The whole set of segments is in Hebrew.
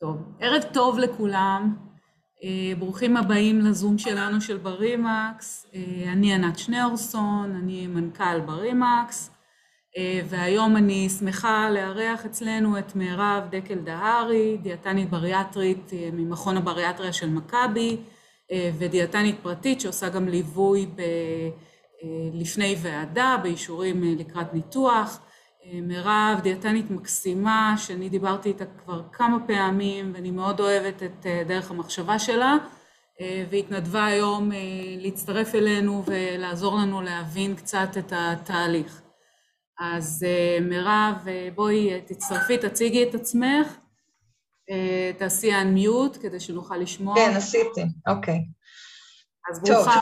טוב, ערב טוב לכולם, אה, ברוכים הבאים לזום שלנו של ברימקס, אה, אני ענת שניאורסון, אני מנכ"ל ברימקס, אה, והיום אני שמחה לארח אצלנו את מירב דקל דהרי, דיאטנית בריאטרית ממכון הבריאטריה של מכבי, ודיאטנית פרטית שעושה גם ליווי ב... לפני ועדה, באישורים לקראת ניתוח. מירב, דיאטנית מקסימה, שאני דיברתי איתה כבר כמה פעמים, ואני מאוד אוהבת את אה, דרך המחשבה שלה, אה, והתנדבה היום אה, להצטרף אלינו ולעזור לנו להבין קצת את התהליך. אז מירב, בואי תצטרפי, תציגי את עצמך, תעשי unmute כדי שנוכל לשמוע. כן, עשיתי, אוקיי. אז ברוכה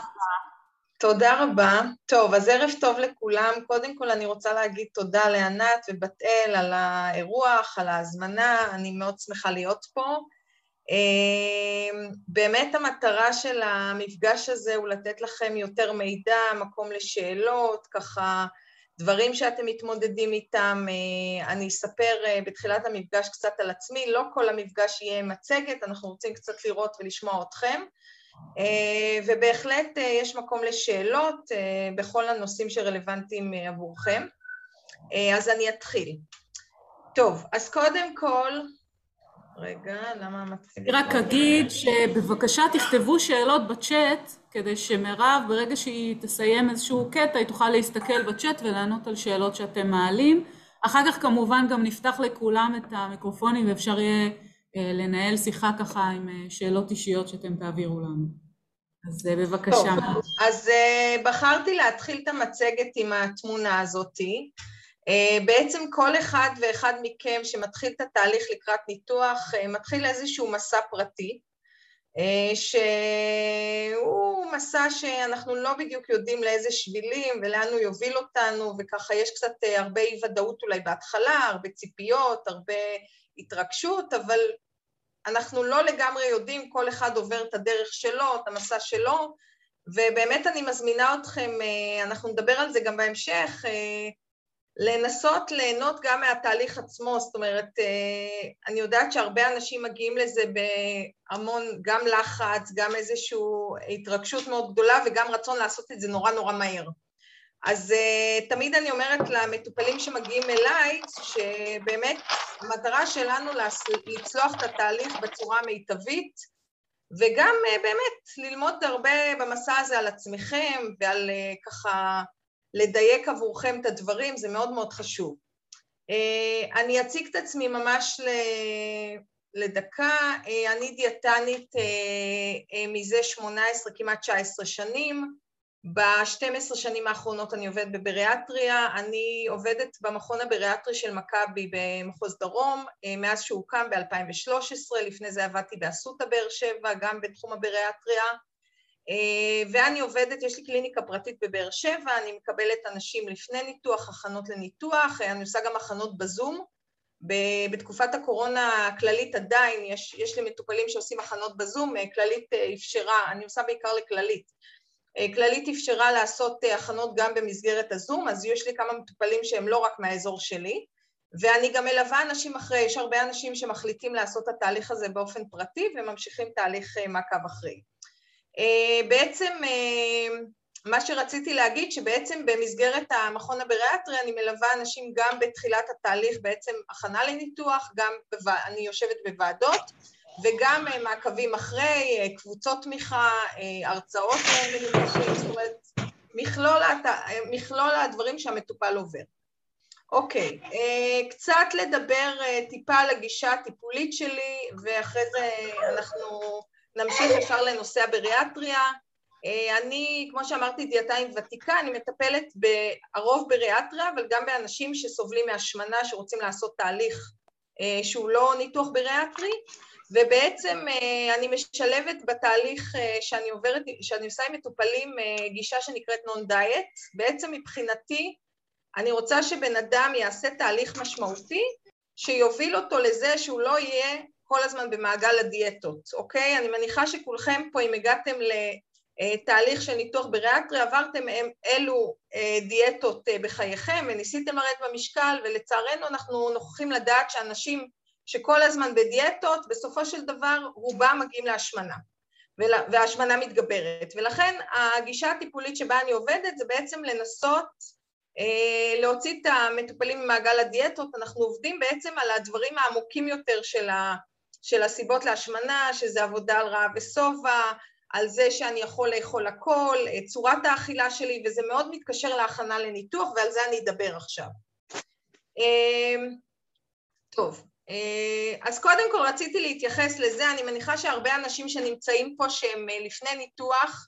תודה רבה. טוב, אז ערב טוב לכולם. קודם כל אני רוצה להגיד תודה לענת ובת אל על האירוח, על ההזמנה, אני מאוד שמחה להיות פה. אמ, באמת המטרה של המפגש הזה הוא לתת לכם יותר מידע, מקום לשאלות, ככה דברים שאתם מתמודדים איתם. אה, אני אספר אה, בתחילת המפגש קצת על עצמי, לא כל המפגש יהיה מצגת, אנחנו רוצים קצת לראות ולשמוע אתכם. אה, ובהחלט אה, יש מקום לשאלות אה, בכל הנושאים שרלוונטיים עבורכם. אז אני אתחיל. טוב, אז קודם כל, רגע, למה המצגת... רק אגיד שבבקשה תכתבו שאלות בצ'אט, כדי שמירב, ברגע שהיא תסיים איזשהו קטע, היא תוכל להסתכל בצ'אט ולענות על שאלות שאתם מעלים. אחר כך כמובן גם נפתח לכולם את המיקרופונים ואפשר יהיה לנהל שיחה ככה עם אה, שאלות אישיות שאתם תעבירו לנו. אז אה, בבקשה. טוב, אז בחרתי להתחיל את המצגת עם התמונה הזאתי. בעצם כל אחד ואחד מכם שמתחיל את התהליך לקראת ניתוח, מתחיל איזשהו מסע פרטי, שהוא מסע שאנחנו לא בדיוק יודעים לאיזה שבילים ולאן הוא יוביל אותנו, וככה יש קצת הרבה אי ודאות אולי בהתחלה, הרבה ציפיות, הרבה התרגשות, אבל אנחנו לא לגמרי יודעים, כל אחד עובר את הדרך שלו, את המסע שלו, ובאמת אני מזמינה אתכם, אה, אנחנו נדבר על זה גם בהמשך, אה, לנסות ליהנות גם מהתהליך עצמו, זאת אומרת, אה, אני יודעת שהרבה אנשים מגיעים לזה בהמון, גם לחץ, גם איזושהי התרגשות מאוד גדולה וגם רצון לעשות את זה נורא נורא מהר. אז תמיד אני אומרת למטופלים שמגיעים אליי, שבאמת המטרה שלנו לצלוח את התהליך בצורה מיטבית, וגם uh, באמת ללמוד הרבה במסע הזה על עצמכם ועל uh, ככה לדייק עבורכם את הדברים, זה מאוד מאוד חשוב. Uh, אני אציג את עצמי ממש. לדקה, אני דיאטנית מזה 18, כמעט 19 שנים, ב-12 שנים האחרונות אני עובדת בבריאטריה, אני עובדת במכון הבריאטרי של מכבי במחוז דרום אה, מאז שהוקם ב-2013, לפני זה עבדתי באסותא באר שבע, גם בתחום הבריאטריה, אה, ואני עובדת, יש לי קליניקה פרטית בבאר שבע, אני מקבלת אנשים לפני ניתוח, הכנות לניתוח, אה, אני עושה גם הכנות בזום. בתקופת הקורונה הכללית עדיין, יש, יש לי מטופלים שעושים הכנות בזום, כללית אפשרה, אני עושה בעיקר לכללית. אה, כללית אפשרה לעשות אה, הכנות גם במסגרת הזום, אז יש לי כמה מטופלים שהם לא רק מהאזור שלי, ואני גם מלווה אנשים אחרי, יש הרבה אנשים שמחליטים לעשות את התהליך הזה באופן פרטי וממשיכים תהליך אה, מעקב אחרי. בעצם מה שרציתי להגיד, שבעצם במסגרת המכון הבריאטרי אני מלווה אנשים גם בתחילת התהליך, בעצם הכנה לניתוח, גם בו... אני יושבת בוועדות, וגם אה, מעקבים אחרי, אה, קבוצות תמיכה, אה, הרצאות מנותחים, זאת אומרת, מכלול, מכלול הדברים שהמטופל עובר. אוקיי, קצת לדבר טיפה על הגישה הטיפולית שלי, ואחרי זה אנחנו נמשיך ישר לנושא הבריאטריה. אני, כמו שאמרתי, דיאטאית ותיקה, אני מטפלת הרוב בריאטריה, אבל גם באנשים שסובלים מהשמנה, שרוצים לעשות תהליך שהוא לא ניתוח בריאטרי, ובעצם אה, אני משלבת בתהליך אה, שאני עוברת, שאני עושה עם מטופלים אה, גישה שנקראת נון דיאט. בעצם מבחינתי אני רוצה שבן אדם יעשה תהליך משמעותי שיוביל אותו לזה שהוא לא יהיה כל הזמן במעגל הדיאטות, אוקיי? אני מניחה שכולכם פה, אם הגעתם לתהליך של ניתוח בריאטרי, עברתם אילו דיאטות בחייכם וניסיתם לרדת במשקל, ולצערנו אנחנו נוכחים לדעת שאנשים שכל הזמן בדיאטות, בסופו של דבר רובם מגיעים להשמנה, וההשמנה מתגברת. ולכן הגישה הטיפולית שבה אני עובדת זה בעצם לנסות אה, להוציא את המטופלים ממעגל הדיאטות, אנחנו עובדים בעצם על הדברים העמוקים יותר של, ה, של הסיבות להשמנה, שזה עבודה על רעב ושובע, על זה שאני יכול לאכול הכל, צורת האכילה שלי, וזה מאוד מתקשר להכנה לניתוח, ועל זה אני אדבר עכשיו. אמ, טוב, אה, אז קודם כל רציתי להתייחס לזה, אני מניחה שהרבה אנשים שנמצאים פה שהם אה, לפני ניתוח,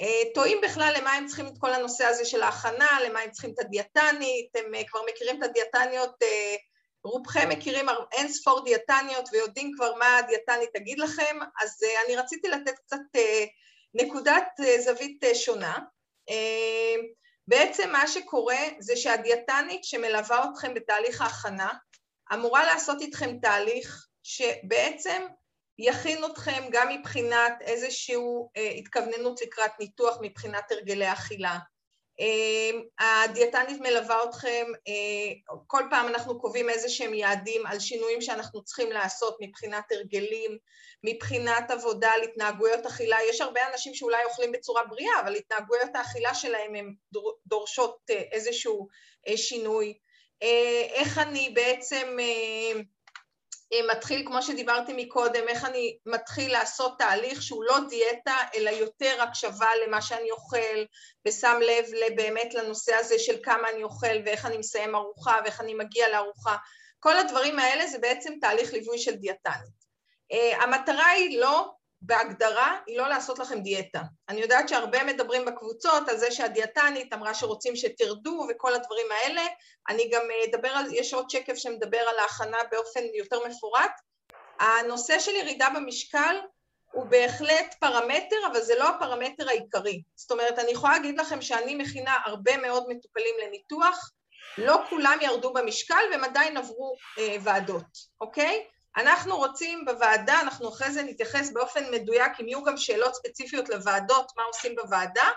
אה, טועים בכלל למה הם צריכים את כל הנושא הזה של ההכנה, למה הם צריכים את הדיאטנית, הם כבר מכירים את הדיאטניות, רובכם מכירים אין ספור דיאטניות ויודעים כבר מה הדיאטנית תגיד לכם, אז אני רציתי לתת קצת נקודת זווית שונה. בעצם מה שקורה זה שהדיאטנית שמלווה אתכם בתהליך ההכנה אמורה לעשות איתכם תהליך שבעצם יכין אתכם גם מבחינת איזושהי אה, התכווננות לקראת ניתוח מבחינת הרגלי אכילה, אמ, הדיאטנית מלווה אתכם, אה, כל פעם אנחנו קובעים איזה שהם יעדים על שינויים שאנחנו צריכים לעשות מבחינת הרגלים, מבחינת עבודה על התנהגויות אכילה. יש הרבה אנשים שאולי אוכלים בצורה בריאה, אבל התנהגויות האכילה שלהם הן דורשות אה, איזשהו אה, שינוי. איך אני בעצם מתחיל, כמו שדיברתי מקודם, איך אני מתחיל לעשות תהליך שהוא לא דיאטה, אלא יותר הקשבה למה שאני אוכל, ושם לב באמת לנושא הזה של כמה אני אוכל, ואיך אני מסיים ארוחה, ואיך אני מגיע לארוחה. כל הדברים האלה זה בעצם תהליך ליווי של דיאטנית. המטרה היא לא בהגדרה היא לא לעשות לכם דיאטה. אני יודעת שהרבה מדברים בקבוצות על זה שהדיאטנית אמרה שרוצים שתרדו וכל הדברים האלה. אני גם אדבר על, יש עוד שקף שמדבר על ההכנה באופן יותר מפורט. הנושא של ירידה במשקל הוא בהחלט פרמטר, אבל זה לא הפרמטר העיקרי. זאת אומרת, אני יכולה להגיד לכם שאני מכינה הרבה מאוד מטופלים לניתוח, לא כולם ירדו במשקל והם עדיין עברו אה, ועדות, אוקיי? אנחנו רוצים בוועדה, אנחנו אחרי זה נתייחס באופן מדויק, אם יהיו גם שאלות ספציפיות לוועדות, מה עושים בוועדה,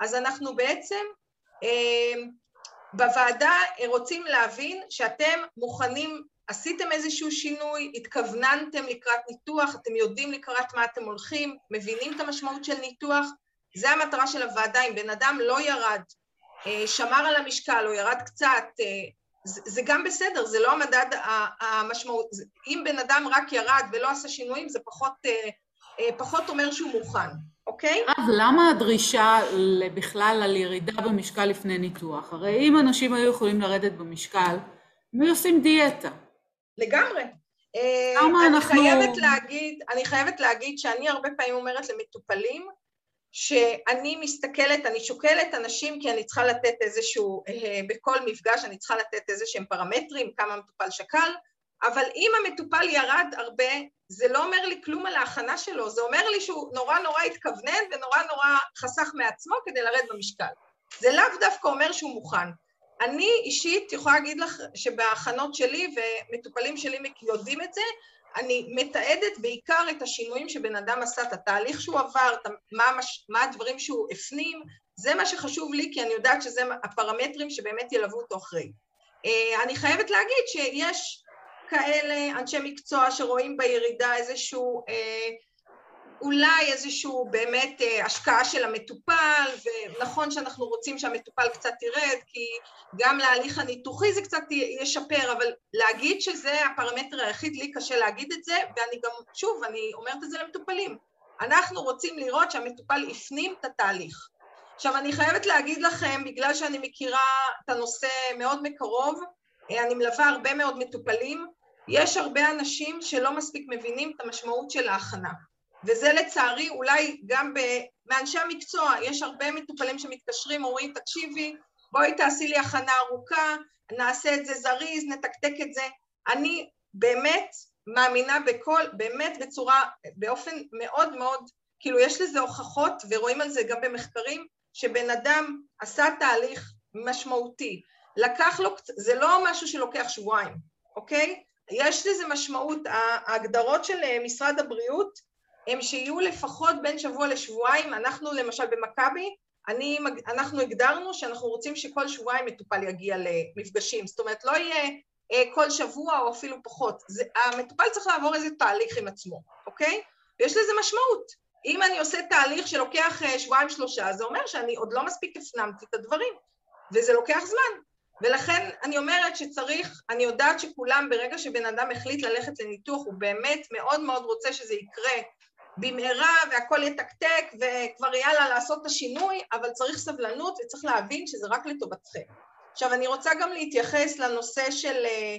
אז אנחנו בעצם אה, בוועדה רוצים להבין שאתם מוכנים, עשיתם איזשהו שינוי, התכווננתם לקראת ניתוח, אתם יודעים לקראת מה אתם הולכים, מבינים את המשמעות של ניתוח, זה המטרה של הוועדה, אם בן אדם לא ירד, אה, שמר על המשקל או ירד קצת, אה, זה, זה גם בסדר, זה לא המדד המשמעות, אם בן אדם רק ירד ולא עשה שינויים, זה פחות, אה, אה, פחות אומר שהוא מוכן, אוקיי? אז למה הדרישה בכלל על ירידה במשקל לפני ניתוח? הרי אם אנשים היו יכולים לרדת במשקל, הם היו עושים דיאטה. לגמרי. אה, למה אני אנחנו... חייבת להגיד, אני חייבת להגיד שאני הרבה פעמים אומרת למטופלים, שאני מסתכלת, אני שוקלת אנשים כי אני צריכה לתת איזשהו, אה, בכל מפגש אני צריכה לתת איזה שהם פרמטרים, כמה מטופל שקל, אבל אם המטופל ירד הרבה, זה לא אומר לי כלום על ההכנה שלו, זה אומר לי שהוא נורא נורא התכוונן ונורא נורא חסך מעצמו כדי לרדת במשקל. זה לאו דווקא אומר שהוא מוכן. אני אישית יכולה להגיד לך שבהכנות שלי, ומטופלים שלי יודעים את זה, אני מתעדת בעיקר את השינויים שבן אדם עשה, את התהליך שהוא עבר, מה, מה הדברים שהוא הפנים, זה מה שחשוב לי, כי אני יודעת שזה הפרמטרים שבאמת ילוו אותו אחרי. אה, אני חייבת להגיד שיש כאלה אנשי מקצוע שרואים בירידה איזשהו אה, אולי איזשהו באמת אה, השקעה של המטופל, ונכון שאנחנו רוצים שהמטופל קצת ירד, כי גם להליך הניתוחי זה קצת ישפר, אבל להגיד שזה הפרמטר היחיד, לי קשה להגיד את זה, ואני גם, שוב, אני אומרת את זה למטופלים. אנחנו רוצים לראות שהמטופל הפנים את התהליך. עכשיו, אני חייבת להגיד לכם, בגלל שאני מכירה את הנושא מאוד מקרוב, אה, אני מלווה הרבה מאוד מטופלים, יש הרבה אנשים שלא מספיק מבינים את המשמעות של ההכנה. וזה לצערי אולי גם מאנשי המקצוע, יש הרבה מטופלים שמתקשרים, אומרים, תקשיבי, בואי תעשי לי הכנה ארוכה, נעשה את זה זריז, נתקתק את זה. אני באמת מאמינה בכל, באמת בצורה, באופן מאוד מאוד, כאילו יש לזה הוכחות ורואים על זה גם במחקרים, שבן אדם עשה תהליך משמעותי, לקח לו, זה לא משהו שלוקח שבועיים, אוקיי? יש לזה משמעות, ההגדרות של משרד הבריאות הם שיהיו לפחות בין שבוע לשבועיים, אנחנו למשל במכבי, אני, אנחנו הגדרנו שאנחנו רוצים שכל שבועיים מטופל יגיע למפגשים, זאת אומרת לא יהיה כל שבוע או אפילו פחות. זה, המטופל צריך לעבור איזה תהליך עם עצמו, אוקיי? ויש לזה משמעות. אם אני עושה תהליך שלוקח שבועיים שלושה, זה אומר שאני עוד לא מספיק הפנמתי את הדברים, וזה לוקח זמן. ולכן אני אומרת שצריך, אני יודעת שכולם, ברגע שבן אדם החליט ללכת לניתוח, הוא באמת מאוד מאוד רוצה שזה יקרה במהרה והכל יתקתק וכבר יאללה לעשות את השינוי, אבל צריך סבלנות וצריך להבין שזה רק לטובתכם. עכשיו אני רוצה גם להתייחס לנושא של, אה,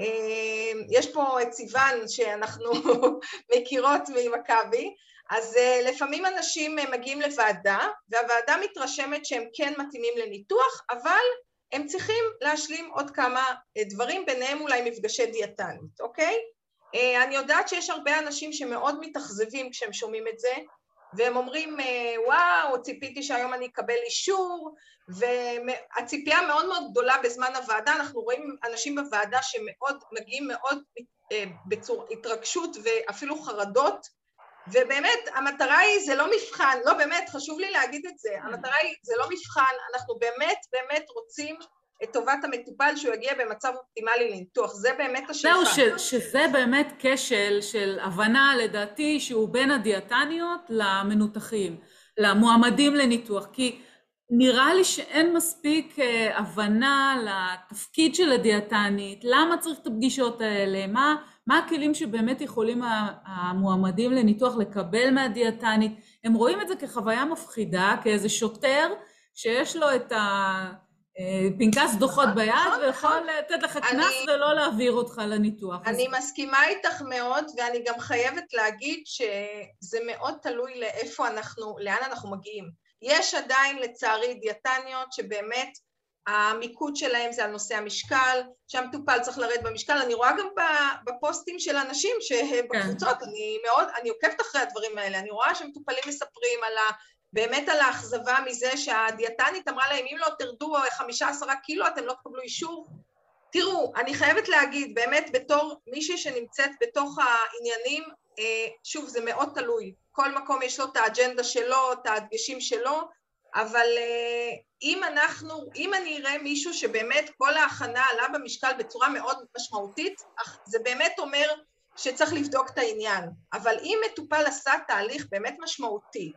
אה, יש פה את סיוון שאנחנו מכירות ממכבי, אז אה, לפעמים אנשים מגיעים לוועדה והוועדה מתרשמת שהם כן מתאימים לניתוח, אבל הם צריכים להשלים עוד כמה דברים, ביניהם אולי מפגשי דיאטנית, אוקיי? אה, אני יודעת שיש הרבה אנשים שמאוד מתאכזבים כשהם שומעים את זה, והם אומרים, אה, וואו, ציפיתי שהיום אני אקבל אישור, והציפייה מאוד מאוד גדולה בזמן הוועדה, אנחנו רואים אנשים בוועדה שמאוד, מגיעים מאוד אה, בצור התרגשות ואפילו חרדות, ובאמת, המטרה היא, זה לא מבחן, לא באמת, חשוב לי להגיד את זה, המטרה היא, זה לא מבחן, אנחנו באמת באמת רוצים את טובת המטופל שהוא יגיע במצב אופטימלי לניתוח, זה באמת השאיפה. זהו, ש, שזה באמת כשל של הבנה לדעתי שהוא בין הדיאטניות למנותחים, למועמדים לניתוח, כי נראה לי שאין מספיק אה, הבנה לתפקיד של הדיאטנית, למה צריך את הפגישות האלה, מה, מה הכלים שבאמת יכולים המועמדים לניתוח לקבל מהדיאטנית, הם רואים את זה כחוויה מפחידה, כאיזה שוטר שיש לו את ה... פנקס דוחות נכון, ביד נכון, ויכול. לתת לך קנס ולא להעביר אותך לניתוח. אני מסכימה איתך מאוד, ואני גם חייבת להגיד שזה מאוד תלוי לאיפה אנחנו, לאן אנחנו מגיעים. יש עדיין לצערי דיאטניות שבאמת המיקוד שלהם זה על נושא המשקל, שהמטופל צריך לרדת במשקל, אני רואה גם בפוסטים של אנשים שבקבוצות, כן. אני מאוד, אני עוקבת אחרי הדברים האלה, אני רואה שמטופלים מספרים על ה... באמת על האכזבה מזה שהדיאטנית אמרה להם, אם לא תרדו חמישה עשרה קילו אתם לא תקבלו אישור. תראו, אני חייבת להגיד, באמת בתור מישהי שנמצאת בתוך העניינים, אה, שוב, זה מאוד תלוי. כל מקום יש לו את האג'נדה שלו, את הדגשים שלו, אבל אה, אם אנחנו, אם אני אראה מישהו שבאמת כל ההכנה עלה במשקל בצורה מאוד משמעותית, זה באמת אומר שצריך לבדוק את העניין. אבל אם מטופל עשה תהליך באמת משמעותי,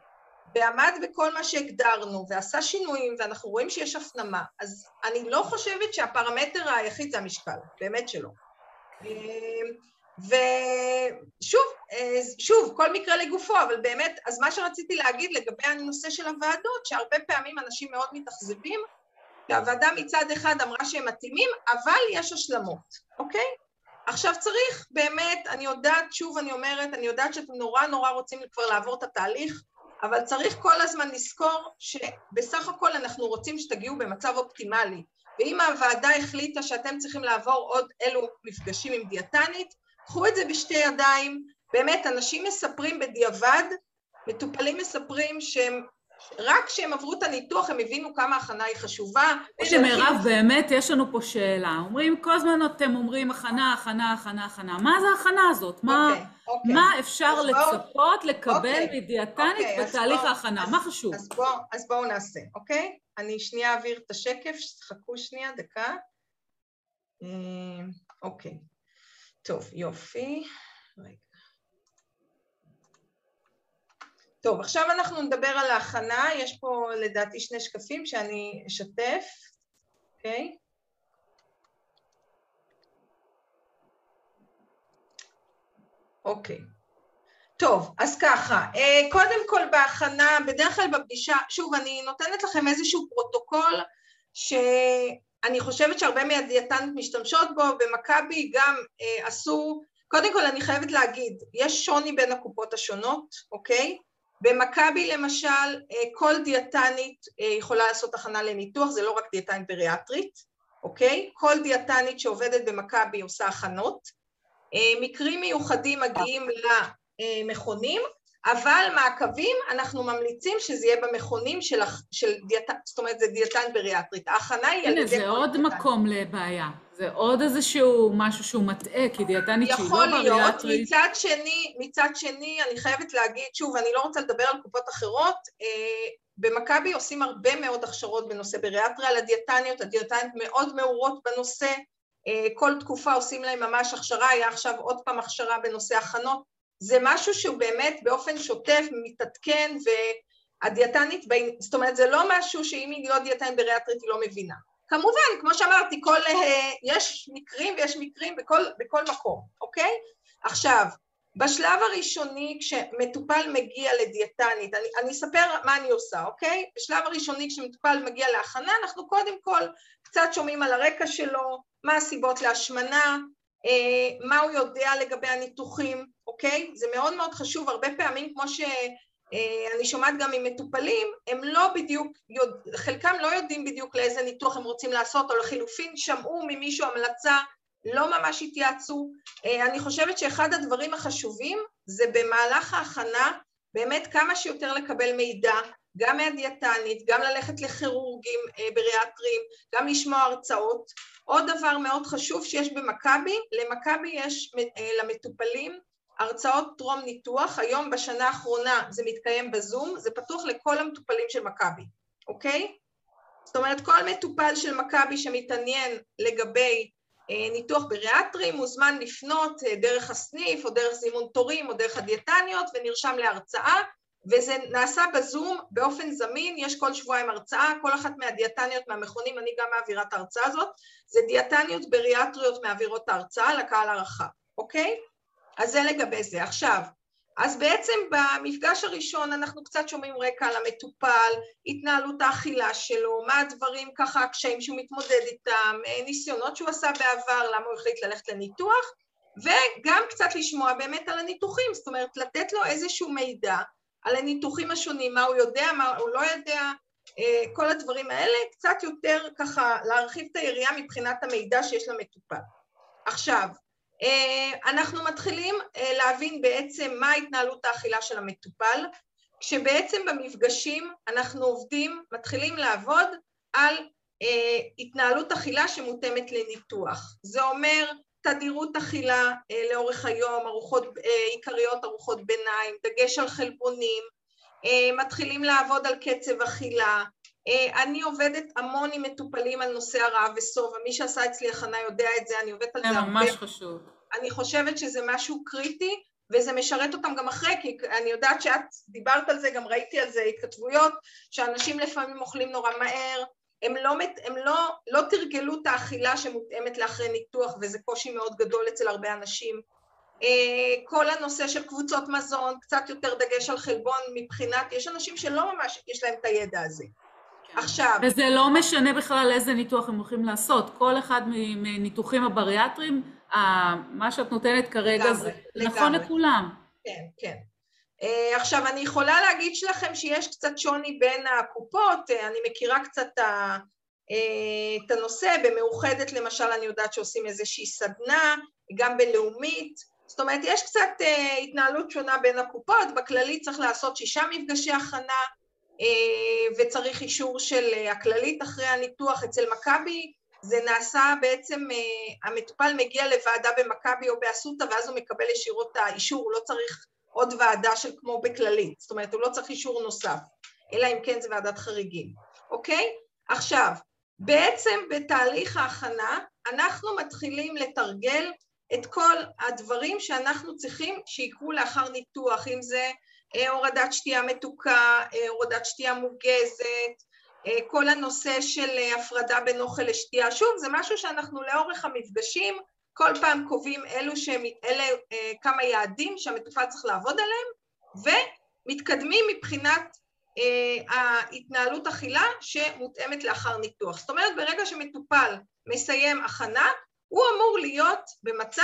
ועמד בכל מה שהגדרנו ועשה שינויים ואנחנו רואים שיש הפנמה, אז אני לא חושבת שהפרמטר היחיד זה המשקל, באמת שלא. ושוב, שוב, כל מקרה לגופו, אבל באמת, אז מה שרציתי להגיד לגבי הנושא של הוועדות, שהרבה פעמים אנשים מאוד מתאכזבים, והוועדה מצד אחד אמרה שהם מתאימים, אבל יש השלמות, אוקיי? עכשיו צריך באמת, אני יודעת, שוב אני אומרת, אני יודעת שאתם נורא נורא רוצים כבר לעבור את התהליך, אבל צריך כל הזמן לזכור שבסך הכל אנחנו רוצים שתגיעו במצב אופטימלי, ואם הוועדה החליטה שאתם צריכים לעבור עוד אלו מפגשים עם דיאטנית, קחו את זה בשתי ידיים, באמת אנשים מספרים בדיעבד, מטופלים מספרים שהם רק כשהם עברו את הניתוח הם הבינו כמה הכנה היא חשובה. הנה מירב, באמת יש לנו פה שאלה. אומרים, כל הזמן אתם אומרים הכנה, הכנה, הכנה, הכנה. מה זה ההכנה הזאת? מה, okay, אוקיי, okay. אוקיי. מה אפשר לצפות. לקבל okay. מדיאטנית okay, בתהליך בוא, ההכנה? אז, מה חשוב? אז, בוא, אז בואו נעשה, אוקיי? אני שנייה אעביר את השקף, חכו שנייה, דקה. אה, אוקיי. טוב, יופי. רגע. טוב, עכשיו אנחנו נדבר על ההכנה, יש פה לדעתי שני שקפים שאני אשתף, אוקיי? אוקיי. טוב, אז ככה, אה, קודם כל בהכנה, בדרך כלל בפגישה, שוב, אני נותנת לכם איזשהו פרוטוקול שאני חושבת שהרבה מהדיאטניות משתמשות בו, במכבי גם אה, עשו, קודם כל אני חייבת להגיד, יש שוני בין הקופות השונות, אוקיי? במכבי למשל, אה, כל דיאטנית אה, יכולה לעשות הכנה לניתוח, זה לא רק דיאטנית בריאטרית, אוקיי? כל דיאטנית שעובדת במכבי עושה הכנות. אה, מקרים מיוחדים מגיעים למכונים, אבל מעקבים אנחנו ממליצים שזה יהיה במכונים של, של דיאטנית, זאת אומרת זה דיאטנית בריאטרית. ההכנה היא על ידי... הנה, זה עוד דיאטנית. מקום לבעיה. זה עוד איזשהו משהו שהוא מטעה, כי דיאטנית שהיא לא בריאטרית... יכול להיות, מצד שני, מצד שני, אני חייבת להגיד, שוב, אני לא רוצה לדבר על קופות אחרות, אה, במכבי עושים הרבה מאוד הכשרות בנושא בריאטריה לדיאטניות, הדיאטניות מאוד מעורות בנושא, כל תקופה עושים להם ממש הכשרה, היה עכשיו עוד פעם הכשרה בנושא הכנות, זה משהו שהוא באמת באופן שוטף מתעדכן והדיאטנית, זאת אומרת זה לא משהו שאם היא לא דיאטנית בריאטרית היא לא מבינה. כמובן, כמו שאמרתי, כל, יש מקרים ויש מקרים בכל, בכל מקום, אוקיי? עכשיו, בשלב הראשוני כשמטופל מגיע לדיאטנית, אני, אני אספר מה אני עושה, אוקיי? בשלב הראשוני כשמטופל מגיע להכנה, אנחנו קודם כל קצת שומעים על הרקע שלו, מה הסיבות להשמנה, אה, מה הוא יודע לגבי הניתוחים, אוקיי? זה מאוד מאוד חשוב, הרבה פעמים כמו שאני שומעת גם ממטופלים, הם לא בדיוק, חלקם לא יודעים בדיוק לאיזה ניתוח הם רוצים לעשות, או לחילופין שמעו ממישהו המלצה לא ממש התייעצו. אה, אני חושבת שאחד הדברים החשובים זה במהלך ההכנה באמת כמה שיותר לקבל מידע, גם מהדיאטנית, גם ללכת לכירורגים אה, בריאטרים, גם לשמוע הרצאות. עוד דבר מאוד חשוב שיש במכבי, למכבי יש אה, למטופלים הרצאות טרום ניתוח, היום בשנה האחרונה זה מתקיים בזום, זה פתוח לכל המטופלים של מכבי, אוקיי? זאת אומרת כל מטופל של מכבי שמתעניין לגבי אה, ניתוח בריאטרי מוזמן לפנות אה, דרך הסניף או דרך זימון תורים או דרך הדיאטניות ונרשם להרצאה וזה נעשה בזום באופן זמין, יש כל שבועיים הרצאה, כל אחת מהדיאטניות מהמכונים, אני גם מעבירה את ההרצאה הזאת, זה דיאטניות בריאטריות מעבירות את ההרצאה לקהל הרחב, אוקיי? אז זה לגבי זה. עכשיו, אז בעצם במפגש הראשון אנחנו קצת שומעים רקע על המטופל, התנהלות האכילה שלו, מה הדברים ככה, הקשיים שהוא מתמודד איתם, ניסיונות שהוא עשה בעבר, למה הוא החליט ללכת לניתוח, וגם קצת לשמוע באמת על הניתוחים, זאת אומרת לתת לו איזשהו מידע על הניתוחים השונים, מה הוא יודע, מה הוא לא יודע, כל הדברים האלה, קצת יותר ככה להרחיב את היריעה מבחינת המידע שיש למטופל. עכשיו, אה, אנחנו מתחילים אה, להבין בעצם מה התנהלות האכילה של המטופל, כשבעצם במפגשים אנחנו עובדים, מתחילים לעבוד על אה, התנהלות אכילה שמותאמת לניתוח. זה אומר תדירות אכילה לאורך היום, ארוחות עיקריות, ארוחות ביניים, דגש על חלבונים, מתחילים לעבוד על קצב אכילה, אני עובדת המון עם מטופלים על נושא הרעב ושובע, מי שעשה אצלי הכנה יודע את זה, אני עובדת על זה הרבה. זה ממש חשוב. אני חושבת שזה משהו קריטי, וזה משרת אותם גם אחרי, כי אני יודעת שאת דיברת על זה, גם ראיתי על זה התכתבויות, שאנשים לפעמים אוכלים נורא מהר, הם לא, הם לא, לא תרגלו את האכילה שמותאמת לאחרי ניתוח, וזה קושי מאוד גדול אצל הרבה אנשים. כל הנושא של קבוצות מזון, קצת יותר דגש על חלבון מבחינת, יש אנשים שלא ממש יש להם את הידע הזה. עכשיו... וזה לא משנה בכלל איזה ניתוח הם הולכים לעשות, כל אחד מניתוחים הבריאטריים, מה שאת נותנת כרגע לגמרי, זה לגמרי. נכון לכולם. כן, כן. Uh, עכשיו, אני יכולה להגיד לכם שיש קצת שוני בין הקופות, uh, אני מכירה קצת uh, את הנושא, במאוחדת למשל אני יודעת שעושים איזושהי סדנה, גם בלאומית, זאת אומרת, יש קצת התנהלות שונה בין הקופות, בכללית צריך לעשות שישה מפגשי הכנה, אה, וצריך אישור של אה, הכללית אחרי הניתוח. אצל מכבי, זה נעשה בעצם, אה, המטופל מגיע לוועדה במכבי או באסותא ואז הוא מקבל ישירות את האישור, הוא לא צריך עוד ועדה של כמו בכללית, זאת אומרת הוא לא צריך אישור נוסף, אלא אם כן זה ועדת חריגים, אוקיי? עכשיו, בעצם בתהליך ההכנה אנחנו מתחילים לתרגל את כל הדברים שאנחנו צריכים שיקרו לאחר ניתוח, אם זה אה, הורדת שתייה מתוקה, אה, הורדת שתייה מוגזת, אה, כל הנושא של הפרדה בין אוכל לשתייה. שוב, זה משהו שאנחנו לאורך המפגשים כל פעם קובעים אלו שהם, אלה כמה יעדים שהמטופל צריך לעבוד עליהם, ומתקדמים מבחינת ההתנהלות אכילה שמותאמת לאחר ניתוח. זאת אומרת, ברגע שמטופל מסיים הכנה, הוא אמור להיות במצב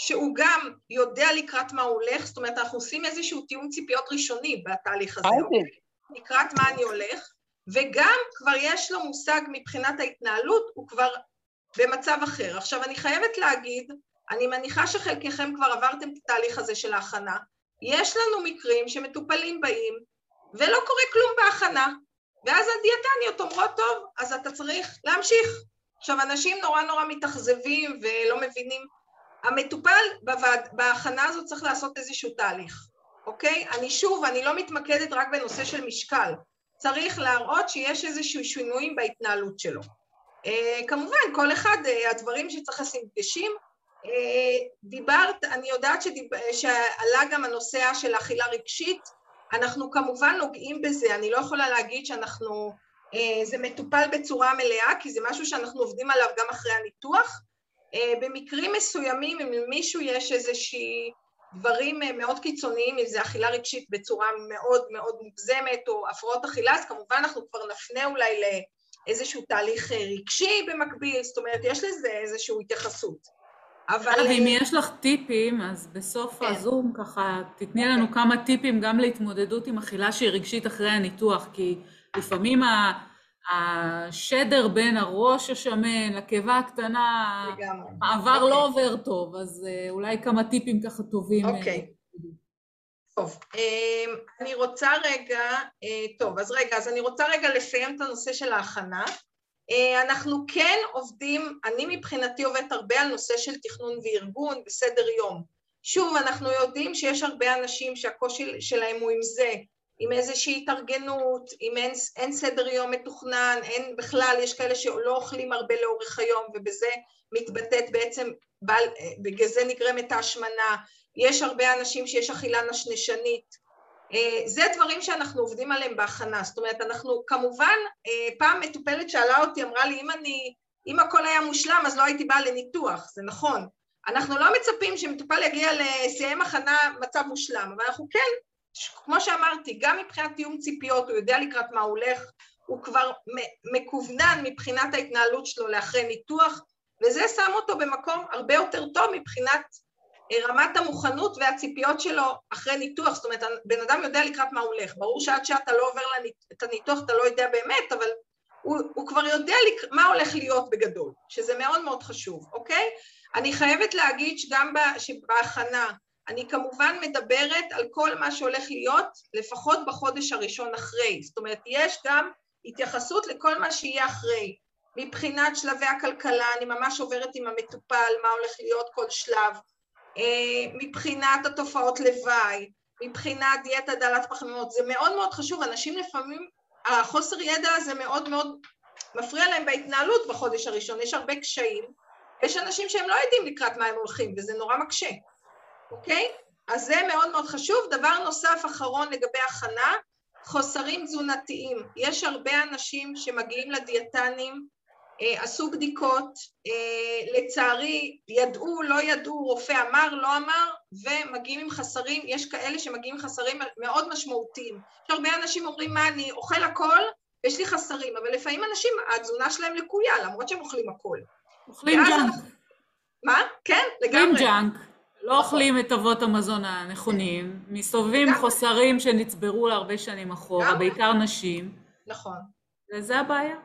שהוא גם יודע לקראת מה הוא הולך, זאת אומרת, אנחנו עושים איזשהו תיאום ציפיות ראשוני בתהליך הזה, אוקיי? לקראת מה אני הולך, וגם כבר יש לו מושג מבחינת ההתנהלות, הוא כבר במצב אחר. עכשיו, אני חייבת להגיד, אני מניחה שחלקכם כבר עברתם את התהליך הזה של ההכנה, יש לנו מקרים שמטופלים באים ולא קורה כלום בהכנה, ואז הדיאטניות אומרות, טוב, אז אתה צריך להמשיך. עכשיו, אנשים נורא נורא מתאכזבים ולא מבינים המטופל בוועד, בהכנה הזאת צריך לעשות איזשהו תהליך, אוקיי? אני שוב, אני לא מתמקדת רק בנושא של משקל, צריך להראות שיש איזשהו שינויים בהתנהלות שלו, כמובן, כל אחד, הדברים שצריך לשים דגשים. דיברת, אני יודעת שדיב... שעלה גם הנושא של אכילה רגשית, אנחנו כמובן נוגעים בזה, אני לא יכולה להגיד שאנחנו, זה מטופל בצורה מלאה, כי זה משהו שאנחנו עובדים עליו גם אחרי הניתוח. במקרים מסוימים, אם למישהו יש איזושהי דברים מאוד קיצוניים, אם זה אכילה רגשית בצורה מאוד מאוד מוגזמת, או הפרעות אכילה, אז כמובן אנחנו כבר נפנה אולי לאיזשהו תהליך רגשי במקביל, זאת אומרת, יש לזה איזושהי התייחסות. אבל... אם יש לך טיפים, אז בסוף כן. הזום ככה תתני לנו. כמה טיפים גם להתמודדות עם אכילה שהיא רגשית אחרי הניתוח, כי לפעמים השדר בין הראש השמן לקיבה הקטנה, העבר okay. לא אוקיי. עובר טוב, אז אה, אולי כמה טיפים ככה טובים. אה, אוקיי. Okay. טוב, אמ, אני רוצה רגע, אה, טוב, אז רגע, אז אני רוצה רגע לסיים את הנושא של ההכנה. אנחנו כן עובדים, אני מבחינתי עובדת הרבה על נושא של תכנון וארגון וסדר יום. שוב, אנחנו יודעים שיש הרבה אנשים שהקושי שלהם הוא עם זה, עם איזושהי התארגנות, אם אין, אין סדר יום מתוכנן, אין בכלל, יש כאלה שלא אוכלים הרבה לאורך היום ובזה מתבטאת בעצם, בגלל זה נגרמת ההשמנה, יש הרבה אנשים שיש אכילה נשנשנית, אה, זה דברים שאנחנו עובדים עליהם בהכנה, זאת אומרת אנחנו כמובן, אה, פעם מטופלת שאלה אותי, אמרה לי אם אני, אם הכל היה מושלם אז לא הייתי באה לניתוח, זה נכון, אנחנו לא מצפים שמטופל יגיע לסיים הכנה מצב מושלם, אבל אנחנו כן, כמו שאמרתי, גם מבחינת תיאום ציפיות, הוא יודע לקראת מה הוא הולך, הוא כבר מקוונן מבחינת ההתנהלות שלו לאחרי ניתוח, וזה שם אותו במקום הרבה יותר טוב מבחינת רמת המוכנות והציפיות שלו אחרי ניתוח, זאת אומרת, בן אדם יודע לקראת מה הוא הולך. ברור שעד שאתה לא עובר את הניתוח אתה לא יודע באמת, אבל הוא, הוא כבר יודע לק... מה הולך להיות בגדול, שזה מאוד מאוד חשוב, אוקיי? אני חייבת להגיד שגם בהכנה, אני כמובן מדברת על כל מה שהולך להיות, לפחות בחודש הראשון אחרי. זאת אומרת, יש גם התייחסות לכל מה שיהיה אחרי. מבחינת שלבי הכלכלה, אני ממש עוברת עם המטופל, מה הולך להיות כל שלב. אה, מבחינת התופעות לוואי, מבחינת דיאטה דלת פחמימות, זה מאוד מאוד חשוב, אנשים לפעמים, החוסר ידע הזה מאוד מאוד מפריע להם בהתנהלות בחודש הראשון, יש הרבה קשיים, יש אנשים שהם לא יודעים לקראת מה הם הולכים וזה נורא מקשה, אוקיי? אז זה מאוד מאוד חשוב. דבר נוסף אחרון לגבי הכנה, חוסרים תזונתיים. יש הרבה אנשים שמגיעים לדיאטנים אה, עשו בדיקות, אה, לצערי ידעו, לא ידעו, רופא אמר, לא אמר, ומגיעים עם חסרים, יש כאלה שמגיעים עם חסרים מאוד משמעותיים. יש הרבה אנשים אומרים, מה, אני אוכל הכל, יש לי חסרים, אבל לפעמים אנשים, התזונה שלהם לקויה, למרות שהם אוכלים הכל. אוכלים ג'אנק. מה? כן, לגמרי. אוכלים ג'אנק. לא אוכלים את אבות המזון הנכונים, מסתובבים חוסרים שנצברו להרבה שנים אחורה, בעיקר נשים. נכון. וזה הבעיה.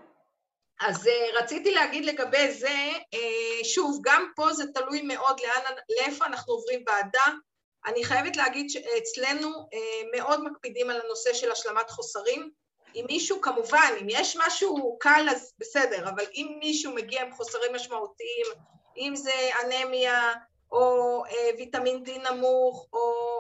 אז אה, רציתי להגיד לגבי זה, אה, שוב, גם פה זה תלוי מאוד לאן, לאיפה אנחנו עוברים ועדה. אני חייבת להגיד שאצלנו אה, מאוד מקפידים על הנושא של השלמת חוסרים. אם מישהו, כמובן, אם יש משהו קל אז בסדר, אבל אם מישהו מגיע עם חוסרים משמעותיים, אם זה אנמיה או ויטמין D נמוך, או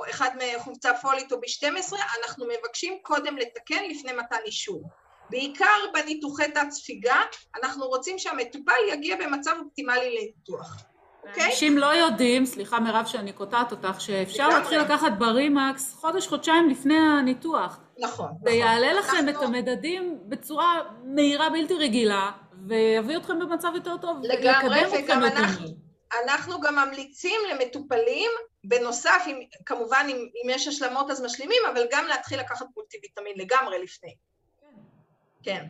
אחד מחומצה פולית או ב-12, אנחנו מבקשים קודם לתקן לפני מתן אישור. בעיקר בניתוחי תת-ספיגה, אנחנו רוצים שהמטופל יגיע במצב אופטימלי לניתוח. אוקיי? אנשים לא יודעים, סליחה מירב שאני קוטעת אותך, שאפשר להתחיל לקחת ברימקס חודש-חודשיים לפני הניתוח. נכון. זה נכון. יעלה לכם אנחנו... את המדדים בצורה מהירה בלתי רגילה, ויביא אתכם במצב יותר טוב. לגמרי, וגם אנחנו, אנחנו גם ממליצים למטופלים, בנוסף, אם, כמובן אם, אם יש השלמות אז משלימים, אבל גם להתחיל לקחת מולטיוויטמין לגמרי לפני. כן.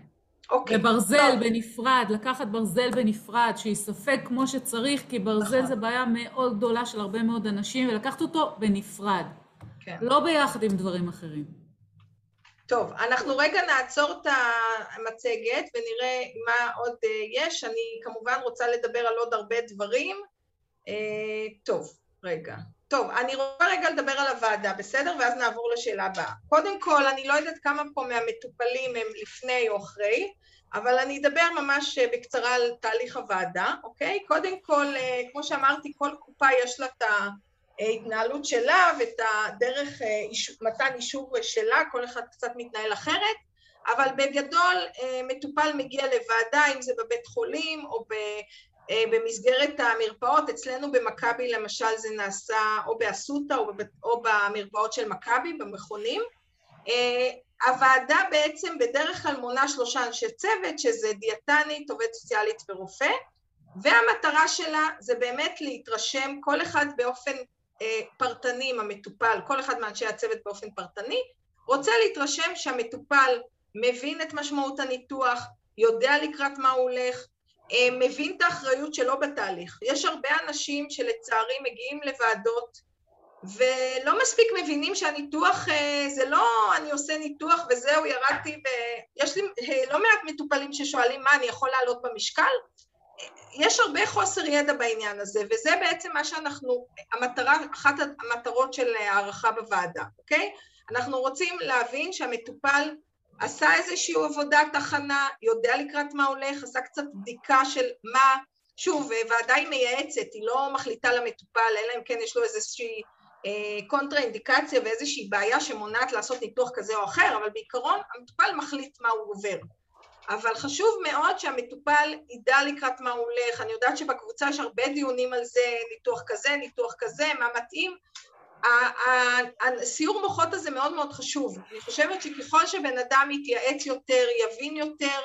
אוקיי. וברזל טוב. בנפרד, לקחת ברזל בנפרד, שיספג כמו שצריך, כי ברזל נכון. זה בעיה מאוד גדולה של הרבה מאוד אנשים, ולקחת אותו בנפרד. כן. לא ביחד עם דברים אחרים. טוב, אנחנו רגע נעצור את המצגת ונראה מה עוד אה, יש. אני כמובן רוצה לדבר על עוד הרבה דברים. אה, טוב, רגע. טוב, אני רוצה רגע לדבר על הוועדה, בסדר? ואז נעבור לשאלה הבאה. קודם כל, אני לא יודעת כמה פה מהמטופלים הם לפני או אחרי, אבל אני אדבר ממש בקצרה על תהליך הוועדה, אוקיי? קודם כל, אה, כמו שאמרתי, כל קופה יש לה את ההתנהלות שלה ואת הדרך אה, מתן אישור שלה, כל אחד קצת מתנהל אחרת. אבל בגדול מטופל מגיע לוועדה, אם זה בבית חולים או במסגרת המרפאות, אצלנו במכבי למשל זה נעשה או באסותא או במרפאות של מכבי, במכונים. הוועדה בעצם בדרך כלל מונה שלושה אנשי צוות, שזה דיאטנית, עובדת סוציאלית ורופא, והמטרה שלה זה באמת להתרשם כל אחד באופן אה, פרטני עם המטופל, כל אחד מאנשי הצוות באופן פרטני, רוצה להתרשם שהמטופל מבין את משמעות הניתוח, יודע לקראת מה הוא הולך, אה, מבין את האחריות שלו בתהליך. יש הרבה אנשים שלצערי מגיעים לוועדות ולא מספיק מבינים שהניתוח אה, זה לא אני עושה ניתוח וזהו ירדתי ויש לי לא מעט מטופלים ששואלים מה אני יכול לעלות במשקל יש הרבה חוסר ידע בעניין הזה, וזה בעצם מה שאנחנו, המטרה, אחת המטרות של הערכה בוועדה, אוקיי? אנחנו רוצים להבין שהמטופל עשה איזושהי עבודת הכנה, יודע לקראת מה הולך, עשה קצת בדיקה של מה, שוב, ועדה היא מייעצת, היא לא מחליטה למטופל, אלא אם כן יש לו איזושהי אה, קונטרה אינדיקציה ואיזושהי בעיה שמונעת לעשות ניתוח כזה או אחר, אבל בעיקרון המטופל מחליט מה הוא עובר. אבל חשוב מאוד שהמטופל ידע לקראת מה הוא הולך, אני יודעת שבקבוצה יש הרבה דיונים על זה, ניתוח כזה, ניתוח כזה, מה מתאים. הסיור מוחות הזה מאוד מאוד חשוב. אני חושבת שככל שבן אדם יתייעץ יותר, יבין יותר,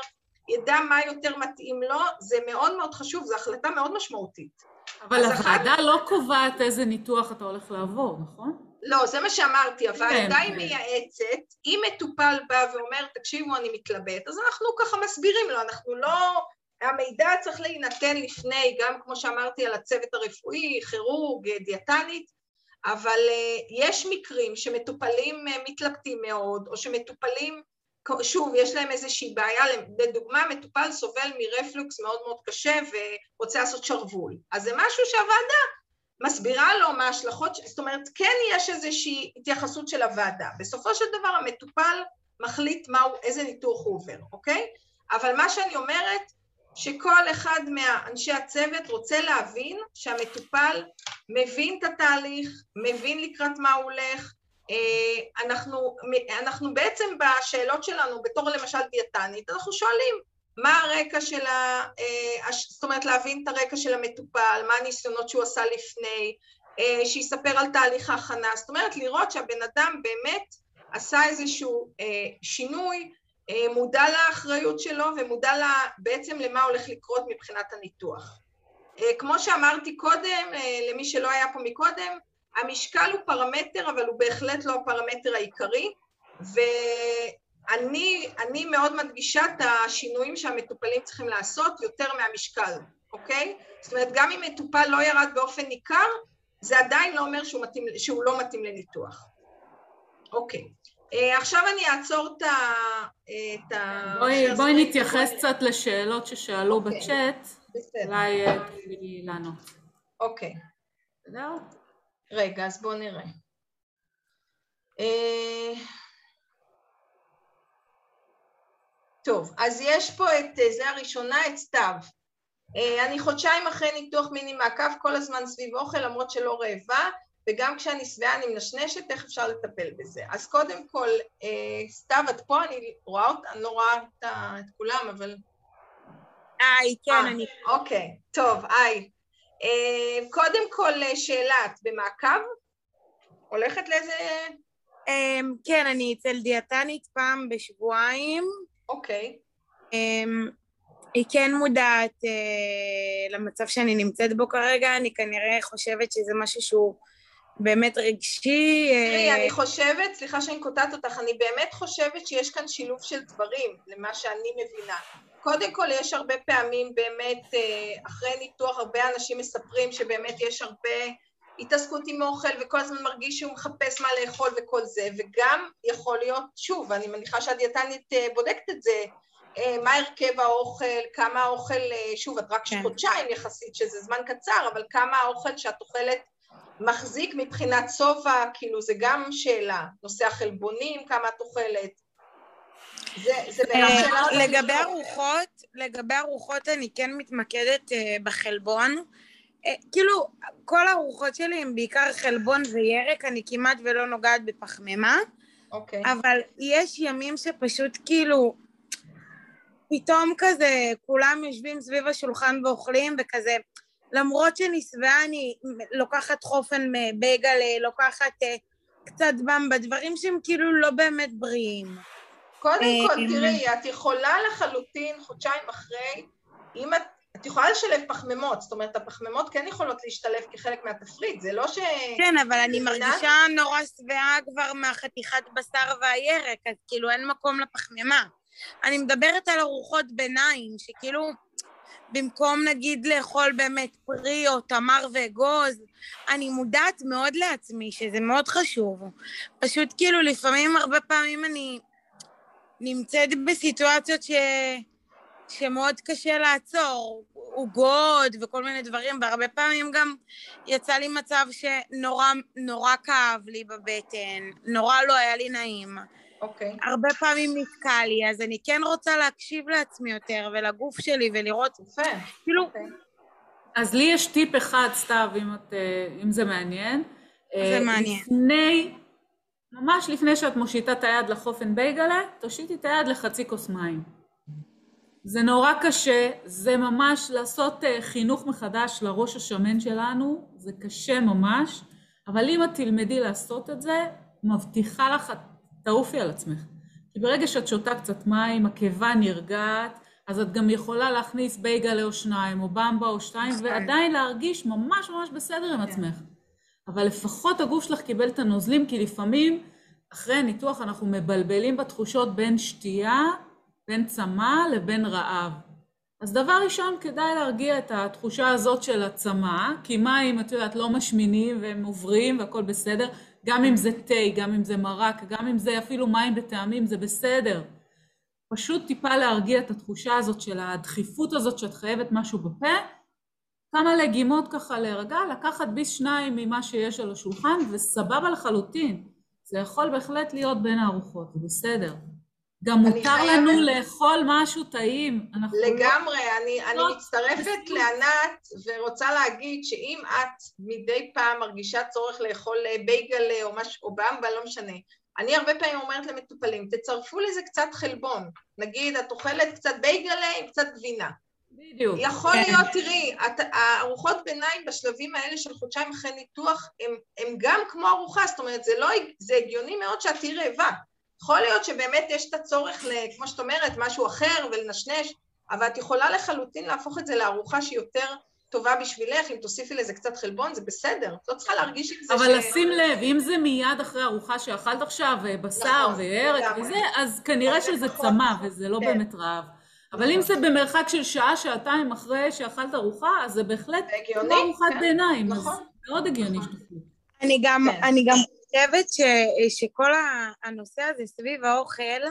ידע מה יותר מתאים לו, זה מאוד מאוד חשוב, זו החלטה מאוד משמעותית. אבל הוועדה אחת... לא קובעת איזה ניתוח אתה הולך לעבור, נכון? לא, זה מה שאמרתי, הוועדה כן, היא כן. מייעצת, אם מטופל בא ואומר, תקשיבו, אני מתלבט, אז אנחנו ככה מסבירים לו, אנחנו לא... המידע צריך להינתן לפני, גם כמו שאמרתי על הצוות הרפואי, כירורג, דיאטנית, אבל uh, יש מקרים שמטופלים uh, מתלבטים מאוד, או שמטופלים, שוב, יש להם איזושהי בעיה, לדוגמה, מטופל סובל מרפלוקס מאוד מאוד קשה ורוצה לעשות שרוול, אז זה משהו שהוועדה מסבירה לו מה ההשלכות, זאת אומרת, כן יש איזושהי התייחסות של הוועדה. בסופו של דבר המטופל מחליט מהו, איזה ניתוח הוא עובר, אוקיי? אבל מה שאני אומרת, שכל אחד מאנשי הצוות רוצה להבין שהמטופל מבין את התהליך, מבין לקראת מה הוא הולך. אה, אנחנו, אנחנו בעצם בשאלות שלנו, בתור למשל דיאטנית, אנחנו שואלים מה הרקע של ה... אה, זאת אומרת, להבין את הרקע של המטופל, מה הניסיונות שהוא עשה לפני, אה, שיספר על תהליך ההכנה, זאת אומרת, לראות שהבן אדם באמת עשה איזשהו שינוי, מודע לאחריות שלו ומודע לה, בעצם למה הולך לקרות מבחינת הניתוח. כמו שאמרתי קודם, למי שלא היה פה מקודם, המשקל הוא פרמטר, אבל הוא בהחלט לא הפרמטר העיקרי, ו... אני, אני מאוד מדגישה את השינויים שהמטופלים צריכים לעשות יותר מהמשקל, אוקיי? זאת אומרת, גם אם מטופל לא ירד באופן ניכר, זה עדיין לא אומר שהוא, מתאים, שהוא לא מתאים לניתוח. אוקיי. Uh, עכשיו אני אעצור את ה... בואי, בואי נתייחס קצת לשאלות ששאלו אוקיי. בצ'אט. אולי אה, תגידי לענות. אוקיי. בסדר? רגע, אז בואו נראה. Uh... טוב, אז יש פה את, אה, זה הראשונה, את סתיו. אה, אני חודשיים אחרי ניתוח מיני מעקב כל הזמן סביב אוכל למרות שלא רעבה וגם כשאני שבעה אני מנשנשת, איך אפשר לטפל בזה? אז קודם כל, אה, סתיו, את פה, אני רואה אותה, אני לא רואה את, את כולם, אבל... היי, כן, 아, אני... אוקיי, טוב, היי. קודם כל, שאלה, את במעקב? הולכת לאיזה... כן, אני אצל דיאטנית פעם בשבועיים. אוקיי. Um, היא כן מודעת uh, למצב שאני נמצאת בו כרגע, אני כנראה חושבת שזה משהו שהוא באמת רגשי. אה, תראי, uh... אני חושבת, סליחה שאני קוטעת אותך, אני באמת חושבת שיש כאן שילוב של דברים, למה שאני מבינה. קודם כל, יש הרבה פעמים באמת, uh, אחרי ניתוח, הרבה אנשים מספרים שבאמת יש הרבה התעסקות עם אוכל וכל הזמן מרגיש שהוא מחפש מה לאכול וכל זה, וגם יכול להיות, שוב, אני מניחה שהדיאטנית אה, בודקת את זה, אה, מה הרכב האוכל, כמה האוכל, אה, שוב, את רק כן. חודשיים יחסית, שזה זמן קצר, אבל כמה האוכל שאת אוכלת מחזיק מבחינת שובע, כאילו זה גם שאלה, נושא החלבונים, כמה את אוכלת. שאלה... לגבי ארוחות, לגבי ארוחות אני כן מתמקדת בחלבון. אה, כאילו, כל הארוחות שלי הן בעיקר חלבון וירק, אני כמעט ולא נוגעת בפחמימה, אוקיי. אבל יש ימים שפשוט כאילו, פתאום כזה, כולם יושבים סביב השולחן ואוכלים, וכזה, למרות שאני שבעה, אני לוקחת חופן מבייגלה, לוקחת אה, קצת במבה, דברים שהם כאילו לא באמת בריאים. קודם אה, כל, תראי, את יכולה לחלוטין חודשיים אחרי, אם את, את יכולה לשלב פחמימות, זאת אומרת, הפחמימות כן יכולות להשתלב כחלק מהתפריט, זה לא ש... כן, אבל אני? מרגישה נורא שבעה כבר מהחתיכת בשר והירק, אז כאילו אין מקום לפחמימה. אני מדברת על ארוחות ביניים, שכאילו, במקום נגיד לאכול באמת פרי או תמר ואגוז, אני מודעת מאוד לעצמי, שזה מאוד חשוב. פשוט כאילו, לפעמים, הרבה פעמים אני נמצאת בסיטואציות ש... שמאוד קשה לעצור, עוגות וכל מיני דברים, והרבה פעמים גם יצא לי מצב שנורא נורא כאב לי בבטן, נורא לא היה לי נעים. אוקיי. הרבה פעמים נתקע לי, אז אני כן רוצה להקשיב לעצמי יותר ולגוף שלי ולראות, יפה. כאילו, אוקיי. אז לי יש טיפ אחד, סתיו, אם, את, אה, אם זה מעניין. זה אה, מעניין. לפני, ממש לפני שאת מושיטה את היד לחופן בייגלה, תושיטי את היד לחצי כוס מים. זה נורא קשה, זה ממש לעשות אה, חינוך מחדש לראש השמן שלנו, זה קשה ממש, אבל אם את תלמדי לעשות את זה, מבטיחה לך, את תעופי על עצמך. כי ברגע שאת שותה קצת מים, הקיבה נרגעת, אז את גם יכולה להכניס בייגלה או שניים, או במבה או שתיים, נכון. ועדיין להרגיש ממש ממש בסדר עם עצמך. אבל לפחות הגוף שלך קיבל את הנוזלים, כי לפעמים אחרי הניתוח אנחנו מבלבלים בתחושות בין שתייה, בין צמא לבין רעב. אז דבר ראשון, כדאי להרגיע את התחושה הזאת של הצמא, כי מים, את יודעת, לא משמינים והם עוברים והכל בסדר, גם אם זה תה, גם אם זה מרק, גם אם זה אפילו מים בטעמים, זה בסדר. פשוט טיפה להרגיע את התחושה הזאת של הדחיפות הזאת שאת חייבת משהו בפה, כמה לגימות ככה להירגע, לקחת ביס שניים ממה שיש על השולחן, וסבבה לחלוטין. זה יכול בהחלט להיות בין הארוחות, זה בסדר. גם אני מותר חייבת- לנו לאכול משהו טעים. לא- לגמרי, אני, אני לא, מצטרפת בסיום. לענת ורוצה להגיד שאם את מדי פעם מרגישה צורך לאכול אה, בייגלה או משהו, או במבה, לא משנה, אני הרבה פעמים אומרת למטופלים, תצרפו לזה קצת חלבון. נגיד, את אוכלת קצת בייגלה עם קצת גבינה. בדיוק. יכול כן. להיות, תראי, את- הארוחות ביניים בשלבים האלה של חודשיים אחרי ניתוח, הם, הם גם כמו ארוחה, זאת אומרת, זה, לא, זה הגיוני מאוד שאת תהיי רעבה. יכול להיות שבאמת יש את הצורך, ל, כמו שאת אומרת, משהו אחר ולנשנש, אבל את יכולה לחלוטין להפוך את זה לארוחה שהיא יותר טובה בשבילך, אם תוסיפי לזה קצת חלבון, זה בסדר. את לא צריכה להרגיש עם זה אבל לשים לב, אם זה מיד אחרי ארוחה שאכלת עכשיו, אה, בשר נכון, וירק לגמרי. וזה, אז כנראה אז זה שזה פחות, צמא נכון. וזה לא כן. באמת רעב. אבל נכון. אם זה במרחק של שעה, שעתיים אחרי שאכלת ארוחה, אז זה בהחלט כמו ארוחת כן. ביניים, אז נכון. מאוד הגיוני נכון. שתאכלו. אני גם, כן. אני גם חושבת ש, שכל הנושא הזה סביב האוכל,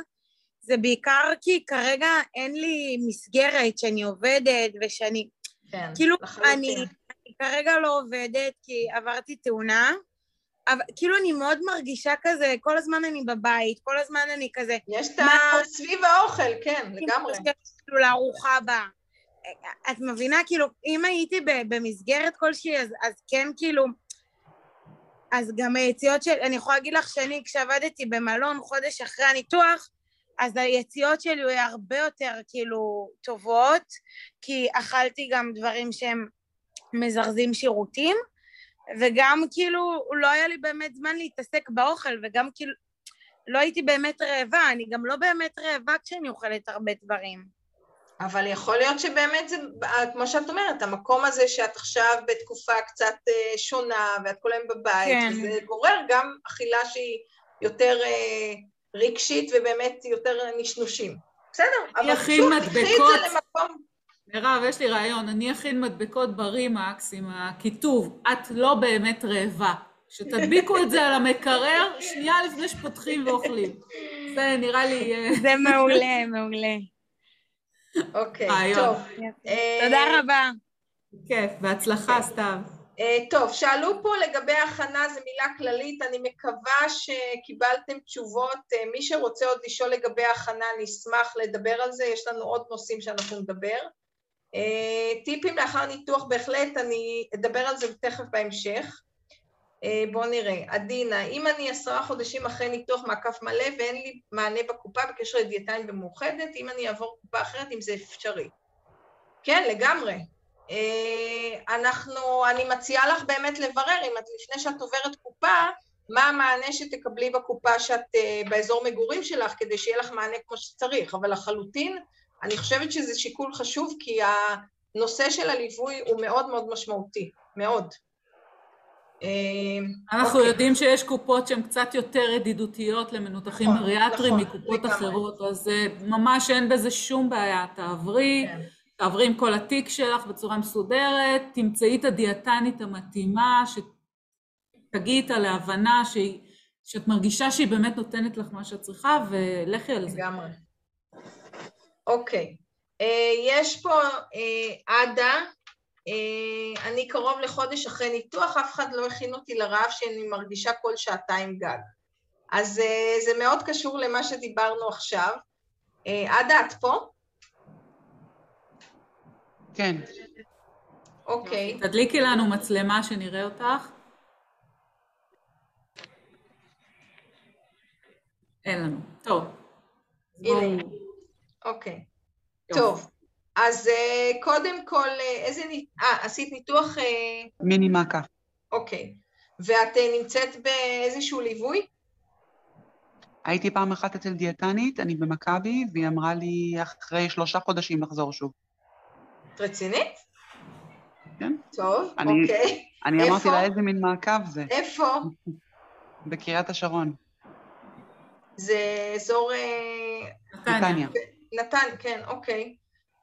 זה בעיקר כי כרגע אין לי מסגרת שאני עובדת ושאני, כן, כאילו, לחלוטין. אני, אני כרגע לא עובדת כי עברתי תאונה, אבל כאילו אני מאוד מרגישה כזה, כל הזמן אני בבית, כל הזמן אני כזה, יש את ה... סביב האוכל, כן, לגמרי. כאילו לארוחה הבאה. את מבינה, כאילו, אם הייתי במסגרת כלשהי, אז, אז כן, כאילו, אז גם היציאות של, אני יכולה להגיד לך שאני, כשעבדתי במלון חודש אחרי הניתוח, אז היציאות שלי היו הרבה יותר, כאילו, טובות, כי אכלתי גם דברים שהם מזרזים שירותים, וגם, כאילו, לא היה לי באמת זמן להתעסק באוכל, וגם, כאילו, לא הייתי באמת רעבה, אני גם לא באמת רעבה כשאני אוכלת הרבה דברים. אבל יכול להיות שבאמת זה, כמו שאת אומרת, המקום הזה שאת עכשיו בתקופה קצת אה, שונה, ואת כל היום בבית, כן. וזה גורר גם אכילה שהיא יותר אה, רגשית ובאמת יותר נשנושים. בסדר, אבל שוב, תקחי את. זה למקום... מירב, יש לי רעיון, אני אכין מדבקות ברימקס עם הכיתוב, את לא באמת רעבה. שתדביקו את זה על המקרר שנייה לפני שפותחים ואוכלים. זה נראה לי... אה, זה מעולה, מעולה. אוקיי. טוב. יפה. אה, תודה רבה. כיף, בהצלחה, סתיו. אה, טוב, שאלו פה לגבי הכנה, זו מילה כללית, אני מקווה שקיבלתם תשובות. אה, מי שרוצה עוד לשאול לגבי הכנה, אני אשמח לדבר על זה, יש לנו עוד נושאים שאנחנו נדבר. טיפים לאחר ניתוח, בהחלט, אני אדבר על זה תכף בהמשך. אה, בואו נראה. עדינה, אם אני עשרה חודשים אחרי ניתוח מעקף מלא ואין לי מענה בקופה בקשר לדיאטיים במאוחדת, אם אני אעבור קופה אחרת, אם זה אפשרי. כן, לגמרי. אה, אנחנו, אני מציעה לך באמת לברר, אם את לפני שאת עוברת קופה, מה המענה שתקבלי בקופה שאת אה, באזור מגורים שלך, כדי שיהיה לך מענה כמו שצריך, אבל לחלוטין, אני חושבת שזה שיקול חשוב, כי הנושא של הליווי הוא מאוד מאוד משמעותי, מאוד. אה, אנחנו אוקיי. יודעים שיש קופות שהן קצת יותר ידידותיות למנותחים נכון, אריאטריים נכון, מקופות. אחרות, אז ממש אין בזה שום בעיה, תעברי. כן. תעברי עם כל התיק שלך בצורה מסודרת, תמצאי את הדיאטנית המתאימה, שתגיעי איתה להבנה שהיא, שאת מרגישה שהיא באמת נותנת לך מה שאת צריכה, ולכי על זה. לגמרי. אוקיי. אה, יש פה אה, עדה, אה, אני קרוב לחודש אחרי ניתוח, אף אחד לא הכין אותי לרעב שאני מרגישה כל שעתיים גג. אז זה מאוד קשור למה שדיברנו עכשיו. עדה, את פה? כן. אוקיי. תדליקי לנו מצלמה שנראה אותך. אין לנו. טוב. הנה. אוקיי. טוב. אז אה, קודם כל, אה, איזה... אה, עשית ניתוח... אה, מיני מכה. אוקיי. ואת נמצאת באיזשהו ליווי? הייתי פעם אחת אצל דיאטנית, אני במכבי, והיא אמרה לי אחרי שלושה חודשים לחזור שוב. את רצינית? כן. טוב, אני, אוקיי. אני איפה? אמרתי לה איזה מין מעקב זה. איפה? בקריית השרון. זה אזור... נתניה. נתן, כן, אוקיי.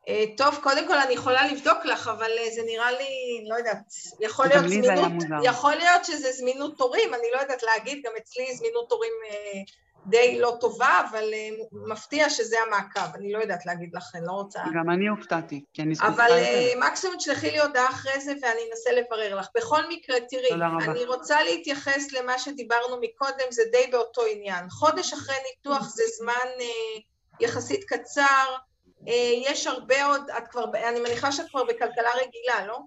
אה, טוב, קודם כל אני יכולה לבדוק לך, אבל אה, זה נראה לי, לא יודעת, יכול להיות זמינות, יכול להיות שזה זמינות תורים, אני לא יודעת להגיד, גם אצלי זמינות תורים די לא טובה, אבל מפתיע שזה המעקב, אני לא יודעת להגיד לך, אני לא רוצה... גם אני הופתעתי, כי אני אבל מקסימום תשלחי לי הודעה אחרי זה ואני אנסה לברר לך. בכל מקרה, תראי, אני רוצה להתייחס למה שדיברנו מקודם, זה די באותו עניין. חודש אחרי ניתוח זה זמן יחסית קצר, יש הרבה עוד, את כבר, אני מניחה שאת כבר בכלכלה רגילה, לא?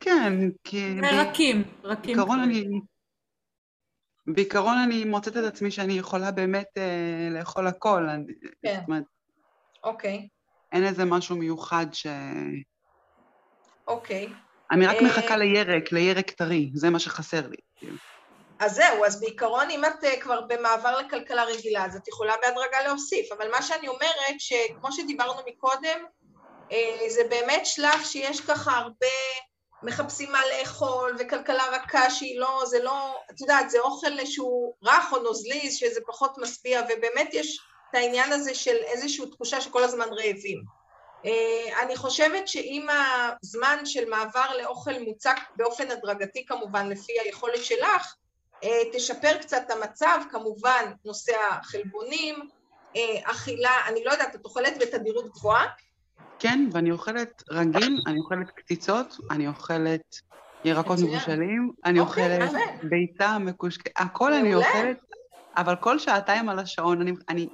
כן, כי... רכים, רכים. בעיקרון אני... בעיקרון אני מוצאת את עצמי שאני יכולה באמת אה, לאכול הכל. כן. זאת אומרת, אוקיי. אין איזה משהו מיוחד ש... אוקיי. אני רק אה... מחכה לירק, לירק טרי, זה מה שחסר לי. אז זהו, אז בעיקרון אם את uh, כבר במעבר לכלכלה רגילה, אז את יכולה בהדרגה להוסיף, אבל מה שאני אומרת, שכמו שדיברנו מקודם, uh, זה באמת שלב שיש ככה הרבה מחפשים מה לאכול, וכלכלה רכה שהיא לא, זה לא, את יודעת, זה אוכל שהוא רך או נוזלי, שזה פחות משביע, ובאמת יש את העניין הזה של איזושהי תחושה שכל הזמן רעבים. אה, אני חושבת שאם הזמן של מעבר לאוכל מוצק באופן הדרגתי כמובן, לפי היכולת שלך, אה, תשפר קצת את המצב, כמובן נושא החלבונים, אה, אכילה, אני לא יודעת, את אוכלת בתדירות גבוהה? כן, ואני אוכלת רגיל, אני אוכלת קציצות, אני אוכלת ירקות מבושלים, אני אוקיי, אוכלת ביצה מקושקשת, הכל אני אוכלת, אבל כל שעתיים על השעון, אני... אני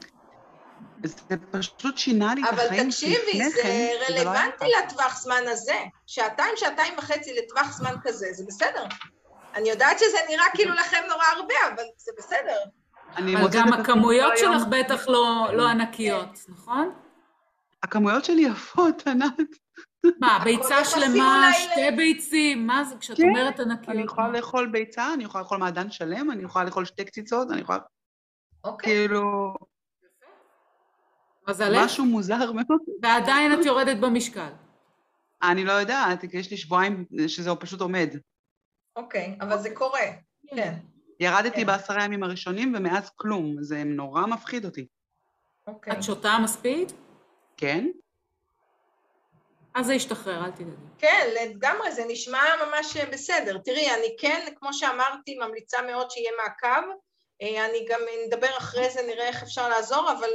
זה פשוט שינה לי את החיים כן. אבל תקשיבי, זה לא רלוונטי לטווח זמן הזה. שעתיים, שעתיים וחצי לטווח זמן כזה, זה בסדר. אני יודעת שזה נראה כאילו לכם נורא הרבה, אבל זה בסדר. אבל גם הכמויות שלך בטח לא, לא ענקיות, נכון? הכמויות שלי יפות, ענת. מה, ביצה שלמה, שתי ביצים? מה זה, כשאת כן, אומרת ענקיות? אני יכולה לאכול ביצה, אני יכולה לאכול מעדן שלם, אני יכולה לאכול שתי קציצות, אני יכולה... אוקיי. כאילו... מזלך. משהו מוזר מאוד. ועדיין את יורדת במשקל. אני לא יודעת, יש לי שבועיים שזה פשוט עומד. אוקיי, אבל זה קורה, כן. ירדתי כן. בעשרה ימים הראשונים ומאז כלום, זה נורא מפחיד אותי. אוקיי. את שותה מספיק? כן? אז זה ישתחרר, אל תדאגי. כן, לגמרי, זה נשמע ממש בסדר. תראי, אני כן, כמו שאמרתי, ממליצה מאוד שיהיה מעקב. אה, אני גם נדבר אחרי זה, נראה איך אפשר לעזור, אבל,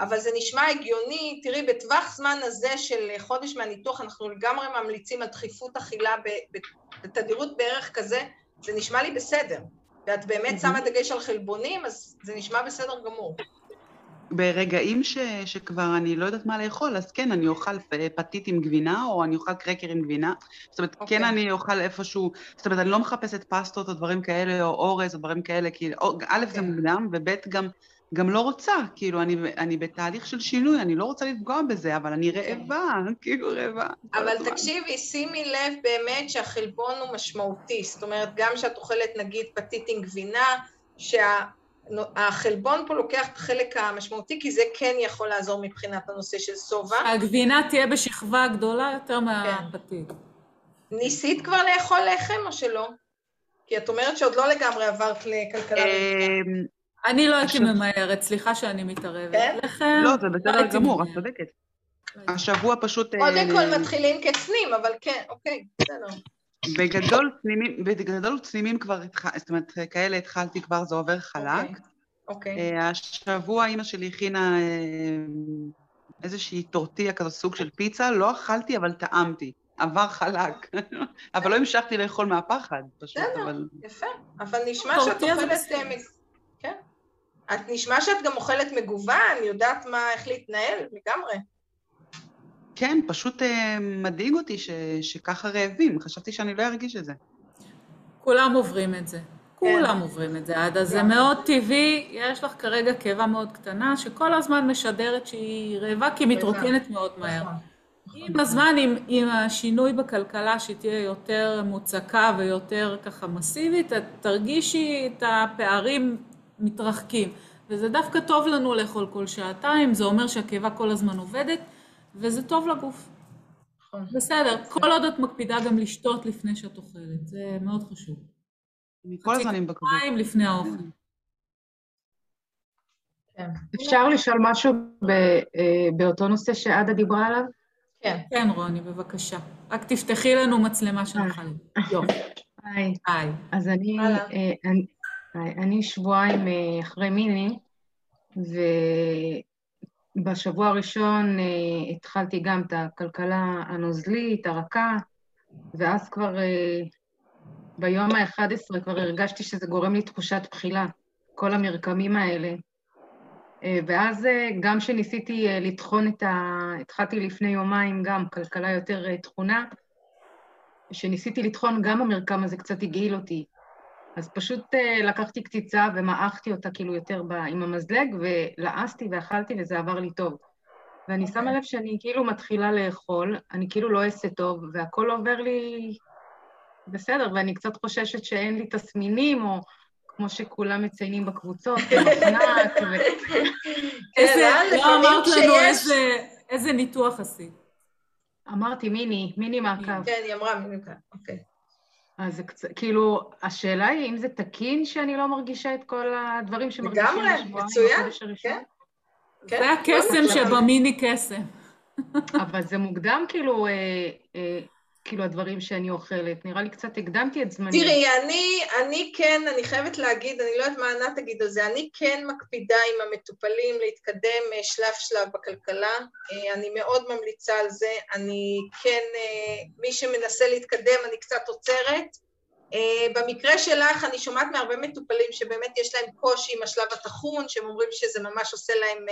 אבל זה נשמע הגיוני. תראי, בטווח זמן הזה של חודש מהניתוח, אנחנו לגמרי ממליצים על דחיפות אכילה בתדירות בערך כזה, זה נשמע לי בסדר. ואת באמת שמה דגש על חלבונים, אז זה נשמע בסדר גמור. ברגעים ש, שכבר אני לא יודעת מה לאכול, אז כן, אני אוכל פתית עם גבינה, או אני אוכל קרקר עם גבינה. זאת אומרת, okay. כן אוקיי. אני אוכל איפשהו, זאת אומרת, אני לא מחפשת פסטות או דברים כאלה, או אורז או דברים כאלה, כי א', okay. זה כן. מוקדם, וב', גם, גם לא רוצה, כאילו, אני, אני בתהליך של שינוי, אני לא רוצה לפגוע בזה, אבל אני כן. רעבה. כאילו רעבה. אבל תקשיבי, שימי לב באמת שהחלבון הוא משמעותי, זאת אומרת, גם כשאת אוכלת נגיד פתית עם גבינה, שה... החלבון פה לוקח את החלק המשמעותי, כי זה כן יכול לעזור מבחינת הנושא של שובע. הגבינה תהיה בשכבה גדולה יותר כן. מהפתית. ניסית כבר לאכול לחם או שלא? כי את אומרת שעוד לא לגמרי עברת לכלכלה. אני לא הייתי ממהרת, סליחה שאני מתערבת. כן? לא, זה בסדר לא גמור, את צודקת. השבוע פשוט... קודם אה, כל מתחילים כצנים, אבל כן, אוקיי, בסדר. בגדול צנימים, בגדול צנימים כבר, זאת אומרת, כאלה התחלתי כבר, זה עובר חלק. אוקיי. Okay. אוקיי. Okay. השבוע אימא שלי הכינה אה, איזושהי טורטיה כזו, סוג של פיצה, לא אכלתי אבל טעמתי. עבר חלק. אבל לא המשכתי לאכול מהפחד, פשוט, אבל... יפה. אבל נשמע שאת אוכלת... אה, כן. את נשמע שאת גם אוכלת מגוון, יודעת מה, איך להתנהל, לגמרי. כן, פשוט אה, מדאיג אותי ש, שככה רעבים, חשבתי שאני לא ארגיש את זה. כולם עוברים את זה. כן. כולם עוברים את זה, עדה. זה מאוד טבעי, יש לך כרגע קיבה מאוד קטנה, שכל הזמן משדרת שהיא רעבה, כי היא מתרוקנת מאוד מהר. נכון. עם הזמן, עם, עם השינוי בכלכלה, שהיא תהיה יותר מוצקה ויותר ככה מסיבית, את תרגישי את הפערים מתרחקים. וזה דווקא טוב לנו לאכול כל שעתיים, זה אומר שהקיבה כל הזמן עובדת. וזה טוב לגוף. נכון. בסדר, כל עוד את מקפידה גם לשתות לפני שאת אוכלת, זה מאוד חשוב. אני כל הזמן עם בקבוק. מים לפני האוכל. כן. אפשר לשאול משהו אה, באותו נושא שעדה דיברה עליו? כן. כן, רוני, בבקשה. רק תפתחי לנו מצלמה של החיים. יופי. היי. היי. אז אני, אה, אני שבועיים אה, אחרי מיני, בשבוע הראשון uh, התחלתי גם את הכלכלה הנוזלית, הרכה, ואז כבר uh, ביום ה-11 כבר הרגשתי שזה גורם לי תחושת בחילה, כל המרקמים האלה. ואז גם כשניסיתי לטחון את ה... התחלתי לפני יומיים גם כלכלה יותר תכונה, כשניסיתי לטחון גם המרקם הזה קצת הגעיל אותי. אז פשוט uh, לקחתי קציצה ומעכתי אותה כאילו יותר ב, עם המזלג, ולעסתי ואכלתי וזה עבר לי טוב. ואני okay. שמה לב שאני כאילו מתחילה לאכול, אני כאילו לא אעשה טוב, והכל עובר לי בסדר, ואני קצת חוששת שאין לי תסמינים, או כמו שכולם מציינים בקבוצות, מחנק, ו... איזה, כן, לא אמרת לנו איזה ניתוח עשית. אמרתי מיני, מיני מעקב. כן, היא אמרה מיני מעקב, אוקיי. אז זה קצת, כאילו, השאלה היא אם זה תקין שאני לא מרגישה את כל הדברים שמרגישים בשבועיים לגמרי, מצוין, כן. כן. זה הקסם שבמיני קסם. אבל זה מוקדם כאילו, אה, אה, כאילו הדברים שאני אוכלת. נראה לי קצת הקדמתי את זמני. תראי, אני, אני כן, אני חייבת להגיד, אני לא יודעת מה ענת תגיד על זה, אני כן מקפידה עם המטופלים להתקדם אה, שלב שלב בכלכלה. אה, אני מאוד ממליצה על זה. אני כן, אה, מי שמנסה להתקדם, אני קצת עוצרת. במקרה שלך, אני שומעת מהרבה מטופלים שבאמת יש להם קושי עם השלב הטחון, שהם אומרים שזה ממש עושה להם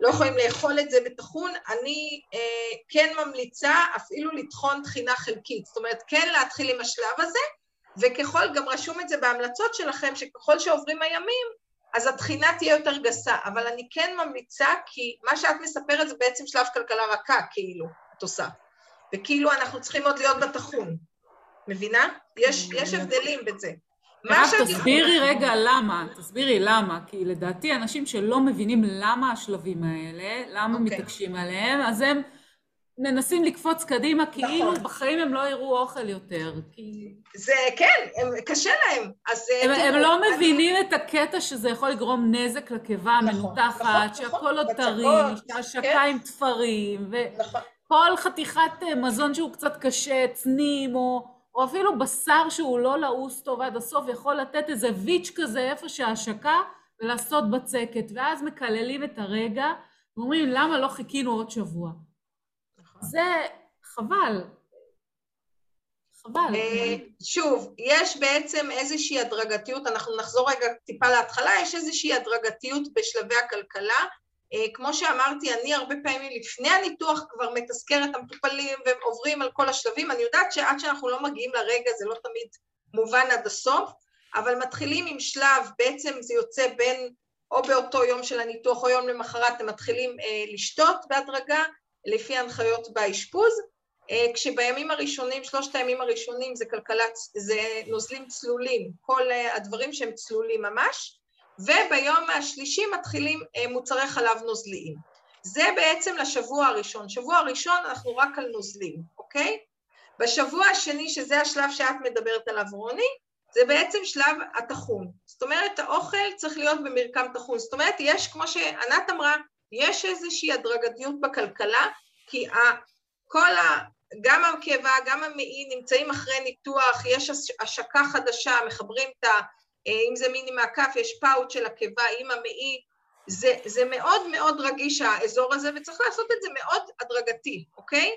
לא יכולים לאכול את זה בטחון, אני אה, כן ממליצה אפילו לטחון טחינה חלקית, זאת אומרת כן להתחיל עם השלב הזה, וככל, גם רשום את זה בהמלצות שלכם, שככל שעוברים הימים, אז הטחינה תהיה יותר גסה, אבל אני כן ממליצה, כי מה שאת מספרת זה בעצם שלב כלכלה רכה, כאילו, את עושה, וכאילו אנחנו צריכים עוד להיות בטחון, מבינה? יש, יש הבדלים בזה. מירב, תסבירי רגע למה, תסבירי למה, כי לדעתי אנשים שלא מבינים למה השלבים האלה, למה okay. אוקיי. מתעקשים עליהם, אז הם מנסים לקפוץ קדימה, נכון. כאילו בחיים הם לא יראו אוכל יותר. כי... זה, כן, הם, קשה להם. אז... אה, הם, הם לא אני... מבינים את הקטע שזה יכול לגרום נזק לקיבה נכון, המנותחת, נכון, שהכל עוד טרי, שהשקה עם כן. תפרים, וכל נכון. חתיכת אה, מזון שהוא קצת קשה, צנים, או... או אפילו בשר שהוא לא לעוס טוב עד הסוף, יכול לתת איזה ויץ' כזה איפה שההשקה ולעשות בצקת, ואז מקללים את הרגע ואומרים למה לא חיכינו עוד שבוע. נכון. זה חבל. חבל. אה, שוב, יש בעצם איזושהי הדרגתיות, אנחנו נחזור רגע טיפה להתחלה, יש איזושהי הדרגתיות בשלבי הכלכלה. כמו שאמרתי, אני הרבה פעמים לפני הניתוח כבר מתזכר את המטופלים והם עוברים על כל השלבים. אני יודעת שעד שאנחנו לא מגיעים לרגע זה לא תמיד מובן עד הסוף, אבל מתחילים עם שלב, בעצם זה יוצא בין או באותו יום של הניתוח או יום למחרת, הם מתחילים אה, לשתות בהדרגה, לפי ההנחיות באשפוז, אה, כשבימים הראשונים, שלושת הימים הראשונים זה כלכלת, זה נוזלים צלולים, כל אה, הדברים שהם צלולים ממש, וביום השלישי מתחילים אה, מוצרי חלב נוזליים. זה בעצם לשבוע הראשון. שבוע הראשון אנחנו רק על נוזלים, אוקיי? בשבוע השני, שזה השלב שאת מדברת עליו, רוני, זה בעצם שלב הטחון. זאת אומרת, האוכל צריך להיות במרקם טחון. זאת אומרת, יש, כמו שענת אמרה, יש איזושהי הדרגתיות בכלכלה, כי כל ה... גם הקיבה, גם המעי נמצאים אחרי ניתוח, יש השקה חדשה, מחברים את ה... אם זה מיני מהכף, יש פאוט של הקיבה עם המעי, זה, זה מאוד מאוד רגיש האזור הזה, וצריך לעשות את זה מאוד הדרגתי, אוקיי?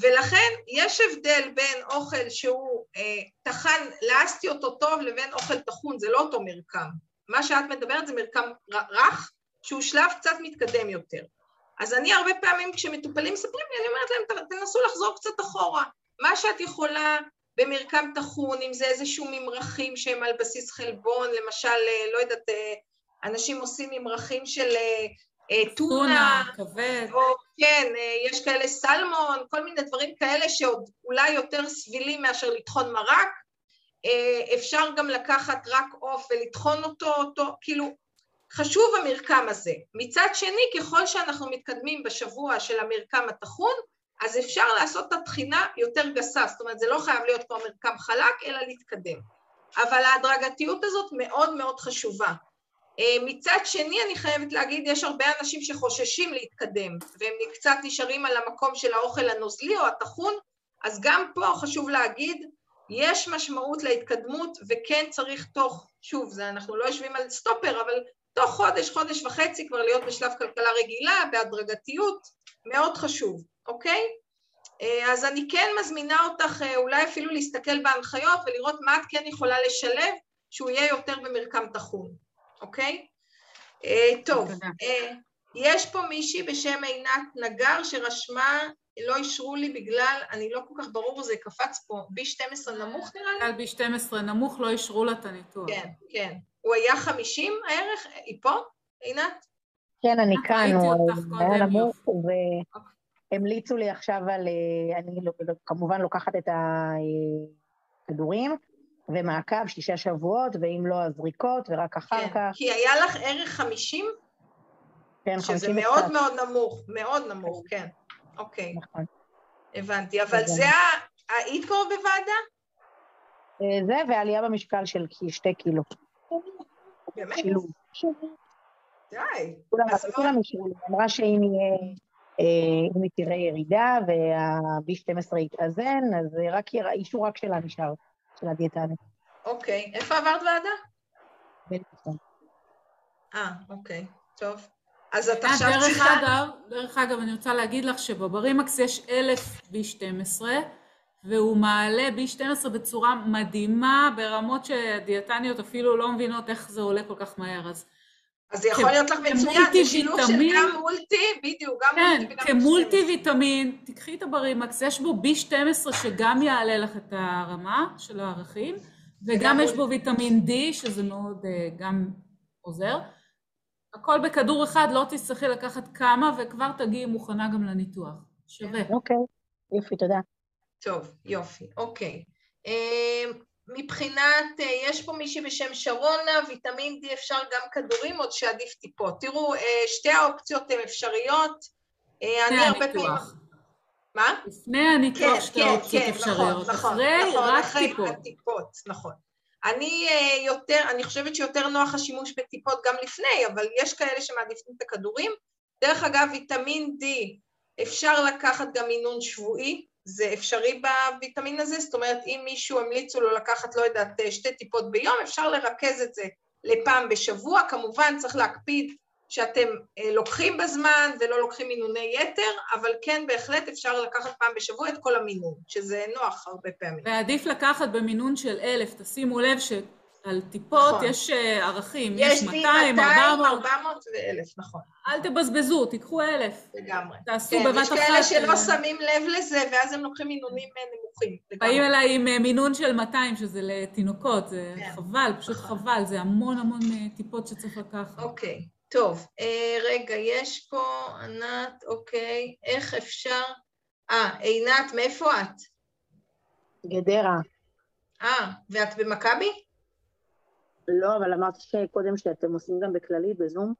ולכן יש הבדל בין אוכל שהוא אה, טחן, לעסתי אותו טוב, לבין אוכל טחון, זה לא אותו מרקם. מה שאת מדברת זה מרקם רך, שהוא שלב קצת מתקדם יותר. אז אני הרבה פעמים כשמטופלים מספרים לי, אני אומרת להם, תנסו לחזור קצת אחורה. מה שאת יכולה במרקם טחון, אם זה איזשהו ממרחים שהם על בסיס חלבון, למשל, אה, לא יודעת, אה, אנשים עושים ממרחים של אה, טונה, כבד. או כן, יש כאלה סלמון, כל מיני דברים כאלה שעוד אולי יותר סבילים מאשר לטחון מרק. אפשר גם לקחת רק עוף ולטחון אותו, אותו, כאילו, חשוב המרקם הזה. מצד שני, ככל שאנחנו מתקדמים בשבוע של המרקם הטחון, אז אפשר לעשות את התחינה יותר גסה, זאת אומרת, זה לא חייב להיות כמו מרקם חלק, אלא להתקדם. אבל ההדרגתיות הזאת מאוד מאוד חשובה. אה, מצד שני, אני חייבת להגיד, יש הרבה אנשים שחוששים להתקדם, והם קצת נשארים על המקום של האוכל הנוזלי או הטחון, אז גם פה חשוב להגיד, יש משמעות להתקדמות, וכן צריך תוך, שוב, זה, אנחנו לא יושבים על סטופר, אבל תוך חודש, חודש וחצי כבר להיות בשלב כלכלה רגילה, בהדרגתיות, מאוד חשוב. אוקיי? אה, אז אני כן מזמינה אותך אה, אולי אפילו להסתכל בהנחיות ולראות מה את כן יכולה לשלב שהוא יהיה יותר במרקם תחום, אוקיי? אה, טוב, יש פה מישהי בשם עינת נגר שרשמה, לא אישרו לי בגלל, אני לא כל כך ברור, זה קפץ פה, B12 נמוך נראה לי? בגלל B12 נמוך לא אישרו לה את הניתוח. כן, כן. הוא היה 50 הערך? היא פה, עינת? כן, אני כאן, הוא היה נמוך, ו... אוקיי. המליצו לי עכשיו על, אה, אני לא, לא, כמובן לוקחת את הכדורים, ומעקב שישה שבועות, ואם לא, אז זריקות, ורק אחר כן, כך. כי היה לך ערך חמישים? כן, חמישים שזה מאוד קצת. מאוד נמוך, מאוד נמוך, כן. כן. אוקיי. נכון. הבנתי, אבל זה, היית כבר בוועדה? אה, זה, ועלייה במשקל של כשתי קילו. באמת? די. כולם אישרו לי, אמרה שאם יהיה... אם היא תראה ירידה וה-B12 יתאזן, אז רק אישור רק שלה נשאר, של הדיאטנית. אוקיי. איפה עברת ועדה? בלפסון. אה, אוקיי. טוב. אז את עכשיו צריכה... אגב, דרך אגב, אני רוצה להגיד לך שבברימקס יש אלף B12, והוא מעלה B12 בצורה מדהימה, ברמות שהדיאטניות אפילו לא מבינות איך זה עולה כל כך מהר. אז אז זה יכול להיות לך מצוין, זה שילוב של גם מולטי, בדיוק, גם כן, מולטי וגם כמולטי ויטמין, תקחי את הברימקס, יש בו B12 שגם יעלה לך את הרמה של הערכים, וגם יש בו ויטמין D, שזה מאוד אה, גם עוזר. הכל בכדור אחד, לא תצטרכי לקחת כמה, וכבר תגיעי מוכנה גם לניתוח. שווה. אוקיי, יופי, תודה. טוב, יופי, אוקיי. מבחינת, אה, יש פה מישהי בשם שרונה, ויטמין D אפשר גם כדורים, עוד שעדיף טיפות. תראו, אה, שתי האופציות הן אפשריות. אה, אני הרבה פעמים... מה? לפני הניתוח שתי האופציות אפשריות. אחרי רק טיפות. נכון. אני יותר, אני חושבת שיותר נוח השימוש בטיפות גם לפני, אבל יש כאלה שמעדיפים את הכדורים. דרך אגב, ויטמין D אפשר לקחת גם מינון שבועי, זה אפשרי בוויטמין הזה, זאת אומרת אם מישהו המליצו לו לקחת, לא יודעת, שתי טיפות ביום, אפשר לרכז את זה לפעם בשבוע, כמובן צריך להקפיד שאתם אה, לוקחים בזמן ולא לוקחים מינוני יתר, אבל כן בהחלט אפשר לקחת פעם בשבוע את כל המינון, שזה נוח הרבה פעמים. ועדיף לקחת במינון של אלף, תשימו לב ש... על טיפות נכון. יש אה, ערכים, יש 200, 400. 400 ו-1,000, נכון. אל תבזבזו, תיקחו 1,000. לגמרי. תעשו כן, בבת אחת. יש כאלה שלא אה, שמים לב לזה, ואז הם לוקחים מינונים נמוכים. באים אליי עם מינון של 200, שזה לתינוקות, זה כן. חבל, פשוט נכון. חבל, זה המון המון טיפות שצריך לקחת. אוקיי, טוב. רגע, יש פה, ענת, אוקיי, איך אפשר... אה, עינת, מאיפה את? גדרה. אה, ואת במכבי? לא, אבל אמרת שקודם שאתם עושים גם בכללית, בזום.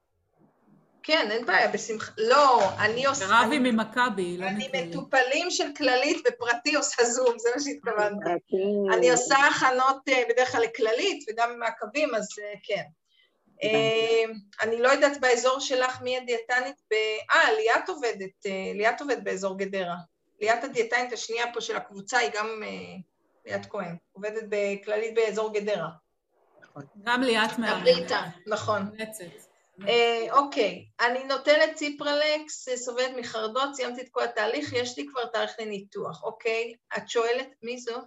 כן, אין בעיה, בשמחה. לא, אני עושה... רבי ממכבי, לא מכללית. אני מטופלים של כללית בפרטי עושה זום, זה מה שהתכוונתי. אני עושה הכנות אה, בדרך כלל לכללית וגם במעקבים, אז אה, כן. אה, אני לא יודעת באזור שלך מי הדיאטנית ב... אה, ליאת עובדת, ליאת עובדת באזור גדרה. ליאת הדיאטנית השנייה פה של הקבוצה היא גם ליאת כהן, עובדת בכללית באזור גדרה. גם ליאת. הבריטה, נכון. אה, אוקיי, אני נוטלת ציפרלקס, סובלת מחרדות, סיימתי את כל התהליך, יש לי כבר תאריך לניתוח, אוקיי? את שואלת מי זאת?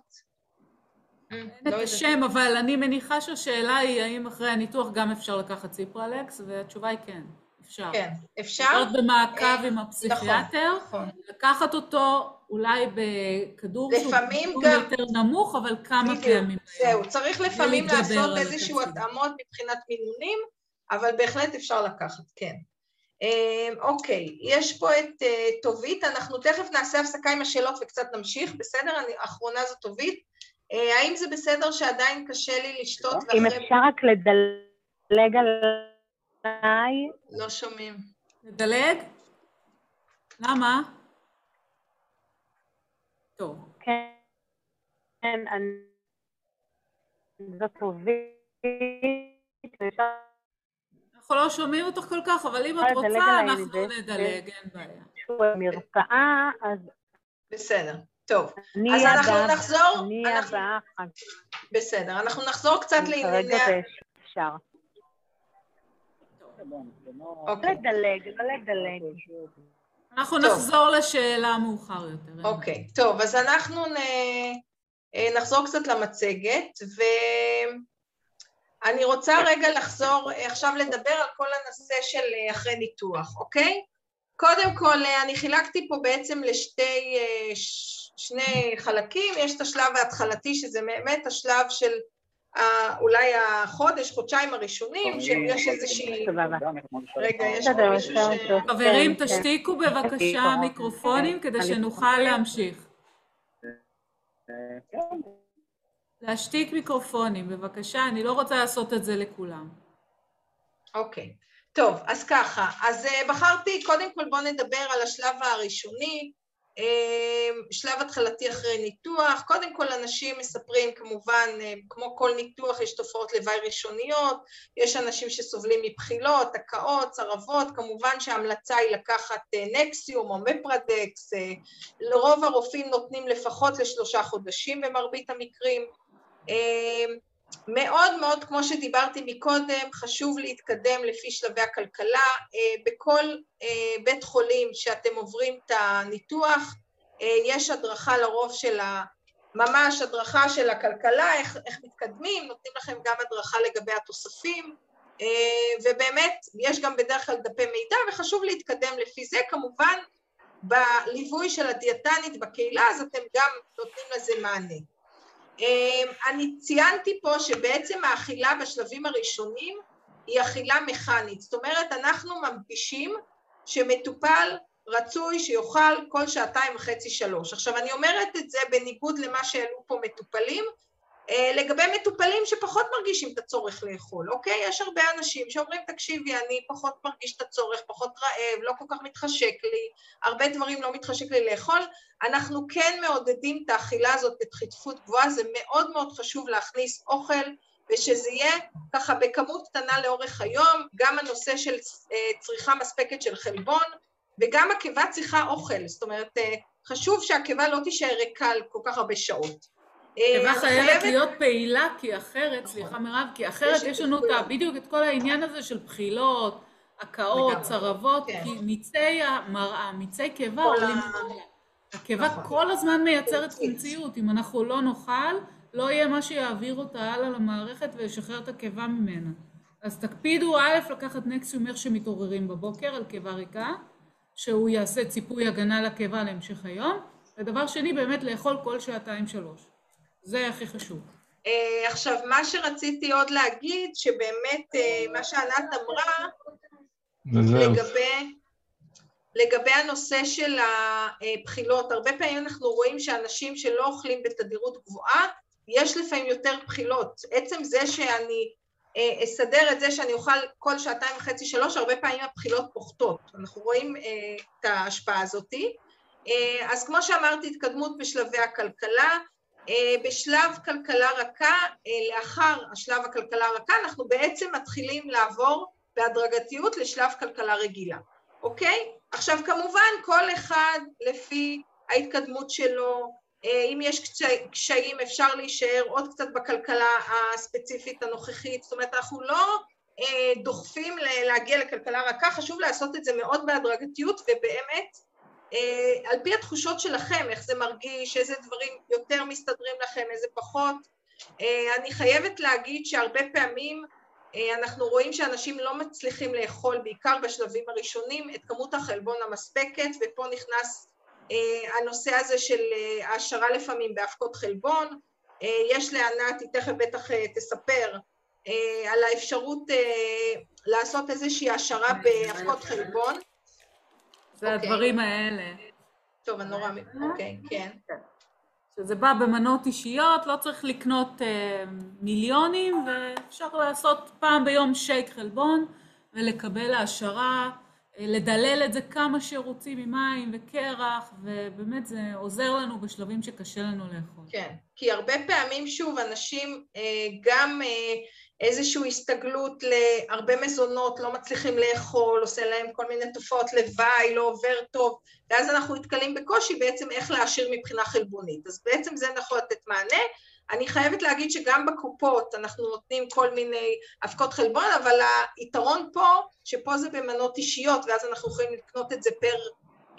אה, אין את לא השם, אבל אני מניחה שהשאלה היא האם אחרי הניתוח גם אפשר לקחת ציפרלקס, והתשובה היא כן, אפשר. כן, אפשר. להיות במעקב אה, עם הפסיכיאטר, נכון, נכון. לקחת אותו אולי בכדור שהוא גם... יותר נמוך, אבל כמה פעמים. זהו, צריך לפעמים לעשות איזשהו התאמות מבחינת מינונים, אבל בהחלט אפשר לקחת, כן. אמ, אוקיי, יש פה את אה, טובית, אנחנו תכף נעשה הפסקה עם השאלות וקצת נמשיך, בסדר? אני, האחרונה זו טובית. אה, האם זה בסדר שעדיין קשה לי לשתות ואחרי... אם אפשר רק לדלג עליי... לא שומעים. לדלג? למה? טוב. כן, אני... זאת טובית. אנחנו לא שומעים אותך כל כך, אבל אם את רוצה, אנחנו נדלג, אין בעיה. מרפאה, אז... בסדר. טוב, אז אנחנו נחזור... אני הבאה בסדר, אנחנו נחזור קצת לענייני... כרגע אפשר. לא לדלג, לא לדלג. אנחנו נחזור לשאלה מאוחר יותר. אוקיי, טוב, אז אנחנו אה, נחזור קצת למצגת, ו... אני רוצה רגע לחזור אה, עכשיו לדבר על כל הנושא של אה, אחרי ניתוח, אוקיי? קודם כל, אני חילקתי פה בעצם לשתי, שני חלקים, יש את השלב ההתחלתי, שזה באמת השלב של אולי החודש, חודשיים הראשונים, שיש איזושהי... רגע, יש פה מישהו ש... חברים, תשתיקו בבקשה מיקרופונים כדי שנוכל להמשיך. להשתיק מיקרופונים, בבקשה, אני לא רוצה לעשות את זה לכולם. אוקיי, okay. טוב, אז ככה, אז uh, בחרתי, קודם כל בואו נדבר על השלב הראשוני, שלב התחלתי אחרי ניתוח, קודם כל אנשים מספרים כמובן, uh, כמו כל ניתוח יש תופעות לוואי ראשוניות, יש אנשים שסובלים מבחילות, הקאות, צרבות, כמובן שההמלצה היא לקחת uh, נקסיום או מפרדקס, uh, לרוב הרופאים נותנים לפחות לשלושה חודשים במרבית המקרים, אמ, מאוד מאוד, כמו שדיברתי מקודם, חשוב להתקדם לפי שלבי הכלכלה. אה, בכל אה, בית חולים שאתם עוברים את הניתוח, אה, יש הדרכה לרוב של ה... ממש הדרכה של הכלכלה, איך, איך מתקדמים, נותנים לכם גם הדרכה לגבי התוספים, ובאמת, יש גם בדרך כלל דפי מידע, וחשוב להתקדם לפי זה. כמובן, בליווי של הדיאטנית בקהילה, אז אתם גם נותנים לזה מענה. אמ, אני ציינתי פה שבעצם האכילה בשלבים הראשונים היא אכילה מכנית, זאת אומרת אנחנו ממפישים שמטופל רצוי שיאכל כל שעתיים וחצי שלוש. עכשיו אני אומרת את זה בניגוד למה שהעלו פה מטופלים, לגבי מטופלים שפחות מרגישים את הצורך לאכול, אוקיי? יש הרבה אנשים שאומרים, תקשיבי, אני פחות מרגיש את הצורך, פחות רעב, לא כל כך מתחשק לי, הרבה דברים לא מתחשק לי לאכול. אנחנו כן מעודדים את האכילה הזאת בדחיפות גבוהה, זה מאוד מאוד חשוב להכניס אוכל ושזה יהיה ככה בכמות קטנה לאורך היום, גם הנושא של אה, צריכה מספקת של חלבון, וגם הקיבה צריכה אוכל, זאת אומרת, אה, חשוב שהקיבה לא תישאר ריקה כל כך הרבה שעות. קיבה חייבת להיות פעילה, כי אחרת, נכון. סליחה מירב, כי אחרת יש לנו בדיוק את כל העניין הזה של בחילות, הקאות, צרבות, כן. כי מיצי המראה, מיצי קיבה עולים... הקיבה נכון. כל הזמן מייצרת חומציות, אם אנחנו לא נאכל, לא יהיה מה שיעביר אותה הלאה למערכת וישחרר את הקיבה ממנה. אז תקפידו א', לקחת נקסיום איך שמתעוררים בבוקר על קיבה ריקה, שהוא יעשה ציפוי הגנה לקיבה להמשך היום, ודבר שני, באמת לאכול כל שעתיים שלוש. זה הכי חשוב. Uh, עכשיו, מה שרציתי עוד להגיד, שבאמת uh, מה שענת אמרה, לגבי, לגבי הנושא של הבחילות, הרבה פעמים אנחנו רואים שאנשים שלא אוכלים בתדירות גבוהה, יש לפעמים יותר בחילות. עצם זה שאני uh, אסדר את זה שאני אוכל כל שעתיים וחצי, שלוש, הרבה פעמים הבחילות פוחתות. אנחנו רואים uh, את ההשפעה הזאתי. Uh, אז כמו שאמרתי, התקדמות בשלבי הכלכלה, אה, בשלב כלכלה רכה, אה, לאחר השלב הכלכלה רכה, אנחנו בעצם מתחילים לעבור בהדרגתיות לשלב כלכלה רגילה, אוקיי? עכשיו כמובן כל אחד לפי ההתקדמות שלו, אה, אם יש קשיים אפשר להישאר עוד קצת בכלכלה הספציפית הנוכחית, זאת אומרת אנחנו לא דוחפים להגיע לכלכלה רכה, חשוב לעשות את זה מאוד בהדרגתיות ובאמת אה, על פי התחושות שלכם, איך זה מרגיש, איזה דברים יותר מסתדרים לכם, איזה פחות. אה, אני חייבת להגיד שהרבה פעמים אה, אנחנו רואים שאנשים לא מצליחים לאכול, בעיקר בשלבים הראשונים, את כמות החלבון המספקת, ופה נכנס הנושא הזה של העשרה לפעמים באבקות חלבון. יש לענת, היא תכף בטח תספר, על האפשרות לעשות איזושהי העשרה באבקות חלבון. זה אוקיי. הדברים האלה. טוב, אני נורא... אוקיי, כן. שזה בא במנות אישיות, לא צריך לקנות אה, מיליונים, ואפשר לעשות פעם ביום שייק חלבון ולקבל העשרה, אה, לדלל את זה כמה שרוצים עם מים וקרח, ובאמת זה עוזר לנו בשלבים שקשה לנו לאכול. כן, כי הרבה פעמים, שוב, אנשים אה, גם... אה, איזושהי הסתגלות להרבה מזונות, לא מצליחים לאכול, עושה להם כל מיני תופעות לוואי, לא עובר טוב, ואז אנחנו נתקלים בקושי בעצם איך להעשיר מבחינה חלבונית. אז בעצם זה נכון לתת מענה. אני חייבת להגיד שגם בקופות אנחנו נותנים כל מיני אבקות חלבון, אבל היתרון פה, שפה זה במנות אישיות, ואז אנחנו יכולים לקנות את זה פר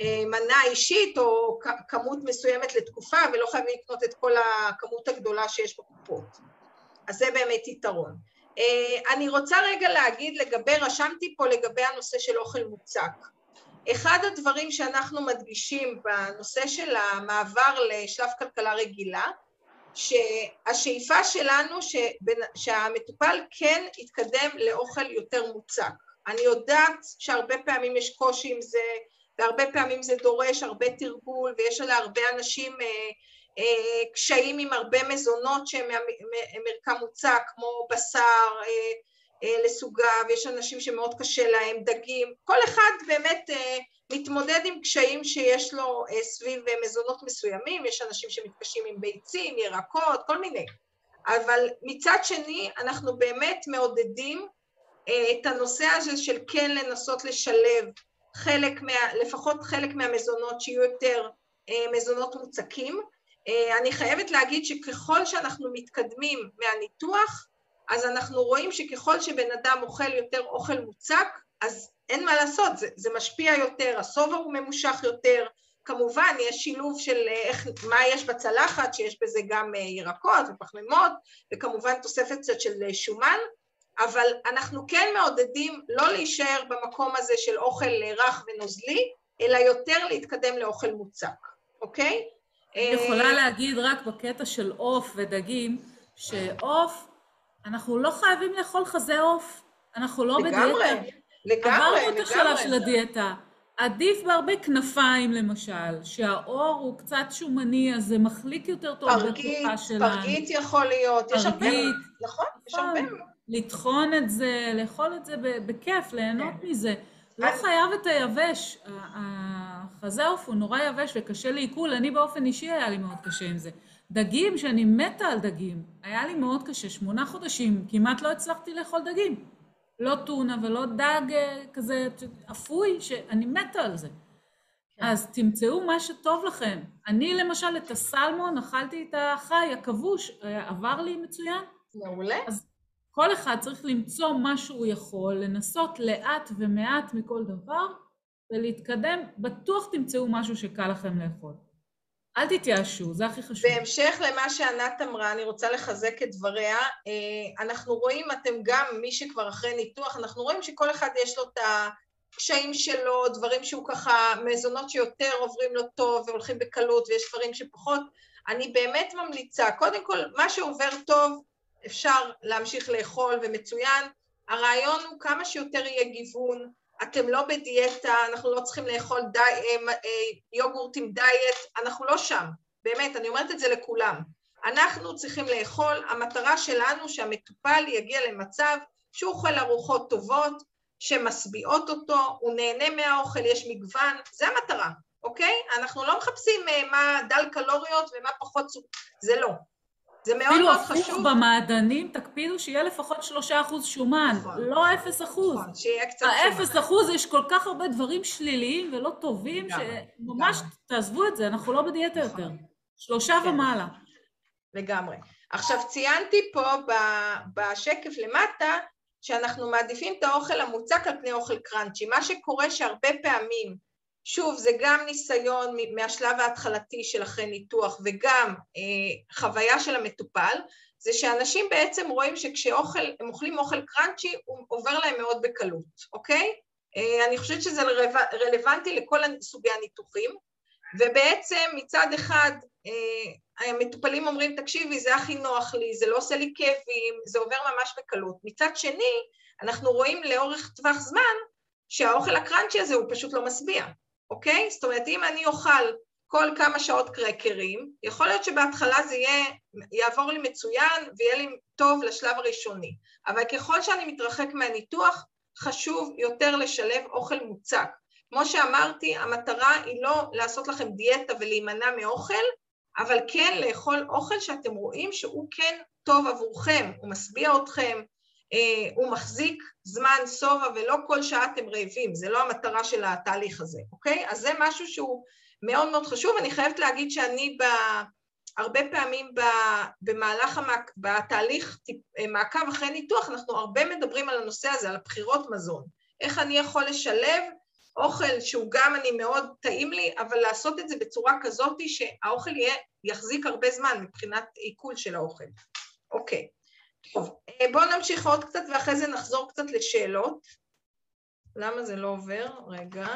אה, מנה אישית או כמות מסוימת לתקופה, ולא חייבים לקנות את כל הכמות הגדולה שיש בקופות. אז זה באמת יתרון. אה, אני רוצה רגע להגיד לגבי, רשמתי פה לגבי הנושא של אוכל מוצק. אחד הדברים שאנחנו מדגישים בנושא של המעבר לשלב כלכלה רגילה, שהשאיפה שלנו שהמטופל כן יתקדם לאוכל יותר מוצק. אני יודעת שהרבה פעמים יש קושי עם זה, והרבה פעמים זה דורש הרבה תרגול, ויש להרבה אנשים אה, אה, קשיים עם הרבה מזונות שהם מערכה מוצק, כמו בשר אה, אה, לסוגיו, יש אנשים שמאוד קשה להם, דגים, כל אחד באמת מתמודד עם קשיים שיש לו סביב מזונות מסוימים, יש אנשים שמתקשים עם ביצים, ירקות, כל מיני. אבל מצד שני, אנחנו באמת מעודדים את הנושא הזה של כן לנסות לשלב חלק מה, לפחות חלק מהמזונות שיהיו יותר מזונות מוצקים, אה, אני חייבת להגיד שככל שאנחנו מתקדמים מהניתוח, אז אנחנו רואים שככל שבן אדם אוכל יותר אוכל מוצק, אז אין מה לעשות, זה, זה משפיע יותר, השובע הוא ממושך יותר, כמובן יש שילוב של אה, איך, מה יש בצלחת, שיש בזה גם אה, ירקות ופחמימות, וכמובן תוספת קצת של שומן, אבל אנחנו כן מעודדים לא להישאר במקום הזה של אוכל רך ונוזלי, אלא יותר להתקדם לאוכל מוצק, אוקיי? אני יכולה להגיד רק בקטע של עוף ודגים, שעוף, אנחנו לא חייבים לאכול חזה עוף, אנחנו לא בדיאטה. לגמרי, לגמרי, עברנו את השלב של הדיאטה. עדיף בהרבה כנפיים למשל, שהאור הוא קצת שומני, אז זה מחליק יותר טוב בתקופה שלנו. פרגית יכול להיות, יש הרבה, נכון, יש הרבה. לטחון את זה, לאכול את זה בכיף, ליהנות כן. מזה. לא חייב את היבש. החזה עוף הוא נורא יבש וקשה לעיכול, אני באופן אישי היה לי מאוד קשה עם זה. דגים, שאני מתה על דגים, היה לי מאוד קשה, שמונה חודשים, כמעט לא הצלחתי לאכול דגים. לא טונה ולא דג אה, כזה אפוי, שאני מתה על זה. כן. אז תמצאו מה שטוב לכם. אני למשל את הסלמון אכלתי את החי, הכבוש, אה, עבר לי מצוין. מעולה. אז כל אחד צריך למצוא מה שהוא יכול, לנסות לאט ומעט מכל דבר, ולהתקדם, בטוח תמצאו משהו שקל לכם לאכול. אל תתייאשו, זה הכי חשוב. בהמשך למה שענת אמרה, אני רוצה לחזק את דבריה. אה, אנחנו רואים, אתם גם, מי שכבר אחרי ניתוח, אנחנו רואים שכל אחד יש לו את הקשיים שלו, דברים שהוא ככה, מזונות שיותר עוברים לו טוב והולכים בקלות, ויש דברים שפחות. אני באמת ממליצה, קודם כל, מה שעובר טוב, אפשר להמשיך לאכול ומצוין. הרעיון הוא כמה שיותר יהיה גיוון, אתם לא בדיאטה, אנחנו לא צריכים לאכול די, אה, אה, יוגורט עם דיאט, אנחנו לא שם, באמת, אני אומרת את זה לכולם. אנחנו צריכים לאכול, המטרה שלנו שהמטופל יגיע למצב שהוא אוכל ארוחות טובות, שמשביעות אותו, הוא נהנה מהאוכל, יש מגוון, זה המטרה, אוקיי? אנחנו לא מחפשים אה, מה דל קלוריות ומה פחות סוכר, זה לא. זה מאוד מאוד חשוב. אפילו הפוך במעדנים, תקפידו שיהיה לפחות שלושה אחוז שומן, נכון, לא אפס אחוז. נכון, שיהיה קצת שומן. האפס אחוז יש כל כך הרבה דברים שליליים ולא טובים, שממש תעזבו את זה, אנחנו לא בדיאטה נכון. יותר. שלושה כן. ומעלה. לגמרי. עכשיו ציינתי פה בשקף למטה, שאנחנו מעדיפים את האוכל המוצק על פני אוכל קראנצ'י. מה שקורה שהרבה פעמים שוב, זה גם ניסיון מהשלב ההתחלתי של אחרי ניתוח וגם אה, חוויה של המטופל, זה שאנשים בעצם רואים שכשאוכל, הם אוכלים אוכל קראנצ'י, הוא עובר להם מאוד בקלות, אוקיי? אה, אני חושבת שזה רלו, רלוונטי לכל סוגי הניתוחים, ובעצם מצד אחד אה, המטופלים אומרים, תקשיבי, זה הכי נוח לי, זה לא עושה לי כאבים, זה עובר ממש בקלות. מצד שני, אנחנו רואים לאורך טווח זמן שהאוכל הקראנצ'י הזה הוא פשוט לא משביע. אוקיי? זאת אומרת, אם אני אוכל כל כמה שעות קרקרים, יכול להיות שבהתחלה זה יהיה, יעבור לי מצוין ויהיה לי טוב לשלב הראשוני, אבל ככל שאני מתרחק מהניתוח, חשוב יותר לשלב אוכל מוצק. כמו שאמרתי, המטרה היא לא לעשות לכם דיאטה ולהימנע מאוכל, אבל כן לאכול אוכל שאתם רואים שהוא כן טוב עבורכם, הוא משביע אתכם, הוא מחזיק זמן שובע ולא כל שעה אתם רעבים, זה לא המטרה של התהליך הזה, אוקיי? אז זה משהו שהוא מאוד מאוד חשוב. אני חייבת להגיד שאני ב... הרבה פעמים. במהלך המעק... בתהליך אה, מעקב אחרי ניתוח, אנחנו הרבה מדברים על הנושא הזה, על הבחירות מזון. איך אני יכול לשלב אוכל שהוא גם אני מאוד טעים לי, אבל לעשות את זה בצורה כזאת שהאוכל יהיה, יחזיק הרבה זמן מבחינת עיכול של האוכל. אוקיי. טוב, אה, בואו נמשיך עוד קצת ואחרי זה נחזור קצת לשאלות. למה זה לא עובר? רגע.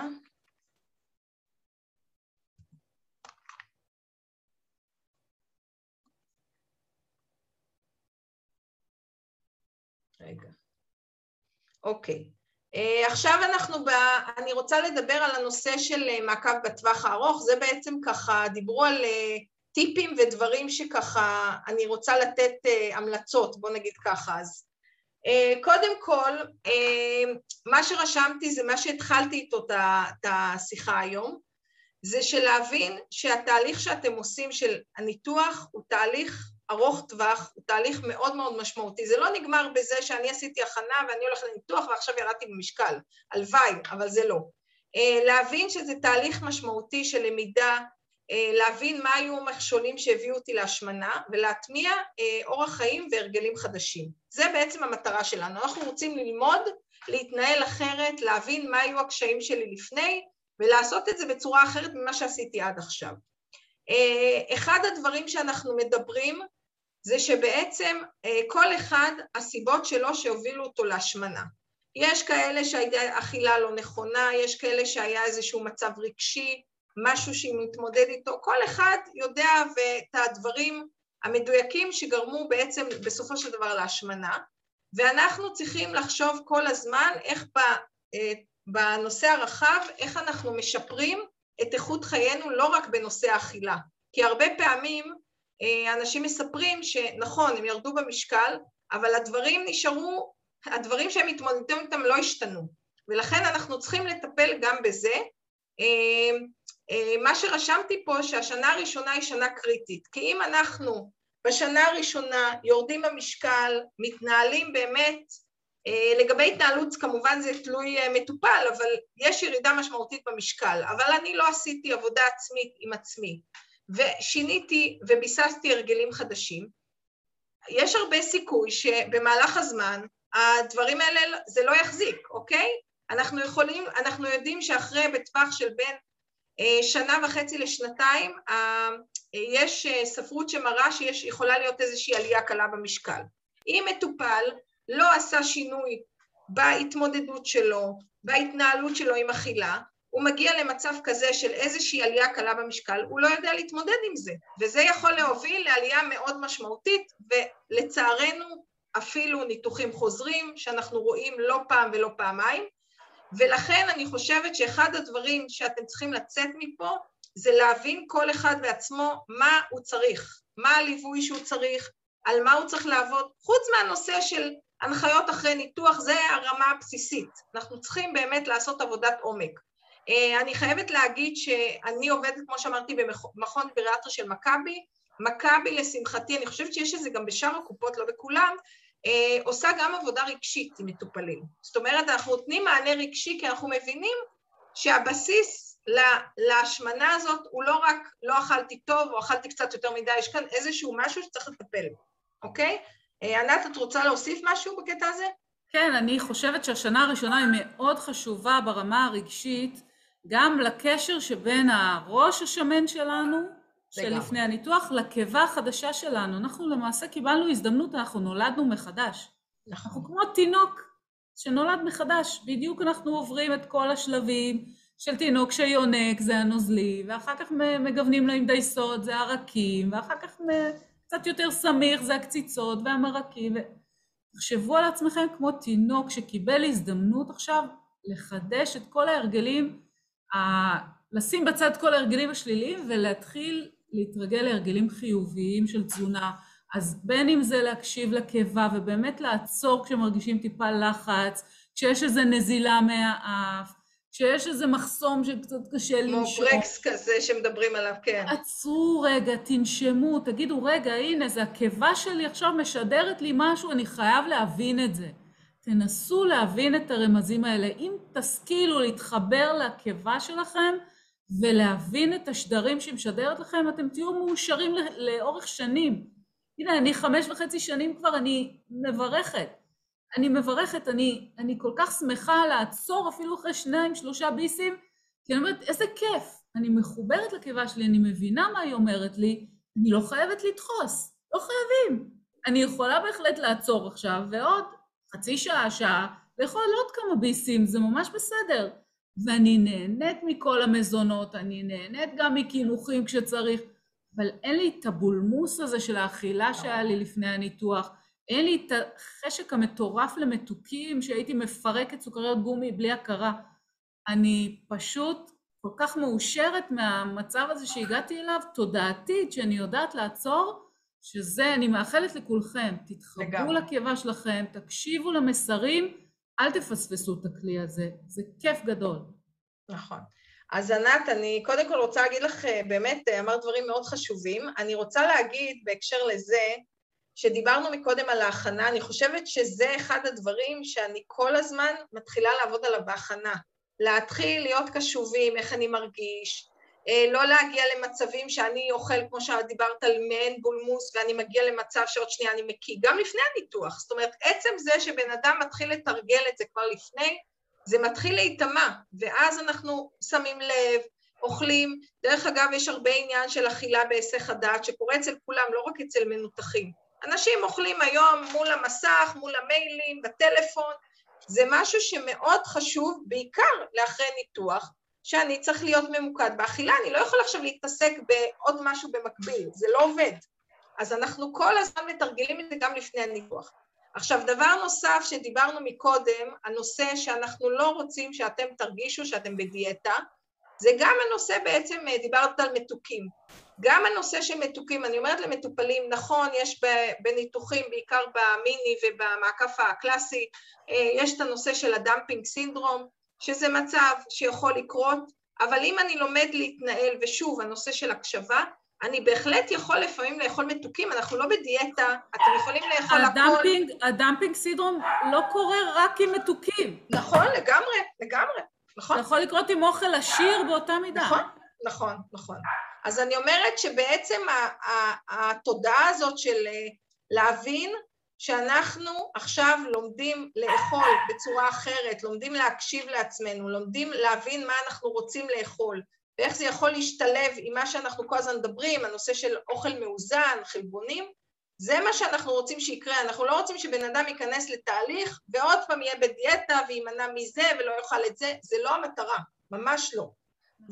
רגע. אוקיי. Uh, עכשיו אנחנו, ב... אני רוצה לדבר על הנושא של uh, מעקב בטווח הארוך, זה בעצם ככה, דיברו על טיפים ודברים שככה אני רוצה לתת uh, המלצות, בוא נגיד ככה. אז uh, קודם כל, uh, מה שרשמתי זה מה שהתחלתי איתו את השיחה היום, זה שלהבין שהתהליך שאתם עושים של הניתוח הוא תהליך ארוך טווח, הוא תהליך מאוד מאוד משמעותי. זה לא נגמר בזה שאני עשיתי הכנה ואני הולכת לניתוח ועכשיו ירדתי במשקל. הלוואי, אבל זה לא. להבין שזה תהליך משמעותי של למידה, אה, להבין מה היו המכשולים שהביאו אותי להשמנה ולהטמיע אה, אורח חיים והרגלים חדשים. זה בעצם המטרה שלנו. אנחנו רוצים ללמוד, להתנהל אחרת, להבין מה היו הקשיים שלי לפני ולעשות את זה בצורה אחרת ממה שעשיתי עד עכשיו. אה, אחד הדברים שאנחנו מדברים זה שבעצם כל אחד, הסיבות שלו שהובילו אותו להשמנה. יש כאלה שהייתה אכילה לא נכונה, יש כאלה שהיה איזשהו מצב רגשי, משהו שהיא מתמודדת איתו, כל אחד יודע את הדברים המדויקים שגרמו בעצם בסופו של דבר להשמנה, ואנחנו צריכים לחשוב כל הזמן איך אה, בנושא הרחב, איך אנחנו משפרים את איכות חיינו לא רק בנושא האכילה, כי הרבה פעמים אה, אנשים מספרים שנכון, הם ירדו במשקל, אבל הדברים נשארו, הדברים שהם מתמודדים איתם לא השתנו, ולכן אנחנו צריכים לטפל גם בזה. אה, אה, מה שרשמתי פה שהשנה הראשונה היא שנה קריטית, כי אם אנחנו בשנה הראשונה יורדים במשקל, מתנהלים באמת, אה, לגבי התנהלות כמובן זה תלוי אה, מטופל, אבל יש ירידה משמעותית במשקל, אבל אני לא עשיתי עבודה עצמית עם עצמי, ושיניתי וביססתי הרגלים חדשים, יש הרבה סיכוי שבמהלך הזמן הדברים האלה זה לא יחזיק, אוקיי? אנחנו יכולים, אנחנו יודעים שאחרי בטווח של בין שנה וחצי לשנתיים, יש ספרות שמראה שיכולה להיות איזושהי עלייה קלה במשקל. אם מטופל לא עשה שינוי בהתמודדות שלו, בהתנהלות שלו עם אכילה, הוא מגיע למצב כזה של איזושהי עלייה קלה במשקל, הוא לא יודע להתמודד עם זה, וזה יכול להוביל לעלייה מאוד משמעותית, ולצערנו אפילו ניתוחים חוזרים, שאנחנו רואים לא פעם ולא פעמיים, ולכן אני חושבת שאחד הדברים שאתם צריכים לצאת מפה, זה להבין כל אחד בעצמו מה הוא צריך, מה הליווי שהוא צריך, על מה הוא צריך לעבוד, חוץ מהנושא של הנחיות אחרי ניתוח, זה הרמה הבסיסית. אנחנו צריכים באמת לעשות עבודת עומק. אה, אני חייבת להגיד שאני עובדת, כמו שאמרתי, במכון בריאטרי של מכבי. מכבי, לשמחתי, אני חושבת שיש את זה גם בשאר הקופות, לא בכולם, עושה גם עבודה רגשית עם מטופלים. זאת אומרת, אנחנו נותנים מענה רגשי כי אנחנו מבינים שהבסיס להשמנה הזאת הוא לא רק לא אכלתי טוב או אכלתי קצת יותר מדי, יש כאן איזשהו משהו שצריך לטפל בו, אוקיי? אה, ענת, את רוצה להוסיף משהו בקטע הזה? כן, אני חושבת שהשנה הראשונה היא מאוד חשובה ברמה הרגשית, גם לקשר שבין הראש השמן שלנו, שלפני הניתוח, לקיבה החדשה שלנו. אנחנו למעשה קיבלנו הזדמנות, אנחנו נולדנו מחדש. נכון. אנחנו כמו תינוק שנולד מחדש. בדיוק אנחנו עוברים את כל השלבים של תינוק שיונק, זה הנוזלי, ואחר כך מגוונים לו עם דייסות, זה הרקים, ואחר כך קצת יותר סמיך, זה הקציצות והמרקים. תחשבו על עצמכם כמו תינוק שקיבל הזדמנות עכשיו לחדש את כל ההרגלים, ה... לשים בצד כל ההרגלים השליליים ולהתחיל להתרגל להרגלים חיוביים של תזונה. אז בין אם זה להקשיב לקיבה ובאמת לעצור כשמרגישים טיפה לחץ, כשיש איזו נזילה מהאף, כשיש איזה מחסום שקצת קשה לנשום. כמו ברקס כזה שמדברים עליו, כן. עצרו רגע, תנשמו, תגידו, רגע, הנה, זה הקיבה שלי עכשיו משדרת לי משהו, אני חייב להבין את זה. תנסו להבין את הרמזים האלה. אם תשכילו להתחבר לקיבה שלכם ולהבין את השדרים שהיא משדרת לכם, אתם תהיו מאושרים לאורך שנים. הנה, אני חמש וחצי שנים כבר, אני מברכת. אני מברכת, אני, אני כל כך שמחה לעצור אפילו אחרי שניים, שלושה ביסים, כי אני אומרת, איזה כיף, אני מחוברת לקיבה שלי, אני מבינה מה היא אומרת לי, אני לא חייבת לדחוס, לא חייבים. אני יכולה בהחלט לעצור עכשיו, ועוד חצי שעה, שעה, לאכול עוד כמה ביסים, זה ממש בסדר. ואני נהנית מכל המזונות, אני נהנית גם מקינוחים כשצריך, אבל אין לי את הבולמוס הזה של האכילה שהיה לי לפני הניתוח. אין לי את החשק המטורף למתוקים שהייתי מפרקת סוכריות גומי בלי הכרה. אני פשוט כל כך מאושרת מהמצב הזה שהגעתי אליו, תודעתית, שאני יודעת לעצור, שזה, אני מאחלת לכולכם, תתחברו לקיבה שלכם, תקשיבו למסרים, אל תפספסו את הכלי הזה, זה כיף גדול. נכון. אז ענת, אני קודם כל רוצה להגיד לך, באמת אמרת דברים מאוד חשובים. אני רוצה להגיד בהקשר לזה, שדיברנו מקודם על ההכנה, אני חושבת שזה אחד הדברים שאני כל הזמן מתחילה לעבוד עליו בהכנה. להתחיל להיות קשובים, איך אני מרגיש, אה, לא להגיע למצבים שאני אוכל, כמו שדיברת על מעין בולמוס, ואני מגיע למצב שעוד שנייה אני מקיא, גם לפני הניתוח. זאת אומרת, עצם זה שבן אדם מתחיל לתרגל את זה כבר לפני, זה מתחיל להיטמע, ואז אנחנו שמים לב, אוכלים. דרך אגב, יש הרבה עניין של אכילה בהיסח הדעת, שקורה אצל כולם, לא רק אצל מנותחים. אנשים אוכלים היום מול המסך, מול המיילים, בטלפון, זה משהו שמאוד חשוב, בעיקר לאחרי ניתוח, שאני צריך להיות ממוקד באכילה, אני לא יכולה עכשיו להתעסק בעוד משהו במקביל, זה לא עובד. אז אנחנו כל הזמן מתרגלים את זה גם לפני הניתוח. עכשיו, דבר נוסף שדיברנו מקודם, הנושא שאנחנו לא רוצים שאתם תרגישו שאתם בדיאטה, זה גם הנושא בעצם, דיברת על מתוקים. גם הנושא של מתוקים, אני אומרת למטופלים, נכון, יש בניתוחים, בעיקר במיני ובמעקף הקלאסי, אה, יש את הנושא של ה dumping syndrome, שזה מצב שיכול לקרות, אבל אם אני לומד להתנהל, ושוב, הנושא של הקשבה, אני בהחלט יכול לפעמים לאכול מתוקים, אנחנו לא בדיאטה, אתם יכולים לאכול ה dumping, הכל. ה dumping syndrome לא קורה רק עם מתוקים. נכון, לגמרי, לגמרי, נכון. זה יכול לקרות עם אוכל עשיר באותה מידה. נכון, נכון, נכון. אז אני אומרת שבעצם התודעה הזאת של אה, להבין שאנחנו עכשיו לומדים לאכול בצורה אחרת, לומדים להקשיב לעצמנו, לומדים להבין מה אנחנו רוצים לאכול, ואיך זה יכול להשתלב עם מה שאנחנו כל הזמן מדברים, הנושא של אוכל מאוזן, חלבונים, זה מה שאנחנו רוצים שיקרה, אנחנו לא רוצים שבן אדם ייכנס לתהליך ועוד פעם יהיה בדיאטה ויימנע מזה ולא יאכל את זה, זה לא המטרה, ממש לא.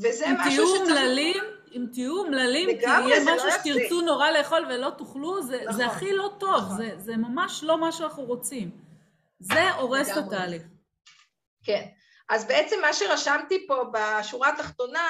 וזה משהו שצריך... תהיו אומללים, אם תהיו אומללים, כי יהיה לא משהו שתרצו נורא לאכול ולא תאכלו, זה, נכון, זה הכי לא טוב, נכון. זה, זה ממש לא מה שאנחנו רוצים. זה הורס את התהליך. כן. אז בעצם מה שרשמתי פה בשורה התחתונה,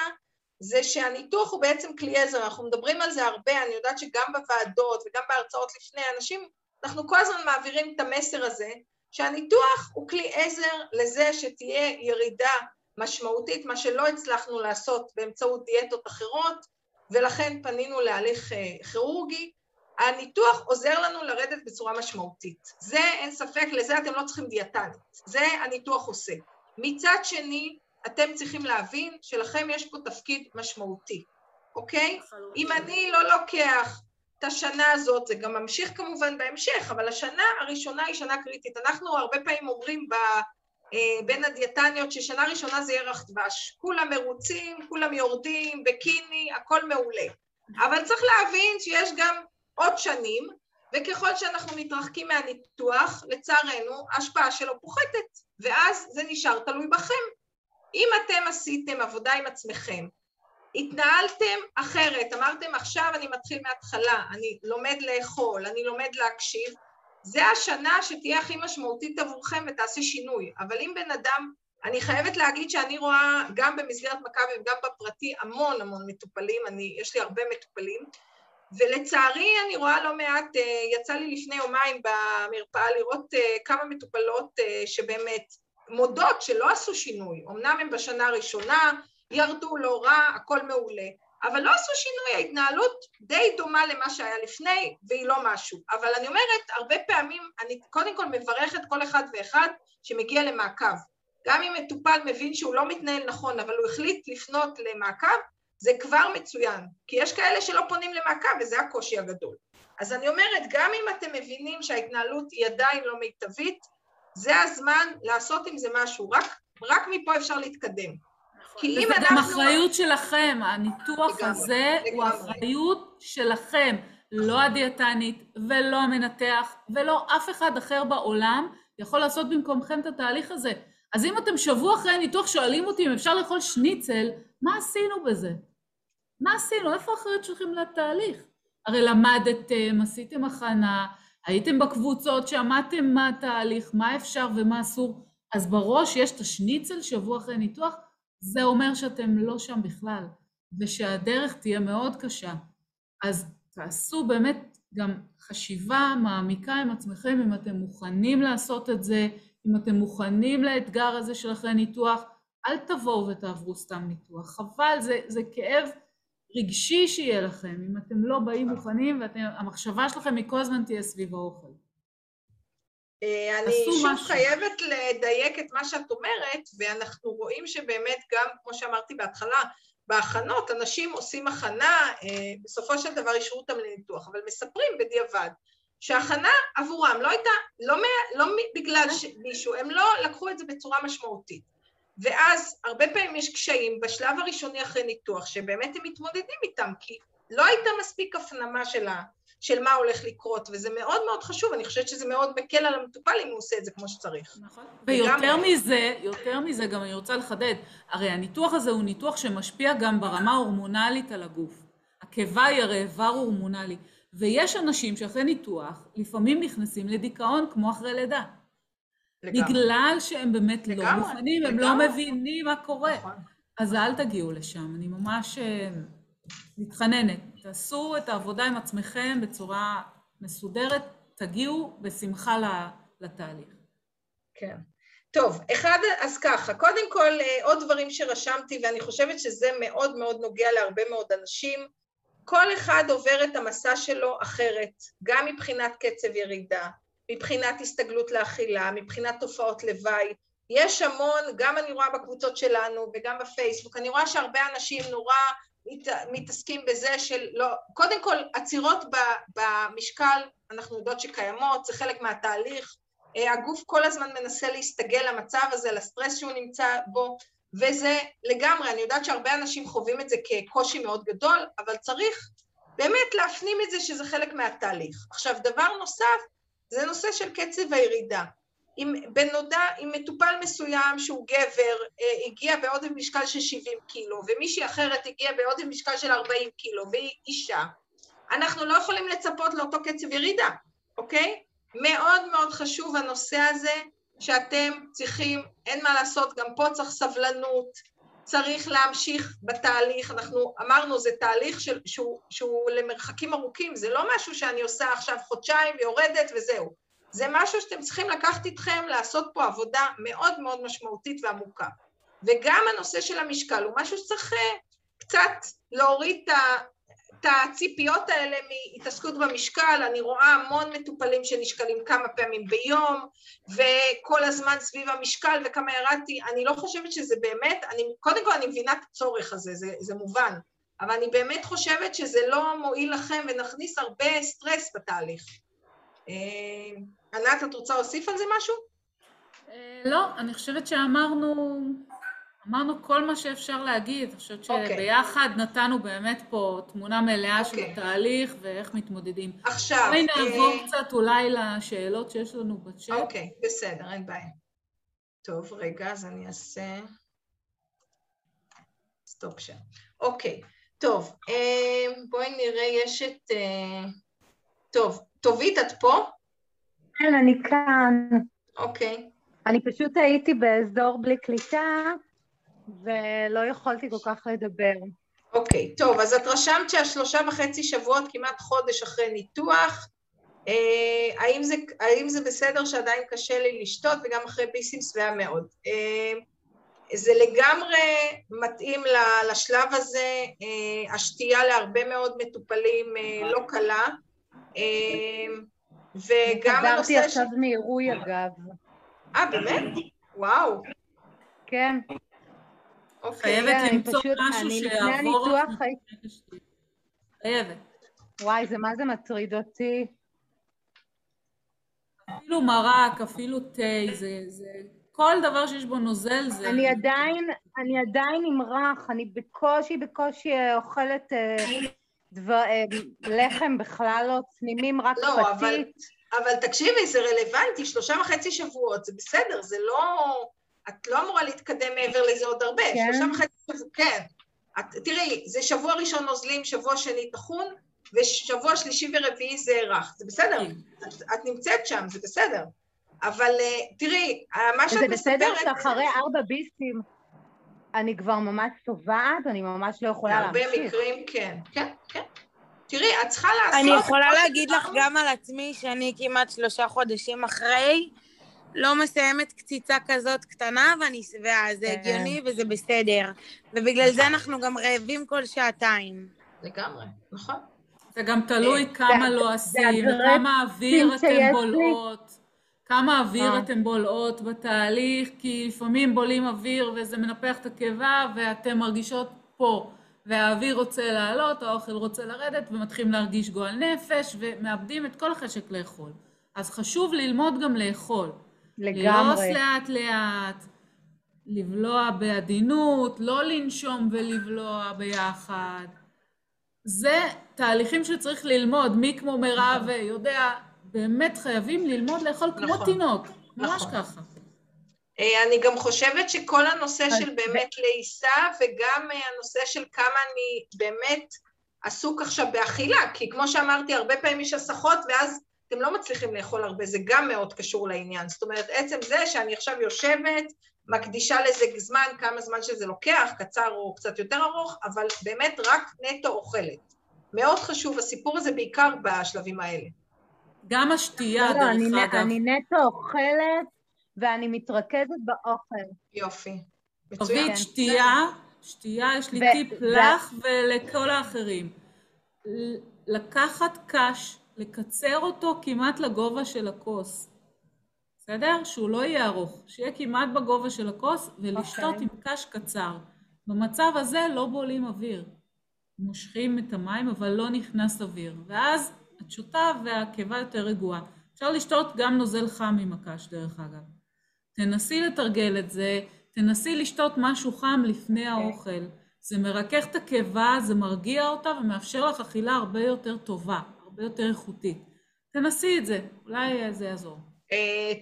זה שהניתוח הוא בעצם כלי עזר, אנחנו מדברים על זה הרבה, אני יודעת שגם בוועדות וגם בהרצאות לפני, אנשים, אנחנו כל הזמן מעבירים את המסר הזה, שהניתוח הוא כלי עזר לזה שתהיה ירידה משמעותית, מה שלא הצלחנו לעשות באמצעות דיאטות אחרות, ולכן פנינו להליך אה, כירורגי. הניתוח עוזר לנו לרדת בצורה משמעותית. זה אין ספק, לזה אתם לא צריכים דיאטנית, זה הניתוח עושה. מצד שני, אתם צריכים להבין שלכם יש פה תפקיד משמעותי, אוקיי? אם אני לא לוקח את השנה הזאת, זה גם ממשיך כמובן בהמשך, אבל השנה הראשונה היא שנה קריטית. אנחנו הרבה פעמים אומרים ב, בין הדיאטניות ששנה ראשונה זה ירח דבש. כולם מרוצים, כולם יורדים, בקיני, הכל מעולה. אבל צריך להבין שיש גם עוד שנים, וככל שאנחנו מתרחקים מהניתוח, לצערנו, ההשפעה שלו פוחתת, ואז זה נשאר תלוי בכם. אם אתם עשיתם עבודה עם עצמכם, התנהלתם אחרת, אמרתם עכשיו אני מתחיל מההתחלה, אני לומד לאכול, אני לומד להקשיב, זה השנה שתהיה הכי משמעותית עבורכם ותעשה שינוי. אבל אם בן אדם, אני חייבת להגיד שאני רואה גם במסגרת מכבי וגם בפרטי המון המון מטופלים, אני, יש לי הרבה מטופלים, ולצערי אני רואה לא מעט, אה, יצא לי לפני יומיים במרפאה לראות אה, כמה מטופלות אה, שבאמת מודות שלא עשו שינוי, אמנם הם בשנה הראשונה, ירדו לא רע, הכל מעולה, אבל לא עשו שינוי, ההתנהלות די דומה למה שהיה לפני, והיא לא משהו. אבל אני אומרת, הרבה פעמים, אני קודם כל מברכת כל אחד ואחד שמגיע למעקב. גם אם מטופל מבין שהוא לא מתנהל נכון, אבל הוא החליט לפנות למעקב, זה כבר מצוין. כי יש כאלה שלא פונים למעקב, וזה הקושי הגדול. אז אני אומרת, גם אם אתם מבינים שההתנהלות היא עדיין לא מיטבית, זה הזמן לעשות עם זה משהו, רק, רק מפה אפשר להתקדם. כי אם אנחנו... וזה גם אחריות שלכם, הניתוח הזה. הוא אחריות שלכם, לא הדיאטנית ולא המנתח ולא אף אחד אחר בעולם יכול לעשות במקומכם את התהליך הזה. אז אם אתם שבוע אחרי הניתוח שואלים אותי אם אפשר לאכול שניצל, מה עשינו בזה? מה עשינו? איפה האחריות שלכם לתהליך? הרי למדתם, עשיתם הכנה, הייתם בקבוצות, שמעתם מה התהליך, מה אפשר ומה אסור, אז בראש יש את השניצל שבוע אחרי ניתוח, זה אומר שאתם לא שם בכלל, ושהדרך תהיה מאוד קשה. אז תעשו באמת גם חשיבה מעמיקה עם עצמכם, אם אתם מוכנים לעשות את זה, אם אתם מוכנים לאתגר הזה של אחרי ניתוח, אל תבואו ותעברו סתם ניתוח. חבל, זה, זה כאב רגשי שיהיה לכם, אם אתם לא באים מוכנים והמחשבה שלכם היא כל הזמן תהיה סביב האוכל. אה, אני שוב משהו. חייבת לדייק את מה שאת אומרת, ואנחנו רואים שבאמת גם, כמו שאמרתי בהתחלה, בהכנות, אנשים עושים הכנה, אה, בסופו של דבר אישרו אותם לניתוח, אבל מספרים בדיעבד שהכנה עבורם לא הייתה, לא, לא בגלל מישהו, הם לא לקחו את זה בצורה משמעותית. ואז הרבה פעמים יש קשיים בשלב הראשוני אחרי ניתוח, שבאמת הם מתמודדים איתם, כי לא הייתה מספיק הפנמה של, ה, של מה הולך לקרות, וזה מאוד מאוד חשוב, אני חושבת שזה מאוד מקל על המטופל אם הוא עושה את זה כמו שצריך. נכון. ויותר מזה, יותר מזה, גם אני רוצה לחדד, הרי הניתוח הזה הוא ניתוח שמשפיע גם ברמה ההורמונלית על הגוף. הקיבה היא הרי איבר הורמונלי, ויש אנשים שאחרי ניתוח לפעמים נכנסים לדיכאון כמו אחרי לידה. לגמרי. בגלל שהם באמת לא לגמרי, לא מוכנים, הם לא מבינים מה קורה. נכון. אז אל תגיעו לשם, אני ממש אה, מתחננת. תעשו את העבודה עם עצמכם בצורה מסודרת, תגיעו בשמחה לתהליך. כן. טוב, אחד, אז ככה, קודם כל אה, עוד דברים שרשמתי ואני חושבת שזה מאוד מאוד נוגע להרבה מאוד אנשים. כל אחד עובר את המסע שלו אחרת, גם מבחינת קצב ירידה, מבחינת הסתגלות לאכילה, מבחינת תופעות לוואי. יש המון, גם אני רואה בקבוצות שלנו וגם בפייסבוק, אני רואה שהרבה אנשים נורא מת, מתעסקים בזה של לא, קודם כל עצירות במשקל, אנחנו יודעות שקיימות, זה חלק מהתהליך, אה, הגוף כל הזמן מנסה להסתגל למצב הזה, לסטרס שהוא נמצא בו, וזה לגמרי, אני יודעת שהרבה אנשים חווים את זה כקושי מאוד גדול, אבל צריך באמת להפנים את זה שזה חלק מהתהליך. עכשיו, דבר נוסף, זה נושא של קצב הירידה. אם בנודע, אם מטופל מסוים שהוא גבר אה, הגיע בעודף משקל של 70 קילו, ומישהי אחרת הגיעה בעודף משקל של 40 קילו, והיא אישה, אנחנו לא יכולים לצפות לאותו קצב ירידה, אוקיי? מאוד מאוד חשוב הנושא הזה, שאתם צריכים, אין מה לעשות, גם פה צריך סבלנות, צריך להמשיך בתהליך, אנחנו אמרנו, זה תהליך של, שהוא, שהוא למרחקים ארוכים, זה לא משהו שאני עושה עכשיו חודשיים ויורדת וזהו. זה משהו שאתם צריכים לקחת איתכם, לעשות פה עבודה מאוד מאוד משמעותית ועמוקה. וגם הנושא של המשקל הוא משהו שצריך אה, קצת להוריד את הציפיות האלה מהתעסקות במשקל, אני רואה המון מטופלים שנשקלים כמה פעמים ביום, וכל הזמן סביב המשקל וכמה ירדתי, אני לא חושבת שזה באמת, אני, קודם כל אני מבינה את הצורך הזה, זה, זה מובן, אבל אני באמת חושבת שזה לא מועיל לכם ונכניס הרבה סטרס בתהליך. אה, ענת, את רוצה להוסיף על זה משהו? אה, לא, אני חושבת שאמרנו אמרנו כל מה שאפשר להגיד, אני חושבת אוקיי. שביחד okay. נתנו באמת פה תמונה מלאה okay. של אוקיי. התהליך ואיך מתמודדים. עכשיו... בואי נעבור uh... קצת אולי לשאלות שיש לנו בצ'אט. אוקיי, okay, בסדר, אין בעיה. טוב, רגע, אז אני אעשה... סטופ שם. אוקיי, טוב, בואי נראה, יש את... טוב, טובית, את פה? כן, אני כאן. אוקיי. אני פשוט הייתי באזור בלי קליטה, ולא יכולתי כל כך לדבר. אוקיי, טוב, אז את רשמת שהשלושה וחצי שבועות, כמעט חודש אחרי ניתוח, אה, האם, זה, האם זה בסדר שעדיין קשה לי לשתות, וגם אחרי ביסים שבעה מאוד. אה, זה לגמרי מתאים לשלב הזה, אה, השתייה להרבה מאוד מטופלים אה, לא קלה, וגם הנושא ש... חזרתי עכשיו מעירוי אגב. אה, באמת? וואו. כן. אוקיי, חייבת למצוא משהו שיעבור... חייבת. וואי, זה מה זה מטריד אותי. אפילו מרק, אפילו תה, זה, זה... כל דבר שיש בו נוזל זה... אני עדיין, אני עדיין עם רך, אני בקושי, בקושי אה, אוכלת אה, דבר, אה, לחם בכלל לא, צנימים רק לא, פתית. אבל, אבל תקשיבי, זה רלוונטי, שלושה וחצי שבועות, זה בסדר, זה לא... את לא אמורה להתקדם מעבר לזה עוד הרבה. כן. שלושה וחצי שבוע, כן. את, תראי, זה שבוע ראשון נוזלים, שבוע שני טחון, ושבוע שלישי ורביעי זה רך. זה בסדר, כן. את, את נמצאת שם, זה בסדר. אבל uh, תראי, מה שאת מספרת... זה בסדר שאחרי ארבע ביסים אני כבר ממש טובעת, אני ממש לא יכולה להמשיך. בהרבה מקרים כן, כן, כן. תרארי, את צריכה לעשות... אני יכולה להגיד לך גם על עצמי שאני כמעט שלושה חודשים אחרי, לא מסיימת קציצה כזאת קטנה ואני שבעה, זה כן. הגיוני וזה בסדר. ובגלל זה אנחנו גם רעבים כל שעתיים. לגמרי, נכון. זה גם תלוי אה, כמה לועסים, וכמה אוויר אתם בולעות. כמה אוויר אה. אתם בולעות בתהליך, כי לפעמים בולעים אוויר וזה מנפח את הקיבה ואתם מרגישות פה, והאוויר רוצה לעלות, האוכל רוצה לרדת, ומתחילים להרגיש גועל נפש, ומאבדים את כל החשק לאכול. אז חשוב ללמוד גם לאכול. לגמרי. ללעוס לאט לאט, לבלוע בעדינות, לא לנשום ולבלוע ביחד. זה תהליכים שצריך ללמוד, מי כמו מירב יודע, באמת חייבים ללמוד לאכול נכון, כמו תינוק, ממש נכון. ככה. אה, אני גם חושבת שכל הנושא של באמת לעיסה וגם אה, הנושא של כמה אני באמת עסוק עכשיו באכילה, כי כמו שאמרתי, הרבה פעמים יש הסחות ואז אתם לא מצליחים לאכול הרבה, זה גם מאוד קשור לעניין. זאת אומרת, עצם זה שאני עכשיו יושבת, מקדישה לזה זמן, כמה זמן שזה לוקח, קצר או קצת יותר ארוך, אבל באמת רק נטו אוכלת. מאוד חשוב הסיפור הזה, בעיקר בשלבים האלה. גם השתייה, לא, דרך אני, אגב. אני נטו אוכלת ואני מתרכזת באוכל. יופי. מצוין. שתייה, שתייה, יש לי טיפ לך ולכל האחרים. לקחת קש, לקצר אותו כמעט לגובה של הכוס. בסדר? שהוא לא יהיה ארוך, שיהיה כמעט בגובה של הכוס ולשתות okay. אוקיי. עם קש קצר. במצב הזה לא בולעים אוויר. מושכים את המים אבל לא נכנס אוויר. ואז את שותה והקיבה יותר רגועה. אפשר לשתות גם נוזל חם עם הקש דרך אגב. תנסי לתרגל את זה, תנסי לשתות משהו חם לפני האוכל. זה מרכך את הקיבה, זה מרגיע אותה ומאפשר לך אכילה הרבה יותר טובה, הרבה יותר איכותית. תנסי את זה, אולי זה יעזור.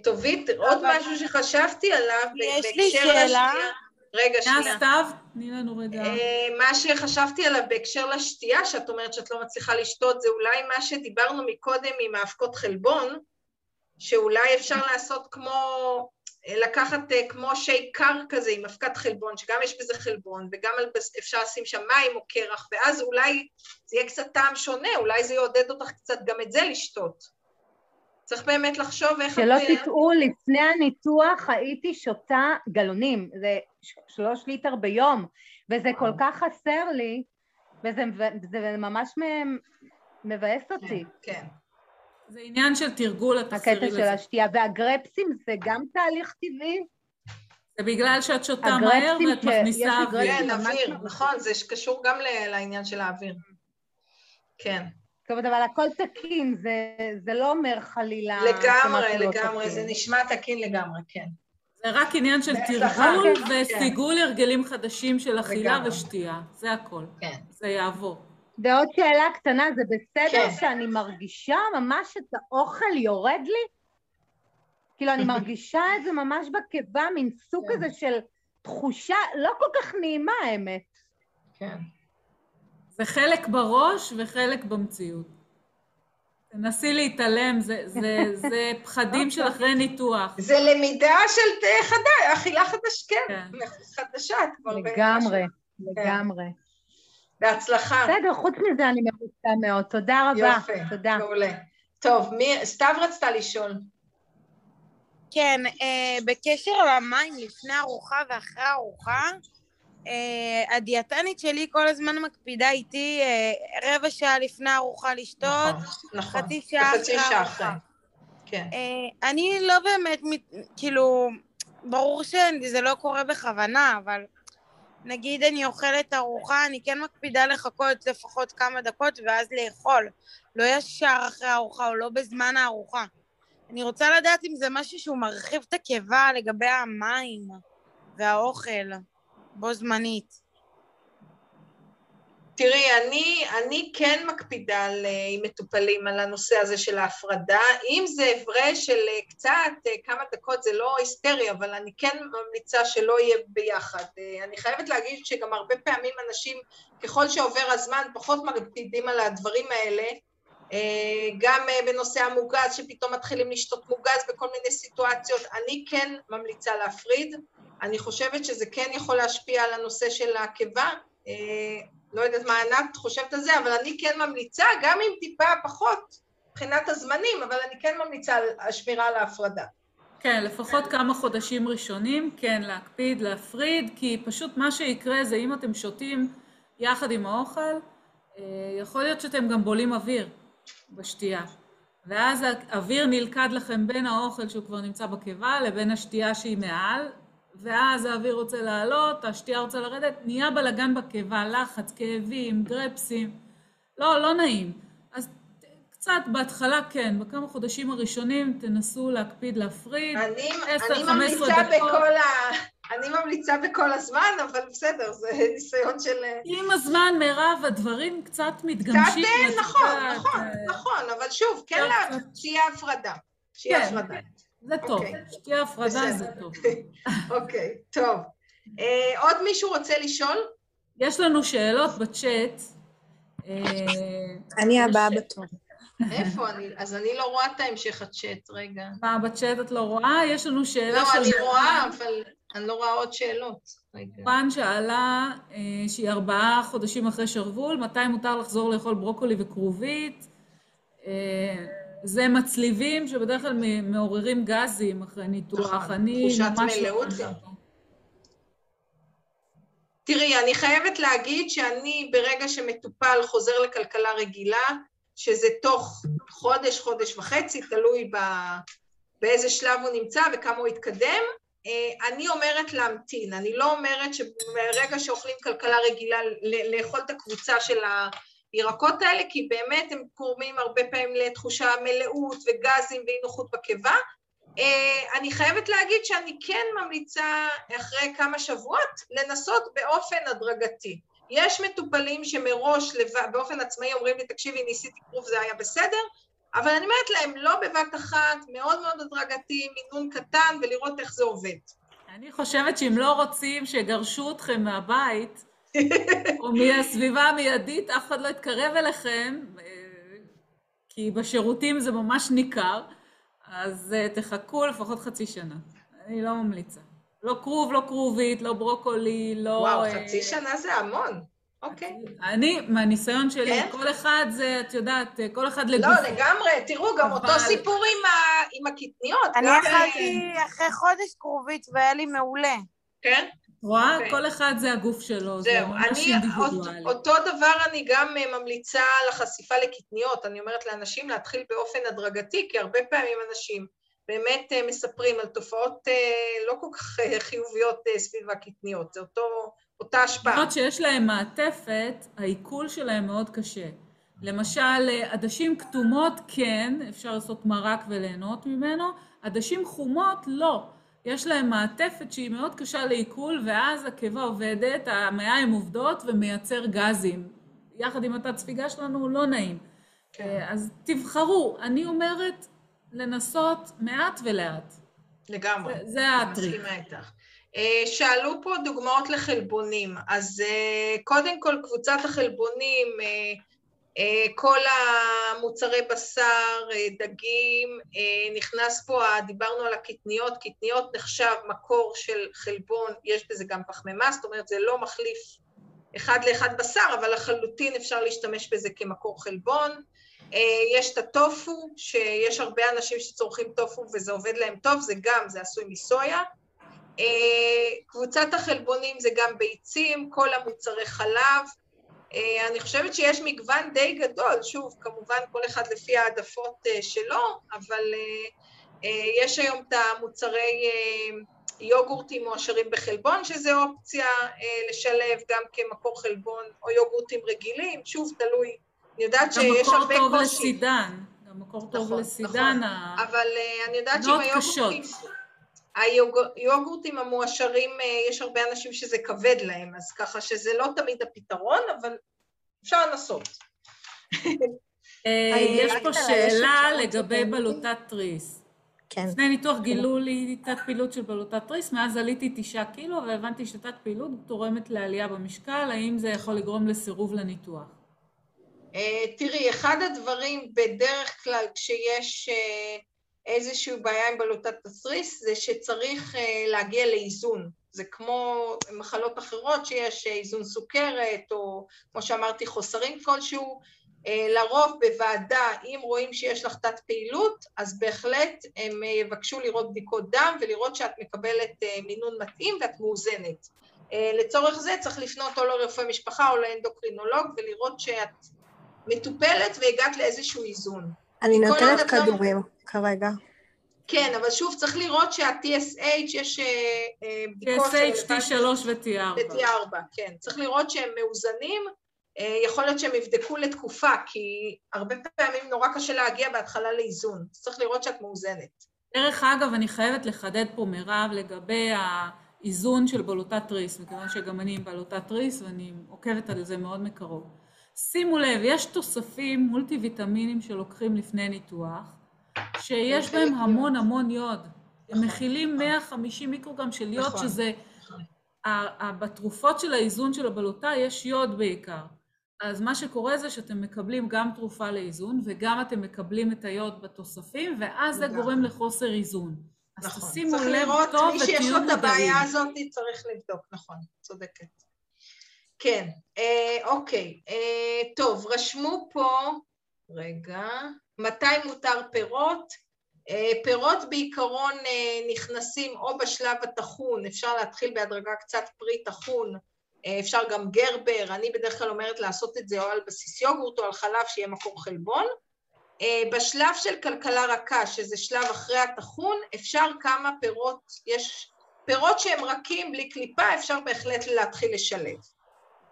טובית, עוד משהו שחשבתי עליו, יש לי שאלה. רגע, שנייה. סתיו, תני לנו רגע. מה שחשבתי עליו בהקשר לשתייה, שאת אומרת שאת לא מצליחה לשתות, זה אולי מה שדיברנו מקודם עם האבקות חלבון, שאולי אפשר לעשות כמו, לקחת כמו שייק קר כזה עם אבקת חלבון, שגם יש בזה חלבון, וגם אפשר לשים שם מים או קרח, ואז אולי זה יהיה קצת טעם שונה, אולי זה יעודד אותך קצת גם את זה לשתות. צריך באמת לחשוב איך... שלא תטעו, לפני הניתוח הייתי שותה גלונים, זה שלוש ליטר ביום, וזה כל כך חסר לי, וזה ממש מבאס אותי. כן, כן. זה עניין של תרגול, לזה. הקטע של השתייה, והגרפסים זה גם תהליך טבעי? זה בגלל שאת שותה מהר ואת מכניסה אוויר. כן, אוויר, נכון, זה קשור גם לעניין של האוויר. כן. זאת אומרת, אבל הכל תקין, זה, זה לא אומר חלילה... לגמרי, לגמרי, זה נשמע תקין לגמרי, כן. זה רק עניין של תרגול וסיגול הרגלים חדשים של אכילה ושתייה, זה הכל. כן. זה יעבור. ועוד שאלה קטנה, זה בסדר כן. שאני מרגישה ממש את האוכל יורד לי? כאילו, אני מרגישה את זה ממש בקיבה, מין סוג כן. כזה של תחושה לא כל כך נעימה, האמת. כן. זה חלק בראש וחלק במציאות. תנסי להתעלם, זה, זה, זה פחדים של אחרי ניתוח. זה למידה של חדה, אכילה חדש, כן, כן. חדשה כבר. לגמרי, לגמרי. בהצלחה. בסדר, חוץ מזה אני מרוצה מאוד. תודה רבה. יופי, תודה. מעולה. טוב, מי, סתיו רצתה לשאול. כן, אה, בקשר למים לפני ארוחה ואחרי ארוחה, אה, הדיאטנית שלי כל הזמן מקפידה איתי אה, רבע שעה לפני ארוחה לשתות, נכון, נכון. חצי שעה אחרי ארוחה. כן. אה, אני לא באמת, כאילו, ברור שזה לא קורה בכוונה, אבל נגיד אני אוכלת ארוחה, אני כן מקפידה לחכות לפחות כמה דקות ואז לאכול. לא ישר אחרי הארוחה או לא בזמן הארוחה. אני רוצה לדעת אם זה משהו שהוא מרחיב את הקיבה לגבי המים והאוכל. בו זמנית. תראי, אני, אני כן מקפידה על, עם מטופלים על הנושא הזה של ההפרדה. אם זה הפרש של קצת, כמה דקות, זה לא היסטרי, אבל אני כן ממליצה שלא יהיה ביחד. אני חייבת להגיד שגם הרבה פעמים אנשים, ככל שעובר הזמן, פחות מקפידים על הדברים האלה. גם בנושא המוגז, שפתאום מתחילים לשתות מוגז בכל מיני סיטואציות, אני כן ממליצה להפריד. אני חושבת שזה כן יכול להשפיע על הנושא של הקיבה. לא יודעת מה ענת חושבת על זה, אבל אני כן ממליצה, גם אם טיפה פחות מבחינת הזמנים, אבל אני כן ממליצה על השמירה על ההפרדה. כן, לפחות כמה חודשים ראשונים, כן, להקפיד, להפריד, כי פשוט מה שיקרה זה אם אתם שותים יחד עם האוכל, יכול להיות שאתם גם בולים אוויר בשתייה. ואז האוויר נלכד לכם בין האוכל שהוא כבר נמצא בקיבה לבין השתייה שהיא מעל, ואז האוויר רוצה לעלות, השתייה רוצה לרדת, נהיה בלגן בקיבה, לחץ, כאבים, גרפסים. לא, לא נעים. אז קצת בהתחלה כן, בכמה חודשים הראשונים תנסו להקפיד להפריד, 10-15 דקות. ה... אני ממליצה בכל הזמן, אבל בסדר, זה ניסיון של... עם הזמן, מירב, הדברים קצת מתגמשים. קצת, נכון, נכון, נכון, אבל שוב, כן, שיהיה הפרדה. שיהיה הפרדה. זה טוב, שתהיה הפרדה זה טוב. אוקיי, טוב. עוד מישהו רוצה לשאול? יש לנו שאלות בצ'אט. אני הבאה בתור. איפה אני? אז אני לא רואה את ההמשך הצ'אט, רגע. מה, בצ'אט את לא רואה? יש לנו שאלה של... לא, אני רואה, אבל אני לא רואה עוד שאלות. פן שאלה שהיא ארבעה חודשים אחרי שרוול, מתי מותר לחזור לאכול ברוקולי וכרובית? זה מצליבים שבדרך כלל מעוררים גזים אחרי ניתוח. אני ממש. תראי, אני חייבת להגיד שאני ברגע שמטופל חוזר לכלכלה רגילה, שזה תוך חודש, חודש וחצי, תלוי באיזה שלב הוא נמצא וכמה הוא יתקדם, אני אומרת להמתין, אני לא אומרת שברגע שאוכלים כלכלה רגילה לאכול את הקבוצה של ה... הירקות האלה, כי באמת הם גורמים הרבה פעמים לתחושה מלאות וגזים ואי נוחות בקיבה. אה, אני חייבת להגיד שאני כן ממליצה אחרי כמה שבועות לנסות באופן הדרגתי. יש מטופלים שמראש באופן עצמאי אומרים לי, תקשיבי, ניסיתי כרוב, זה היה בסדר, אבל אני אומרת להם, לא בבת אחת, מאוד מאוד הדרגתי, מינון קטן, ולראות איך זה עובד. אני חושבת שאם לא רוצים שיגרשו אתכם מהבית, או מהסביבה המיידית, אף אחד לא יתקרב אליכם, אה, כי בשירותים זה ממש ניכר, אז אה, תחכו לפחות חצי שנה. אני לא ממליצה. לא כרוב, לא כרובית, לא ברוקולי, לא... וואו, אה, חצי שנה זה המון. אוקיי. אני, מהניסיון שלי, כן? כל אחד זה, את יודעת, כל אחד לגוף. לא, לגמרי, תראו, גם אבל... אותו סיפור עם, ה... עם הקטניות. אני אכלתי אחרי חודש כרובית והיה לי מעולה. כן? רואה? Okay. אוקיי. כל אחד זה הגוף שלו, זהו, זה ממש אינדיבידואלי. אותו דבר אני גם אה, ממליצה על החשיפה לקטניות, אני אומרת לאנשים להתחיל באופן הדרגתי, כי הרבה פעמים אנשים באמת אה, מספרים על תופעות אה, לא כל כך חיוביות סביב הקטניות, זה אותו, אותה השפעה. למרות שיש להם מעטפת, העיכול שלהם מאוד קשה. למשל, עדשים כתומות כן, אפשר לעשות מרק וליהנות ממנו, עדשים חומות לא. יש להם מעטפת שהיא מאוד קשה לעיכול, ואז הקיבה עובדת, המעיים עובדות ומייצר גזים. יחד עם התת ספיגה שלנו לא נעים. כן. אה, אז תבחרו. אני אומרת לנסות מעט ולאט. לגמרי. זה, זה הטריק. מסכימה איתך. אה, שאלו פה דוגמאות לחלבונים, אז אה, קודם כל קבוצת החלבונים כל המוצרי בשר, אה, דגים, אה, נכנס פה, דיברנו על הקטניות, קטניות נחשב מקור של חלבון, יש בזה גם פחמימה, זאת אומרת זה לא מחליף אחד לאחד בשר, אבל לחלוטין אפשר להשתמש בזה כמקור חלבון. יש את הטופו, שיש הרבה אנשים שצורכים טופו וזה עובד להם טוב, זה גם, זה עשוי מסויה. קבוצת החלבונים זה גם ביצים, כל המוצרי חלב, אה, אני חושבת שיש מגוון די גדול, שוב, כמובן כל אחד לפי העדפות אה, שלו, אבל אה, יש היום את המוצרי יוגורטים מועשרים בחלבון, שזה אופציה לשלב גם כמקור חלבון, או יוגורטים רגילים, שוב, תלוי. אני יודעת שיש הרבה קושי. גם מקור טוב לסידן, גם מקור טוב נכון, לסידן. נכון, אבל אני יודעת שעם היוגורטים... היוגורטים המועשרים, אה, יש הרבה אנשים שזה כבד להם, אז ככה שזה לא תמיד הפתרון, אבל אפשר לנסות. אה, יש פה שאלה לגבי בלוטת תריס. כן. לפני ניתוח גילו לי תת פעילות של בלוטת תריס, מאז עליתי תשעה קילו והבנתי שתת פעילות תורמת לעלייה במשקל, האם זה יכול לגרום לסירוב לניתוח? אה, תראי, אחד הדברים בדרך כלל כשיש איזושהי בעיה עם בלוטת התריס זה שצריך אה, להגיע לאיזון. זה כמו מחלות אחרות שיש אה, איזון סוכרת, או כמו שאמרתי, חוסרים כלשהו. אה, לרוב בוועדה, אם רואים שיש לך תת פעילות, אז בהחלט הם יבקשו לראות בדיקות דם ולראות שאת מקבלת מינון מתאים ואת מאוזנת. לצורך זה צריך לפנות או לרופא משפחה או לאנדוקרינולוג ולראות שאת מטופלת והגעת לאיזשהו איזון. אני נותנת כדורים כרגע. כן, אבל שוב, צריך לראות שה-TSH, יש אה, אה, בדיקות... TSH, T3 ו-T4. ו-T4, כן. צריך לראות שהם מאוזנים. אה, יכול להיות שהם יבדקו לתקופה, כי הרבה פעמים נורא קשה להגיע בהתחלה לאיזון. צריך לראות שאת מאוזנת. דרך אגב, אני חייבת לחדד פה, מירב, לגבי האיזון של בלוטת תריס, מכיוון שגם אני עם בלוטת תריס ואני עוקבת על זה מאוד מקרוב. שימו לב, יש תוספים מולטי ויטמינים שלוקחים לפני ניתוח, שיש בהם המון המון יוד. הם מכילים 150 מיקרוגרם של יוד, נכון. שזה... בתרופות של האיזון של הבלוטה יש יוד בעיקר. אז מה שקורה זה שאתם מקבלים גם תרופה לאיזון, וגם אתם מקבלים את היוד בתוספים, ואז זה גורם לחוסר איזון. אז נכון. תשימו לב טוב ותהיו מודעים. צריך לראות, מי שיש לו את הבעיה הזאת צריך לבדוק, נכון, צודקת. כן, אה, אוקיי. אה, טוב, רשמו פה, רגע, מתי מותר פירות? אה, פירות בעיקרון אה, נכנסים או בשלב הטחון, אפשר להתחיל בהדרגה קצת פרי טחון, אה, אפשר גם גרבר, אני בדרך כלל אומרת לעשות את זה או על בסיס יוגורט או על חלב שיהיה מקור חלבון. בשלב של כלכלה רכה, שזה שלב אחרי הטחון, אפשר כמה פירות, יש פירות שהם רכים בלי קליפה, אפשר בהחלט להתחיל לשלב.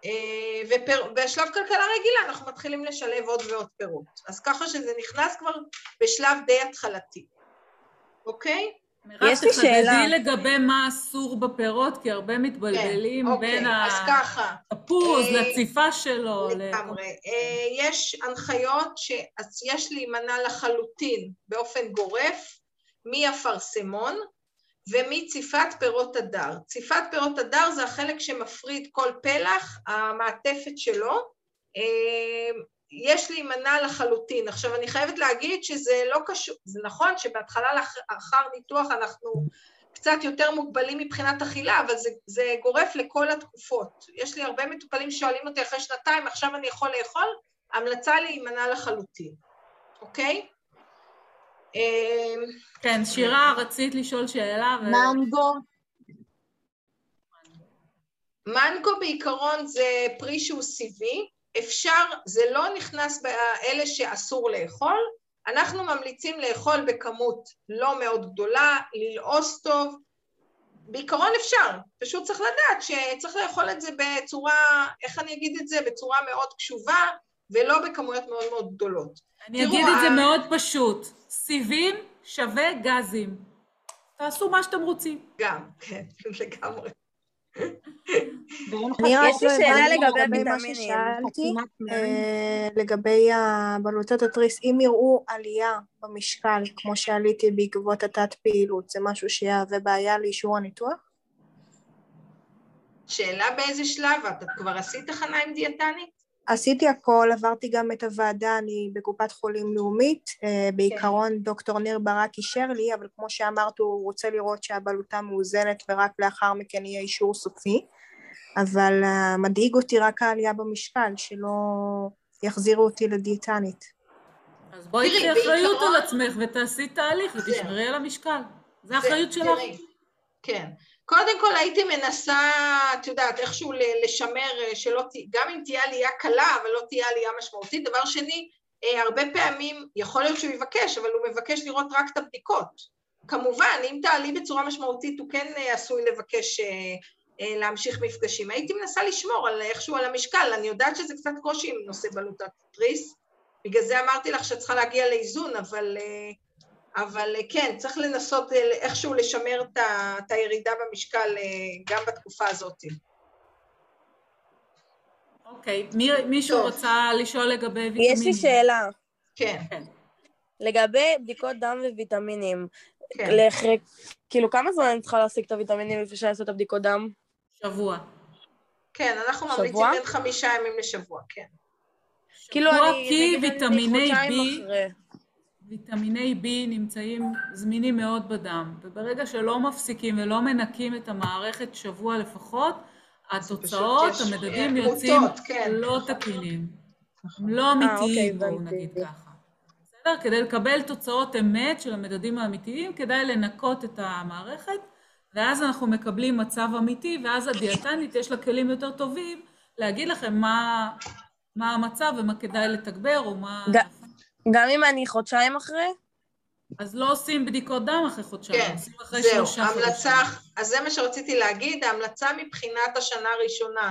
אה, ובשלב כלכלה רגילה אנחנו מתחילים לשלב עוד ועוד פירות. אז ככה שזה נכנס כבר בשלב די התחלתי. אוקיי? יש לי שאלה. תחדדי לגבי מה אסור בפירות, כי הרבה מתבלבלים כן, בין אוקיי, התפוז אה, לציפה שלו. לגמרי. אה, יש הנחיות שיש להימנע לחלוטין באופן גורף מאפרסמון ומציפת פירות הדר. ציפת פירות הדר זה החלק שמפריד כל פלח, המעטפת שלו. אה, יש להימנע לחלוטין. עכשיו, אני חייבת להגיד שזה לא קשור, זה נכון שבהתחלה לאחר ניתוח אנחנו קצת יותר מוגבלים מבחינת אכילה, אבל זה, זה גורף לכל התקופות. יש לי הרבה מטופלים ששואלים אותי אחרי שנתיים, עכשיו אני יכול לאכול? המלצה להימנע לחלוטין, אוקיי? אמ, כן, שירה, רצית לשאול שאלה. ו... מנגו. מנגו בעיקרון זה פרי שהוא סיבי, אפשר, זה לא נכנס באלה שאסור לאכול, אנחנו ממליצים לאכול בכמות לא מאוד גדולה, ללעוס טוב, בעיקרון אפשר, פשוט צריך לדעת שצריך לאכול את זה בצורה, איך אני אגיד את זה, בצורה מאוד קשובה ולא בכמויות מאוד מאוד גדולות. אני אגיד את זה מאוד פשוט, סיבים שווה גזים. תעשו מה שאתם רוצים. גם, כן, לגמרי. אני רק יש לי שאלה לגבי הוויטמינים. אה, לגבי הבלוטות התריס, אם יראו עלייה במשקל, כמו שעליתי בעקבות התת פעילות, זה משהו שיהווה בעיה לאישור הניתוח? שאלה באיזה שלב? את כבר עשית הכנה עם דיאטנית? עשיתי הכל, עברתי גם את הוועדה, אני בקופת חולים לאומית, אה, בעיקרון כן. דוקטור ניר ברק אישר לי, אבל כמו שאמרת הוא רוצה לראות שהבלוטה מאוזנת ורק לאחר מכן יהיה אישור סופי, אבל uh, מדאיג אותי רק העלייה במשקל, שלא יחזירו אותי לדיאטנית. אז בואי תראי אחריות על עצמך ותעשי תהליך ותשמרי על המשקל, זה אחריות שלך. כן. קודם כל הייתי מנסה, את יודעת, איכשהו לשמר, אה, שלא, גם אם תהיה עלייה קלה, אבל לא תהיה עלייה משמעותית. דבר שני, אה, הרבה פעמים, יכול להיות שהוא יבקש, אבל הוא מבקש לראות רק את הבדיקות. כמובן, אם תעלי בצורה משמעותית, הוא כן אה, עשוי לבקש להמשיך מפגשים. הייתי מנסה לשמור על איכשהו על המשקל, אני יודעת שזה קצת קושי עם נושא בלוטת תריס, בגלל זה אמרתי לך שאת צריכה להגיע לאיזון, אבל... אבל אה, כן, צריך לנסות אה, איכשהו לשמר את הירידה במשקל אה, גם בתקופה הזאת. אוקיי, okay. מישהו טוב. רוצה לשאול לגבי ויטמינים? יש לי שאלה. כן. כן. לגבי בדיקות דם וויטמינים, כן. לח... כאילו כמה זמן אני צריכה להשיג את הוויטמינים לפני שאני אעשה את הבדיקות דם? שבוע. כן, אנחנו שבוע? ממליצים בין חמישה ימים לשבוע, כן. כאילו אני... כי ויטמיני B... ויטמיני B נמצאים זמינים מאוד בדם, וברגע שלא מפסיקים ולא מנקים את המערכת שבוע לפחות, התוצאות, המדדים יוצאים כן. לא תקינים. הם לא אה, אמיתיים, אוקיי, בואו נגיד ככה. בסדר? כדי לקבל תוצאות אמת של המדדים האמיתיים, כדאי לנקות את המערכת, ואז אנחנו מקבלים מצב אמיתי, ואז הדיאטנית יש לה כלים יותר טובים להגיד לכם מה, מה המצב ומה כדאי לתגבר, או מה... גם אם אני חודשיים אחרי? אז לא עושים בדיקות דם אחרי חודשיים, כן, עושים אחרי זהו, שלושה המלצה, חודשים. אז זה מה שרציתי להגיד, ההמלצה מבחינת השנה הראשונה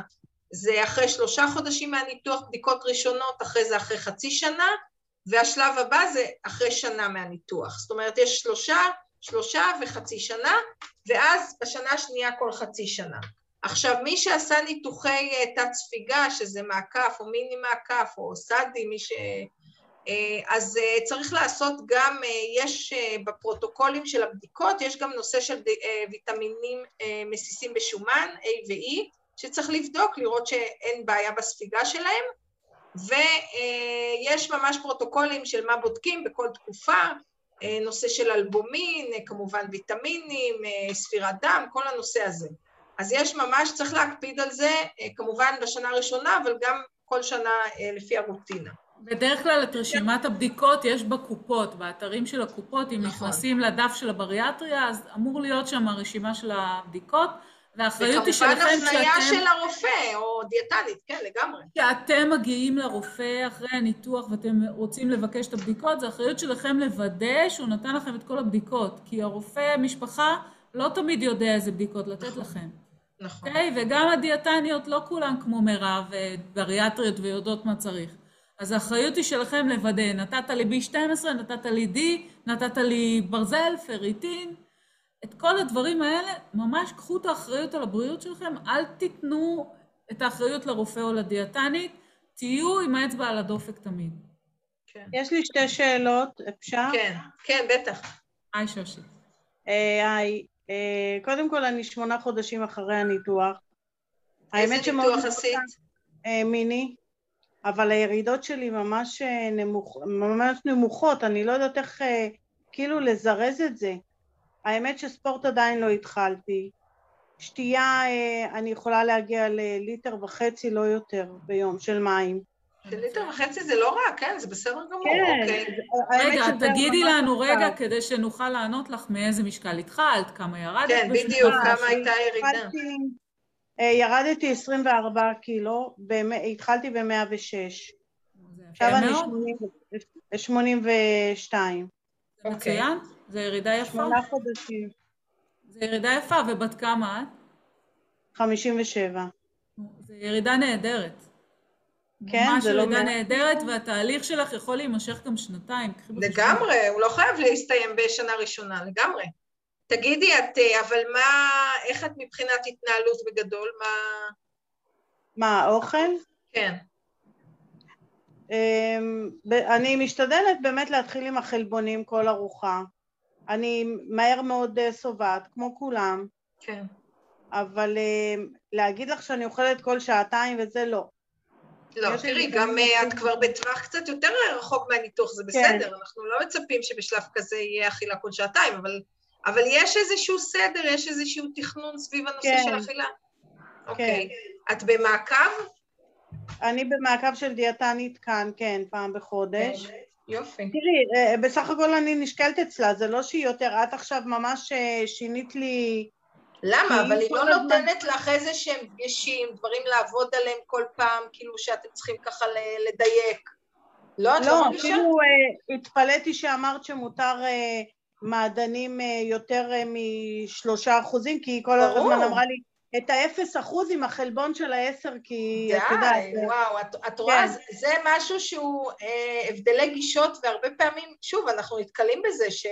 זה אחרי שלושה חודשים מהניתוח בדיקות ראשונות, אחרי זה אחרי חצי שנה, והשלב הבא זה אחרי שנה מהניתוח. זאת אומרת, יש שלושה, שלושה וחצי שנה, ואז בשנה השנייה כל חצי שנה. עכשיו, מי שעשה ניתוחי אה, תת ספיגה, שזה מעקף או מיני מעקף או סאדי, מי ש... אה, אז אה, צריך לעשות גם, אה, יש בפרוטוקולים של הבדיקות, יש גם נושא של ויטמינים מסיסים בשומן, A ו-E, שצריך לבדוק, לראות שאין בעיה בספיגה שלהם, ויש ממש פרוטוקולים של מה בודקים בכל תקופה, נושא של אלבומין, כמובן ויטמינים, ספירת דם, כל הנושא הזה. אז יש ממש, צריך להקפיד על זה, כמובן בשנה הראשונה, אבל גם כל שנה לפי הרוטינה. בדרך כלל את רשימת הבדיקות יש בקופות, באתרים של הקופות, אם נכון. נכנסים לדף של הבריאטריה, אז אמור להיות שם הרשימה של הבדיקות, והאחריות היא שלכם שאתם... וכמובן הפניה של הרופא, או דיאטנית, כן, לגמרי. כשאתם מגיעים לרופא אחרי הניתוח ואתם רוצים לבקש את הבדיקות, זו אחריות שלכם לוודא שהוא נתן לכם את כל הבדיקות, כי הרופא משפחה לא תמיד יודע איזה בדיקות לתת נכון. לכם. נכון. Okay? אוקיי? וגם הדיאטניות לא כולן כמו מירב, בריאטריות ויודעות מה צריך. אז האחריות היא שלכם לוודא, נתת לי B12, נתת לי D, נתת לי ברזל, פריטין, את כל הדברים האלה, ממש קחו את האחריות על הבריאות שלכם, אל תיתנו את האחריות לרופא או לדיאטנית, תהיו עם האצבע על הדופק תמיד. כן. יש לי שתי שאלות, אפשר? כן, כן, בטח. היי שושי. אה, היי, אה, קודם כל אני שמונה חודשים אחרי הניתוח. איזה ניתוח עשית? אה, מיני, אבל הירידות שלי ממש, נמוכ... ממש נמוכות, אני לא יודעת איך כאילו לזרז את זה. האמת שספורט עדיין לא התחלתי. שתייה, אני יכולה להגיע לליטר וחצי, לא יותר, ביום, של מים. ליטר וחצי זה לא רע, כן, זה בסדר גמור, כן. אוקיי. רגע, תגידי לנו רגע, כדי שנוכל לענות לך מאיזה משקל התחלת, כמה ירדת. כן, בדיוק, כמה הייתה הירידה. אה, ירדתי 24 קילו, התחלתי ב-106. עכשיו אני 82. זה מצוין? זה ירידה יפה? שמונה חודשים. זה ירידה יפה, ובת כמה את? 57. זה ירידה נהדרת. כן, זה לא... ממש ירידה נהדרת, והתהליך שלך יכול להימשך גם שנתיים. לגמרי, הוא לא חייב להסתיים בשנה ראשונה, לגמרי. תגידי, את, אה, אבל מה, איך את מבחינת התנהלות בגדול? מה... מה, האוכל? כן. אמ, אני משתדלת באמת להתחיל עם החלבונים כל ארוחה. אני מהר מאוד אה, שובעת, כמו כולם. כן. אבל אה, להגיד לך שאני אוכלת כל שעתיים וזה לא. לא, תראי, גם אה, את כבר בטווח קצת יותר רחוק מהניתוח, זה כן. בסדר, אנחנו לא מצפים שבשלב כזה יהיה אכילה כל שעתיים, אבל, אבל יש איזשהו סדר, יש איזשהו תכנון סביב הנושא כן. של אכילה? כן. אוקיי. את במעקב? אני במעקב של דיאטנית כאן, כן, פעם בחודש. כן, יופי. תראי, אה, בסך הכל אני נשקלת אצלה, זה לא שהיא יותר, את עכשיו ממש אה, שינית לי למה? אבל היא לא נותנת לך איזה שהם דגשים, דברים לעבוד עליהם כל פעם, כאילו שאתם צריכים ככה לדייק. לא, את לא, לא מרגישה? לא, אפילו התפלאתי שאמרת שמותר מעדנים uh, יותר uh, משלושה אחוזים, כי היא כל הזמן אמרה לי, את האפס אחוז עם החלבון של העשר, כי את יודעת... די, וואו, את, את רואה, כן. זה, זה משהו שהוא אה, הבדלי גישות, והרבה פעמים, שוב, אנחנו נתקלים בזה, ש...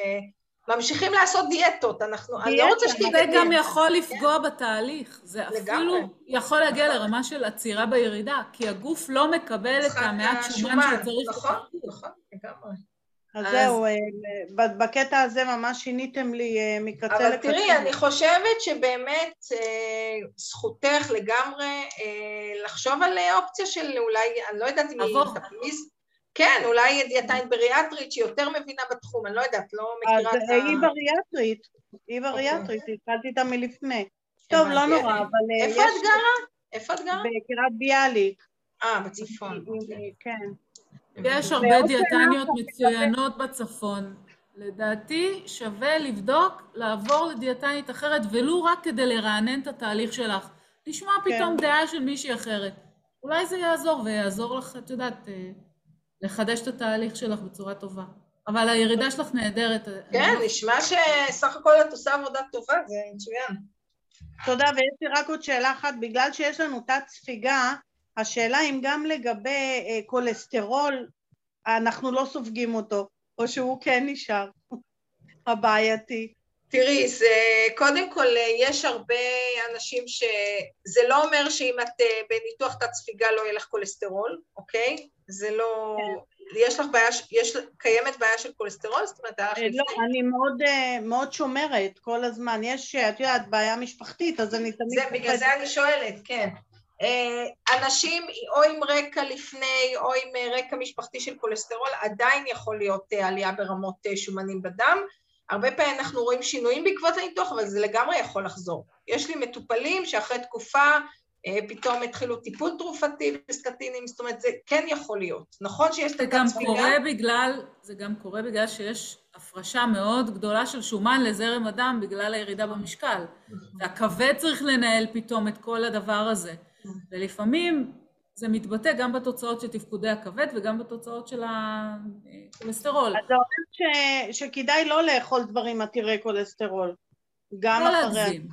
ממשיכים לעשות דיאטות, אנחנו, אני לא רוצה שתהיה... זה גם יכול לפגוע בתהליך, זה אפילו יכול להגיע לרמה של עצירה בירידה, כי הגוף לא מקבל את המעט שומן שצריך. נכון, נכון, לגמרי. אז זהו, אה, בקטע הזה ממש שיניתם לי אה, מקצה לקצה. אבל תראי, אני חושבת שבאמת אה, זכותך לגמרי לחשוב על אופציה של אולי, אני לא יודעת אם היא תפליז, כן, אולי דיאטאית בריאטרית שהיא יותר מבינה בתחום, אני לא יודעת, לא מכירה את ה... אז היא בריאטרית, היא בריאטרית, אוקיי. התחלתי איתה מלפני. טוב, לא נורא, אבל... איפה את גרה? איפה את גרה? בקריית ביאליק. אה, בצפון. אוקיי. כן. יש הרבה דיאטניות מצוינות בצפון. לדעתי שווה לבדוק, לעבור לדיאטנית אחרת, ולו רק כדי לרענן את התהליך שלך. לשמוע כן. פתאום דעה של מישהי אחרת. אולי זה יעזור, ויעזור לך, את יודעת... אה, לחדש את התהליך שלך בצורה טובה. אבל הירידה שלך נהדרת. כן, נשמע שסך הכל את עושה עבודה טובה, זה מצוין. תודה, ויש לי רק עוד שאלה אחת, בגלל שיש לנו תת ספיגה, השאלה אם גם לגבי אה, כולסטרול אנחנו לא סופגים אותו, או שהוא כן נשאר הבעייתי. תראי, זה, קודם כל יש הרבה אנשים ש... זה לא אומר שאם את אה, בניתוח תת ספיגה לא יהיה לך כולסטרול, אוקיי? זה לא... כן. יש לך בעיה, יש, קיימת בעיה של כולסטרול? זאת אומרת, היה לך לפני? לא, אני מאוד, אה, מאוד שומרת כל הזמן. יש, את יודעת, בעיה משפחתית, אז אני תמיד... זה, בגלל זה אני שואלת, כן. אה, אנשים או עם רקע לפני או עם רקע משפחתי של כולסטרול, עדיין יכול להיות עלייה ברמות שומנים בדם. הרבה פעמים אנחנו רואים שינויים בעקבות הניתוח, אבל זה לגמרי יכול לחזור. יש לי מטופלים שאחרי תקופה אה, פתאום התחילו טיפול תרופתי בסקטינים, זאת אומרת, זה כן יכול להיות. נכון שיש את בגלל, זה גם קורה בגלל שיש הפרשה מאוד גדולה של שומן לזרם הדם בגלל הירידה במשקל. והכבד צריך לנהל פתאום את כל הדבר הזה. ולפעמים זה מתבטא גם בתוצאות של תפקודי הכבד וגם בתוצאות של הכולסטרול. אז זה אומר ש... שכדאי לא לאכול דברים עתירי כולסטרול. גם לא אחרי... להגזים.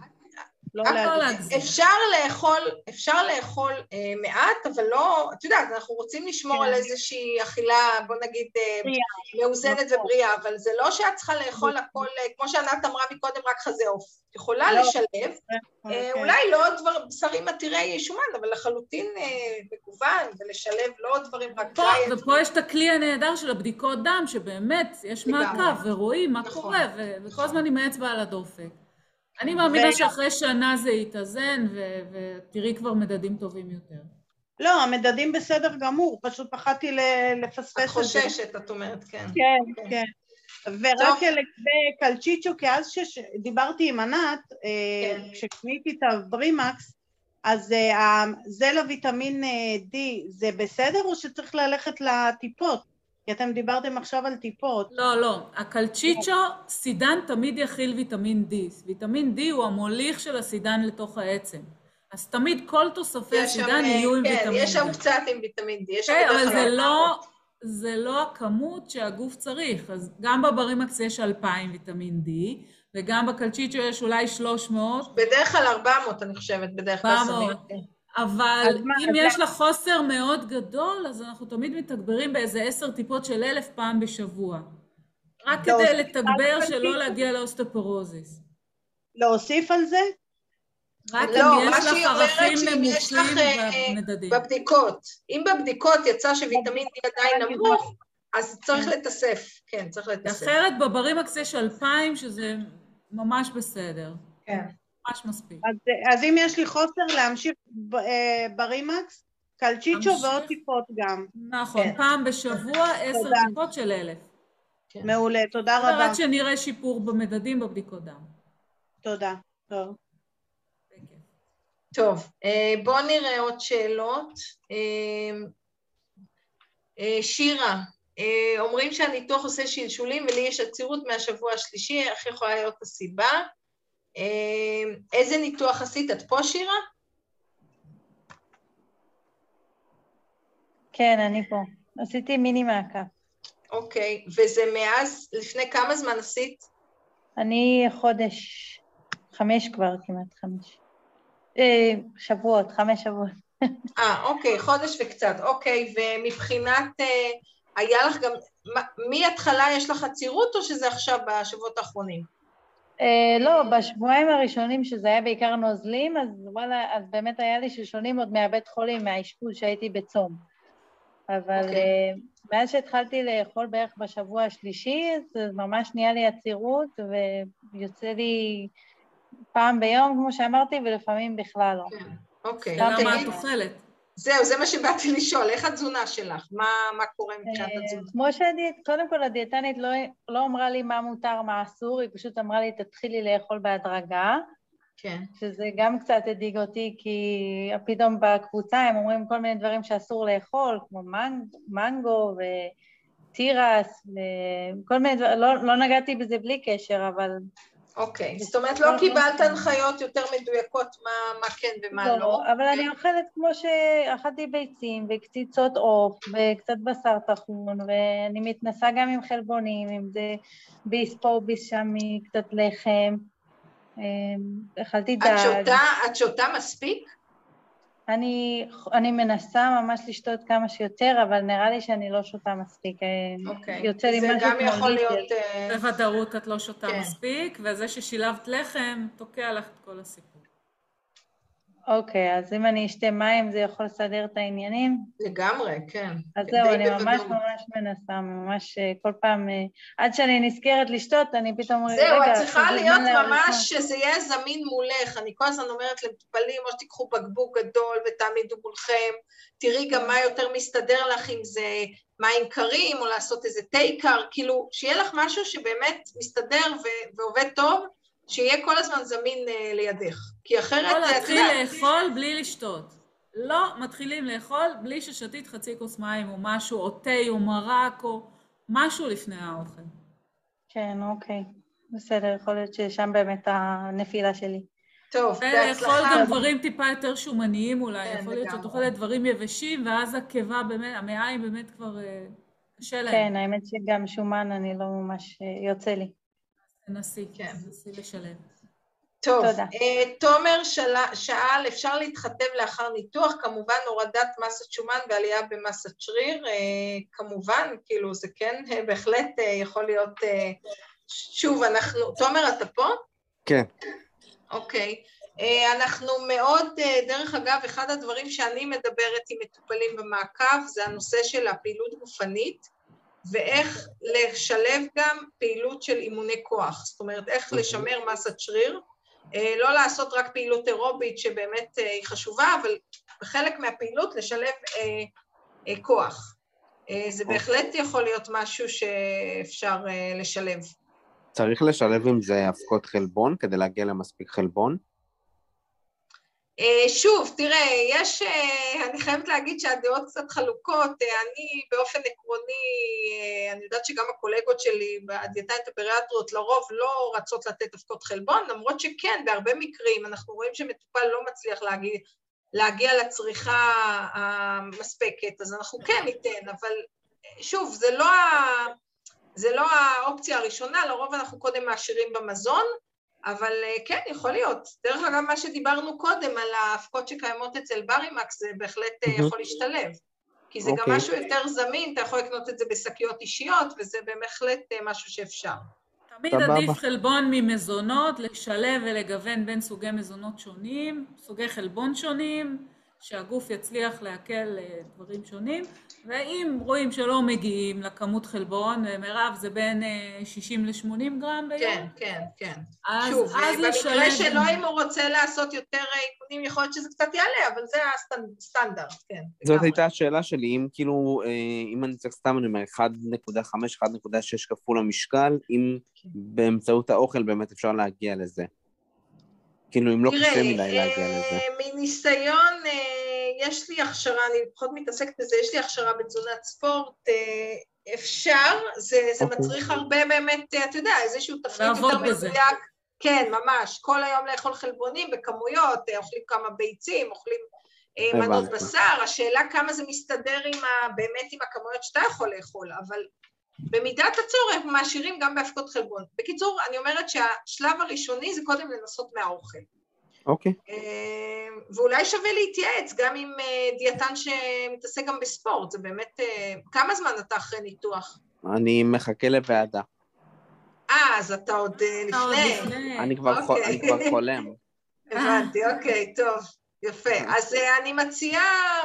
לא להגזים. אפשר לאכול, אפשר לאכול אה, מעט, אבל לא, את יודעת, אנחנו רוצים לשמור כן. על איזושהי אכילה, בוא נגיד, אה, מאוזנת נכון. ובריאה, אבל זה לא שאת צריכה לאכול נכון. הכל, אה, כמו שענת אמרה מקודם, רק חזה עוף. את יכולה לא. לשלב, אה, כן. אולי לא דבר, בשרים עתירי שומן, אבל לחלוטין אה, מגוון, ולשלב לא דברים רק דיאט. ופה יש את הכלי הנהדר של הבדיקות דם, שבאמת יש מעקב, ורואים מה נכון. קורה, וכל הזמן עם האצבע על הדופק. אני מאמינה שאחרי שנה זה יתאזן, ותראי כבר מדדים טובים יותר. לא, המדדים בסדר גמור, פשוט פחדתי לפספס את זה. את חוששת, את אומרת, כן. כן, כן. כן. ורק לגבי קלצ'יצ'ו, כי אז שדיברתי עם ענת, אה, כן. כשקניתי את הברימקס, אז אה, זה לוויטמין אה, D, זה בסדר או שצריך ללכת לטיפות? כי אתם דיברתם עכשיו על טיפות. לא, לא. הקלצ'יצ'ו, סידן תמיד יכיל ויטמין D. ויטמין D הוא המוליך של הסידן לתוך העצם. אז תמיד כל תוספי הסידן שם, יהיו כן, עם ויטמין D. כן, יש שם קצת עם ויטמין D. כן, אבל זה לא, זה לא הכמות שהגוף צריך. אז גם בברימקס יש 2,000 ויטמין D, וגם בקלצ'יצ'ו יש אולי 300. בדרך כלל 400, אני חושבת, בדרך כלל 400. אבל אם יש לך חוסר מאוד גדול, אז אנחנו תמיד מתגברים באיזה עשר טיפות של אלף פעם בשבוע. רק כדי לתגבר שלא להגיע לאוסטופורוזיס. להוסיף על זה? רק לא, אם יש לך ערכים נמוכים אה, במדדים. בבדיקות. אם בבדיקות יצא שוויטמין D עדיין נמוך, אז צריך לתסף. כן, צריך לתסף. אחרת בברימקס יש 2,000, שזה ממש בסדר. כן. ממש מספיק. אז, אז אם יש לי חוסר להמשיך אה, ברימקס, קלצ'יצ'ו ועוד טיפות גם. נכון, כן. פעם בשבוע עשר טיפות של אלף. כן. מעולה, תודה רבה. רק שנראה שיפור במדדים בבדיקות דם. תודה, טוב. טוב, אה, בואו נראה עוד שאלות. אה, שירה, אומרים שהניתוח עושה שלשולים ולי יש עצירות מהשבוע השלישי, איך יכולה להיות הסיבה? אמ, איזה ניתוח עשית? את פה, שירה? כן, אני פה. עשיתי מיני מעקב. אוקיי, וזה מאז, לפני כמה זמן עשית? אני חודש, חמש כבר, כמעט חמש. אה, שבועות, חמש שבועות. אה, אוקיי, חודש וקצת, אוקיי, ומבחינת, אה, היה לך גם, מהתחלה יש לך עצירות או שזה עכשיו בשבועות האחרונים? Uh, לא, בשבועיים הראשונים שזה היה בעיקר נוזלים, אז וואלה, אז באמת היה לי שלשונים עוד מהבית חולים, מהאשפוז שהייתי בצום. אבל okay. אוקיי. uh, מאז שהתחלתי לאכול בערך בשבוע השלישי, אז ממש נהיה לי עצירות, ויוצא לי פעם ביום, כמו שאמרתי, ולפעמים בכלל לא. כן, אוקיי. למה את אוכלת? זהו, זה מה שבאתי לשאול, איך התזונה שלך? מה, מה קורה מבחינת אה, התזונה? כמו שהדיאט, קודם כל הדיאטנית לא, לא אמרה לי מה מותר, מה אסור, היא פשוט אמרה לי, תתחילי לאכול בהדרגה. כן. שזה גם קצת הדאיג אותי, כי פתאום בקבוצה הם אומרים כל מיני דברים שאסור לאכול, כמו מנג, מנגו ותירס וכל מיני דברים, לא, לא נגעתי בזה בלי קשר, אבל אוקיי, זאת אומרת לא קיבלת הנחיות יותר מדויקות מה, מה כן ומה לא. לא, אבל אני אוכלת כמו שאכלתי ביצים וקציצות עוף וקצת בשר טחון ואני מתנסה גם עם חלבונים, אם זה ביס פה, ביס שם, קצת לחם, אמ, אכלתי דג. את שותה מספיק? אני, אני מנסה ממש לשתות כמה שיותר, אבל נראה לי שאני לא שותה מספיק. אה, אוקיי. יוצא לי משהו כמו. זה גם יכול להיות... אה, בוודאות את לא שותה כן. מספיק, וזה ששילבת לחם, תוקע לך את כל הסיפור. אוקיי, אז אם אני אשתה מים זה יכול לסדר את העניינים? לגמרי, כן. אז זהו, אני ממש ממש מנסה, ממש אה, כל פעם, אה, עד שאני נזכרת לשתות, אני פתאום... זהו, את צריכה להיות ממש, שזה יהיה זמין מולך. אני כל הזמן אומרת למטופלים, או שתיקחו בקבוק גדול ותעמידו מולכם, תראי גם מה יותר מסתדר לך, אם זה מים קרים, או לעשות איזה תה קר, כאילו, שיהיה לך משהו שבאמת מסתדר ועובד טוב, שיהיה כל הזמן זמין אה, לידך, כי אחרת... לא להתחיל לאכול בלי לשתות. לא מתחילים לאכול בלי ששתית חצי כוס מים או משהו, או תה או מרק או משהו לפני האוכל. כן, אוקיי. בסדר, יכול להיות ששם באמת הנפילה שלי. טוב, בהצלחה. ולאכול גם דברים טיפה יותר שומניים אולי, כן, יכול להיות שאת אוכלת דברים יבשים, ואז הקיבה באמת, המעיים באמת כבר אה, קשה להם. כן, האמת שגם שומן אני לא ממש אה, יוצא לי. תנסי, כן. תנסי לשלם. טוב, תודה. Uh, תומר של... שאל, אפשר להתחתב לאחר ניתוח, כמובן הורדת מסת שומן ועלייה במסת שריר, uh, כמובן, כאילו זה כן בהחלט uh, יכול להיות, uh, שוב, אנחנו, תומר אתה פה? כן. אוקיי, okay. uh, אנחנו מאוד, uh, דרך אגב, אחד הדברים שאני מדברת עם מטופלים במעקב זה הנושא של הפעילות גופנית, ואיך לשלב גם פעילות של אימוני כוח, זאת אומרת, איך לשמר מסת שריר, אה, לא לעשות רק פעילות אירובית שבאמת אה, היא חשובה, אבל בחלק מהפעילות לשלב אה, כוח. זה אוקיי. בהחלט יכול להיות משהו שאפשר לשלב. צריך לשלב עם זה אבקות חלבון כדי להגיע למספיק חלבון? אה, שוב, תראה, יש, אה, אני חייבת להגיד שהדעות קצת חלוקות, אה, אני באופן עקרוני, אני יודעת שגם הקולגות שלי בדיאטנית הבריאטרות לרוב לא רצות לתת אבקות חלבון, למרות שכן, בהרבה מקרים אנחנו רואים שמטופל לא מצליח להגיע, להגיע לצריכה המספקת, אז אנחנו כן ניתן, אבל שוב, זה לא, זה לא האופציה הראשונה, לרוב אנחנו קודם מעשירים במזון, אבל אה, כן, יכול להיות. דרך אגב, מה שדיברנו קודם על ההפקות שקיימות אצל ברימקס, זה בהחלט mm-hmm. יכול להשתלב. כי זה okay. גם אוקיי. משהו יותר זמין, אתה יכול לקנות את זה בשקיות אישיות, וזה בהחלט אה, משהו שאפשר. תמיד עדיף חלבון ממזונות, לשלב ולגוון בין סוגי מזונות שונים, סוגי חלבון שונים, שהגוף יצליח לעכל דברים שונים, ואם רואים שלא מגיעים לכמות חלבון, מירב זה בין 60 ל-80 גרם ביום? כן, כן, כן. אז, שוב, אז במקרה שלו אם הוא רוצה לעשות יותר אימונים, יכול להיות שזה קצת יעלה, אבל זה הסטנדרט, כן. זאת הייתה השאלה שלי, אם כאילו, אה, אם אני צריך סתם, אני אומר, 1.5, 1.6 כפול המשקל, אם כן. באמצעות האוכל באמת אפשר להגיע לזה. כאילו, אם לא קשה מדי להגיע לזה. תראה, מניסיון, אה, יש לי הכשרה, אני פחות מתעסקת בזה, יש לי הכשרה בתזונת ספורט, אה, אפשר, זה, זה אוקיי. מצריך הרבה באמת, אה, אתה יודע, איזשהו תפקיד יותר מדויק. כן, ממש. כל היום לאכול חלבונים בכמויות, אוכלים כמה ביצים, אוכלים מנות בשר, השאלה כמה זה מסתדר עם ה, באמת עם הכמויות שאתה יכול לאכול, אבל במידת הצורך מעשירים גם בהפקות חלבון. בקיצור, אני אומרת שהשלב הראשוני זה קודם לנסות מהאוכל. אוקיי. Okay. אה, ואולי שווה להתייעץ גם עם אה, דיאטן שמתעסק גם בספורט, זה באמת... אה, כמה זמן אתה אחרי ניתוח? אני מחכה לוועדה. אה, אז אתה עוד לפני. אני כבר אוקיי. חולם. הבנתי, אוקיי, טוב, יפה. אז אני מציעה...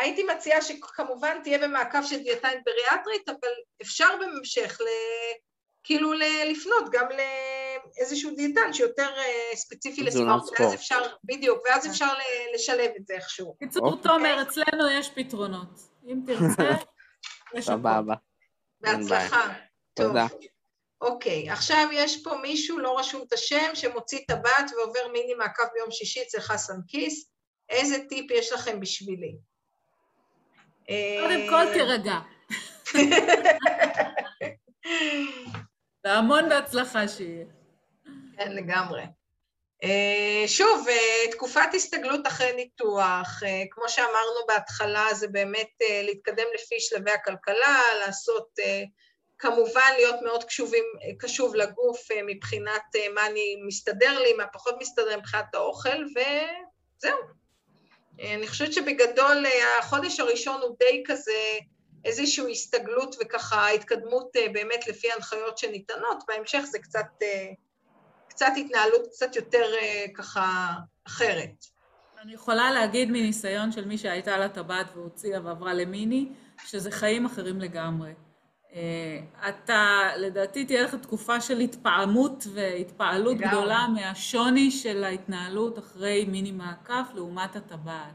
הייתי מציעה שכמובן תהיה במעקב של דיאטנית בריאטרית, אבל אפשר בהמשך ל... כאילו לפנות גם לאיזשהו דיאטן שיותר אה, ספציפי לספורט, ואז אפשר, בדיוק, ואז אפשר לשלב את זה איכשהו. קיצור, אוקיי. תומר, אצלנו יש פתרונות. אם תרצה, יש הכול. סבבה. בהצלחה. תודה. אוקיי, עכשיו יש פה מישהו, לא רשום את השם, שמוציא טבעת ועובר מיני מעקב ביום שישי אצל חסן כיס. איזה טיפ יש לכם בשבילי? קודם כל תירגע. והמון בהצלחה שיהיה. כן, לגמרי. אה, שוב, אה, תקופת הסתגלות אחרי ניתוח, אה, כמו שאמרנו בהתחלה, זה באמת להתקדם לפי שלבי הכלכלה, לעשות, כמובן להיות מאוד קשובים, קשוב לגוף מבחינת מה אני מסתדר לי, מה פחות מסתדר מבחינת האוכל, וזהו. אני חושבת שבגדול החודש הראשון הוא די כזה איזושהי הסתגלות וככה התקדמות אה, באמת לפי הנחיות שניתנות, בהמשך זה קצת, אה, קצת התנהלות קצת יותר אה, ככה אחרת. אני יכולה להגיד מניסיון של מי שהייתה לה טבעת והוציאה ועברה למיני, שזה חיים אחרים לגמרי. אתה, לדעתי תהיה לך תקופה של התפעמות והתפעלות גדולה מהשוני של ההתנהלות אחרי מיני מעקף לעומת הטבעת.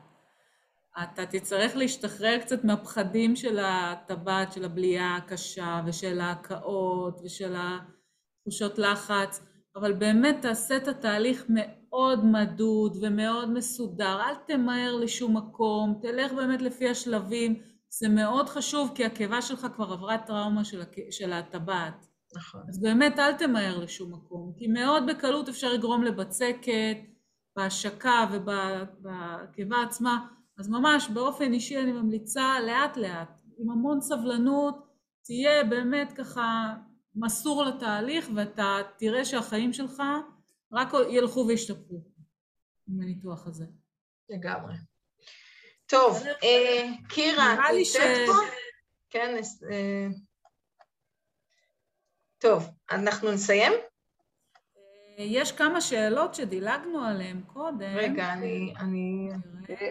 אתה תצטרך להשתחרר קצת מהפחדים של הטבעת, של הבליעה הקשה ושל ההקאות ושל התחושות לחץ, אבל באמת תעשה את התהליך מאוד מדוד ומאוד מסודר, אל תמהר לשום מקום, תלך באמת לפי השלבים, זה מאוד חשוב כי הקיבה שלך כבר עברה טראומה של, הטבעת. נכון. אז באמת אל תמהר לשום מקום, כי מאוד בקלות אפשר לגרום לבצקת, בהשקה ובקיבה עצמה, אז ממש באופן אישי אני ממליצה לאט לאט, עם המון סבלנות, תהיה באמת ככה מסור לתהליך ואתה תראה שהחיים שלך רק ילכו וישתפרו עם הניתוח הזה. לגמרי. טוב, אה, קירה, את נמצאת פה? כן, אה, טוב, אנחנו נסיים? יש כמה שאלות שדילגנו עליהן קודם. רגע, אני... אני,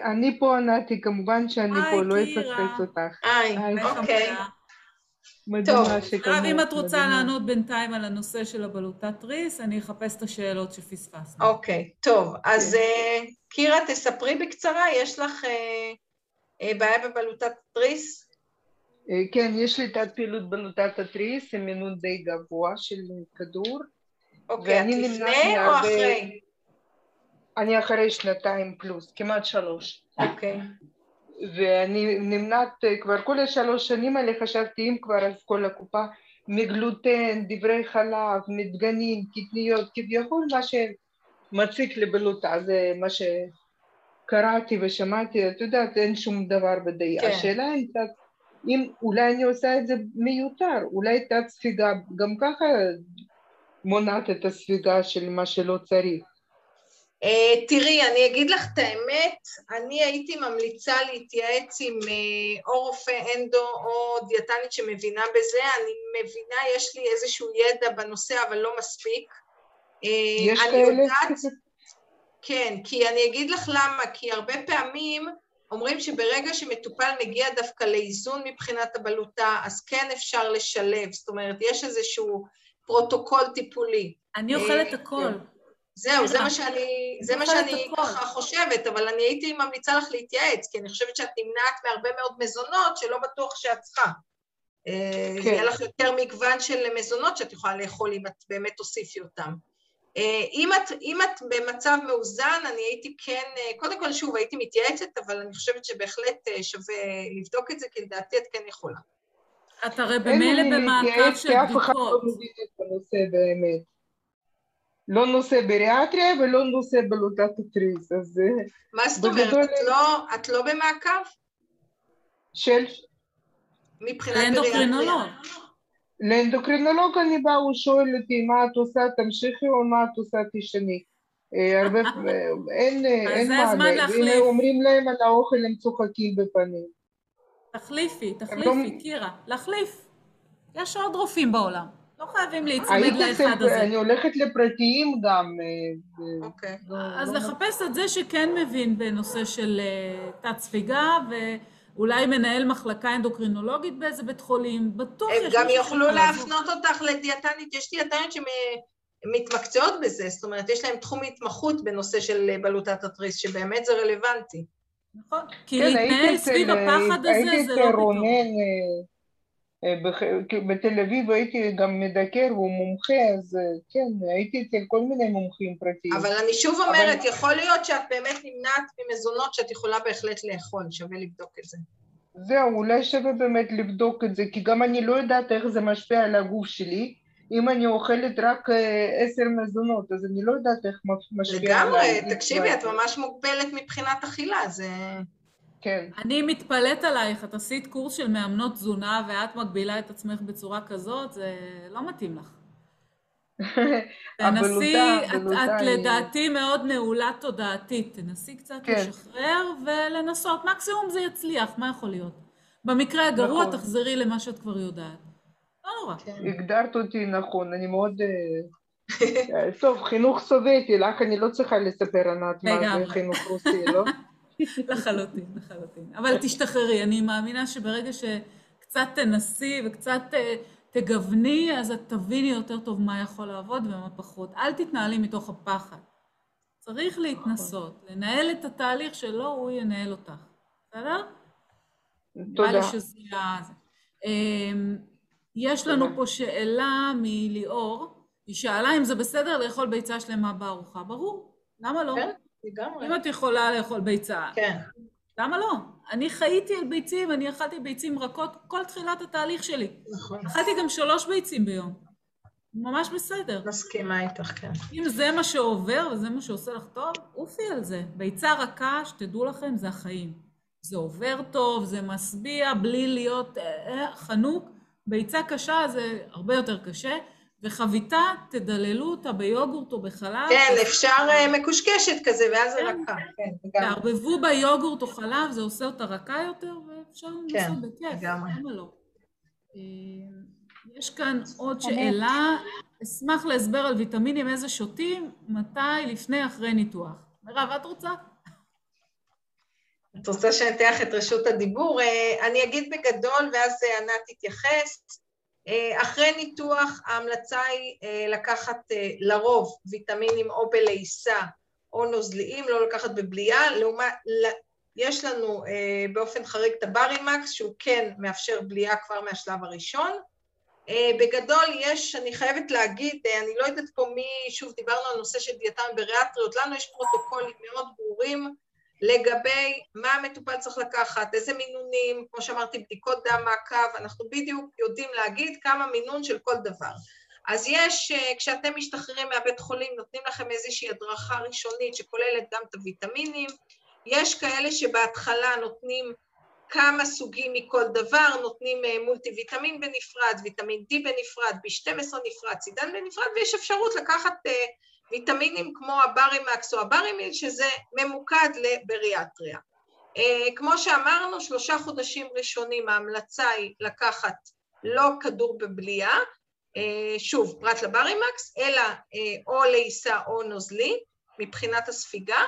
אני פה ענתי, כמובן שאני פה, לא אפספס אותך. היי, אוקיי. טוב, עכשיו אם את רוצה לענות בינתיים על הנושא של הבלוטת תריס, אני אחפש את השאלות שפספסנו. אוקיי, טוב, אז כן. קירה, תספרי בקצרה, יש לך בעיה בבלוטת תריס? כן, יש לי תת פעילות בלוטת התריס עם מינון די גבוה של כדור. אוקיי, את לפני או אחרי? אני אחרי שנתיים פלוס, כמעט שלוש. אוקיי. ואני נמנעת כבר כל השלוש שנים האלה, חשבתי אם כבר אז כל הקופה, מגלוטן, דברי חלב, מדגנים, קטניות, כביכול מה שמציק לבלוטה, זה מה שקראתי ושמעתי, את יודעת, אין שום דבר בדעה. כן. השאלה היא, אם אולי אני עושה את זה מיותר, אולי תת ספיגה, גם ככה מונעת את הספיגה של מה שלא צריך. Uh, תראי, אני אגיד לך את האמת, אני הייתי ממליצה להתייעץ עם uh, או רופא אנדו או דיאטנית שמבינה בזה, אני מבינה, יש לי איזשהו ידע בנושא, אבל לא מספיק. Uh, יש כאלה? יודעת, כן, כי אני אגיד לך למה, כי הרבה פעמים אומרים שברגע שמטופל מגיע דווקא לאיזון מבחינת הבלוטה, אז כן אפשר לשלב, זאת אומרת, יש איזשהו פרוטוקול טיפולי. אני אוכלת הכל. זהו, זה מה שאני, זה מה שאני ככה חושבת, אבל אני הייתי ממליצה לך להתייעץ, כי אני חושבת שאת נמנעת מהרבה מאוד מזונות שלא בטוח שאת צריכה. כן. יהיה לך יותר מגוון של מזונות שאת יכולה לאכול אם את באמת תוסיפי אותם. אם את, אם את במצב מאוזן, אני הייתי כן, קודם כל שוב, הייתי מתייעצת, אבל אני חושבת שבהחלט שווה לבדוק את זה, כי לדעתי את כן יכולה. את הרי במילא במעקב של בדיקות. אף אחד לא מבין את הנושא באמת. לא נושא בריאטריה ולא נושא בלוטת התריס, אז... מה זאת אומרת? את לא, את לא במעקב? של? מבחינת לאנדוקרינולוג. לאנדוקרינולוג אני באה, הוא שואל אותי מה את עושה, תמשיכי או מה את עושה תשני. הרבה, אין, אין מענה, ואם אומרים להם על האוכל הם צוחקים בפנים. תחליפי, תחליפי, קירה, להחליף. יש עוד רופאים בעולם. לא חייבים להיצמד לאחד הזה. אני הולכת לפרטיים גם. אוקיי. אז לחפש את זה שכן מבין בנושא של תת ספיגה, ואולי מנהל מחלקה אנדוקרינולוגית באיזה בית חולים, בטוח יש... הם גם יוכלו להפנות אותך לדיאטנית, יש דיאטניות שמתמקצעות בזה, זאת אומרת, יש להם תחום התמחות בנושא של בלוטת התריס, שבאמת זה רלוונטי. נכון, כי להתנהל סביב הפחד הזה זה לא פתאום. בתל אביב הייתי גם מדקר, והוא מומחה, אז כן, הייתי אצל כל מיני מומחים פרטיים. אבל אני שוב אומרת, אבל... יכול להיות שאת באמת נמנעת ממזונות שאת יכולה בהחלט לאכול, שווה לבדוק את זה. זהו, אולי שווה באמת לבדוק את זה, כי גם אני לא יודעת איך זה משפיע על הגוף שלי. אם אני אוכלת רק עשר מזונות, אז אני לא יודעת איך משפיע על... לגמרי, תקשיבי, את ממש מוגבלת מבחינת אכילה, זה... כן. אני מתפלאת עלייך, את עשית קורס של מאמנות תזונה ואת מגבילה את עצמך בצורה כזאת, זה לא מתאים לך. תנסי, את, את לדעתי מאוד נעולה תודעתית, תנסי קצת כן. לשחרר ולנסות, מקסימום זה יצליח, מה יכול להיות? במקרה הגרוע נכון. תחזרי למה שאת כבר יודעת. לא נורא. כן. הגדרת אותי נכון, אני מאוד... טוב, חינוך סובייטי, לך אני לא צריכה לספר ענת מה זה חינוך רוסי, לא? לחלוטין, לחלוטין. אבל תשתחררי, אני מאמינה שברגע שקצת תנסי וקצת תגווני, אז את תביני יותר טוב מה יכול לעבוד ומה פחות. אל תתנהלי מתוך הפחד. צריך להתנסות, לנהל את התהליך שלו, הוא ינהל אותך. בסדר? תודה. יש לנו פה שאלה מליאור, היא שאלה אם זה בסדר לאכול ביצה שלמה בארוחה. ברור, למה לא? כן. לגמרי. אם את יכולה לאכול ביצה. כן. למה לא? אני חייתי על ביצים, אני אכלתי ביצים רכות כל תחילת התהליך שלי. נכון. אכלתי גם שלוש ביצים ביום. ממש בסדר. מסכימה איתך, כן. אם זה מה שעובר וזה מה שעושה לך טוב, עופי על זה. ביצה רכה, שתדעו לכם, זה החיים. זה עובר טוב, זה משביע, בלי להיות אה, חנוק. ביצה קשה זה הרבה יותר קשה, וחביתה, תדללו אותה ביוגורט או בחלב. כן, אפשר אה, מקושקשת כזה, ואז זה כן. רכה. כן, תערבבו ביוגורט או חלב, זה עושה אותה רכה יותר, ואפשר כן, לנסות בכיף. למה לא? אה, יש כאן עוד שאלה, אשמח להסבר על ויטמינים, איזה שותים, מתי, לפני, אחרי ניתוח. מירב, את רוצה? את רוצה שאני אתן לך את רשות הדיבור? אה, אני אגיד בגדול, ואז ענת תתייחס. אה, אחרי ניתוח, ההמלצה היא אה, לקחת אה, לרוב ויטמינים או בלעיסה או נוזליים, לא לקחת בבליעה. לעומת, יש לנו באופן חריג את הברימקס, שהוא כן מאפשר בליעה כבר מהשלב הראשון. בגדול יש, אני חייבת להגיד, אני לא יודעת פה מי, שוב דיברנו על נושא של דיאטן בריאטריות, לנו יש פרוטוקולים מאוד ברורים לגבי מה המטופל צריך לקחת, איזה מינונים, כמו שאמרתי, בדיקות דם מעקב, אנחנו בדיוק יודעים להגיד כמה מינון של כל דבר. אז יש, אה, כשאתם משתחררים מהבית חולים, נותנים לכם איזושהי הדרכה ראשונית שכוללת גם את הוויטמינים, יש כאלה שבהתחלה נותנים כמה סוגים מכל דבר, נותנים אה, מולטי ויטמין בנפרד, ויטמין D בנפרד, B12 נפרד, סידן בנפרד, ויש אפשרות לקחת אה, ויטמינים כמו הברימקס או הברימיל, שזה ממוקד לבריאטריה. אה, כמו שאמרנו, שלושה חודשים ראשונים ההמלצה היא לקחת לא כדור בבליעה, אה, שוב, פרט לברימקס, אלא אה, או לעיסה או נוזלי, מבחינת הספיגה.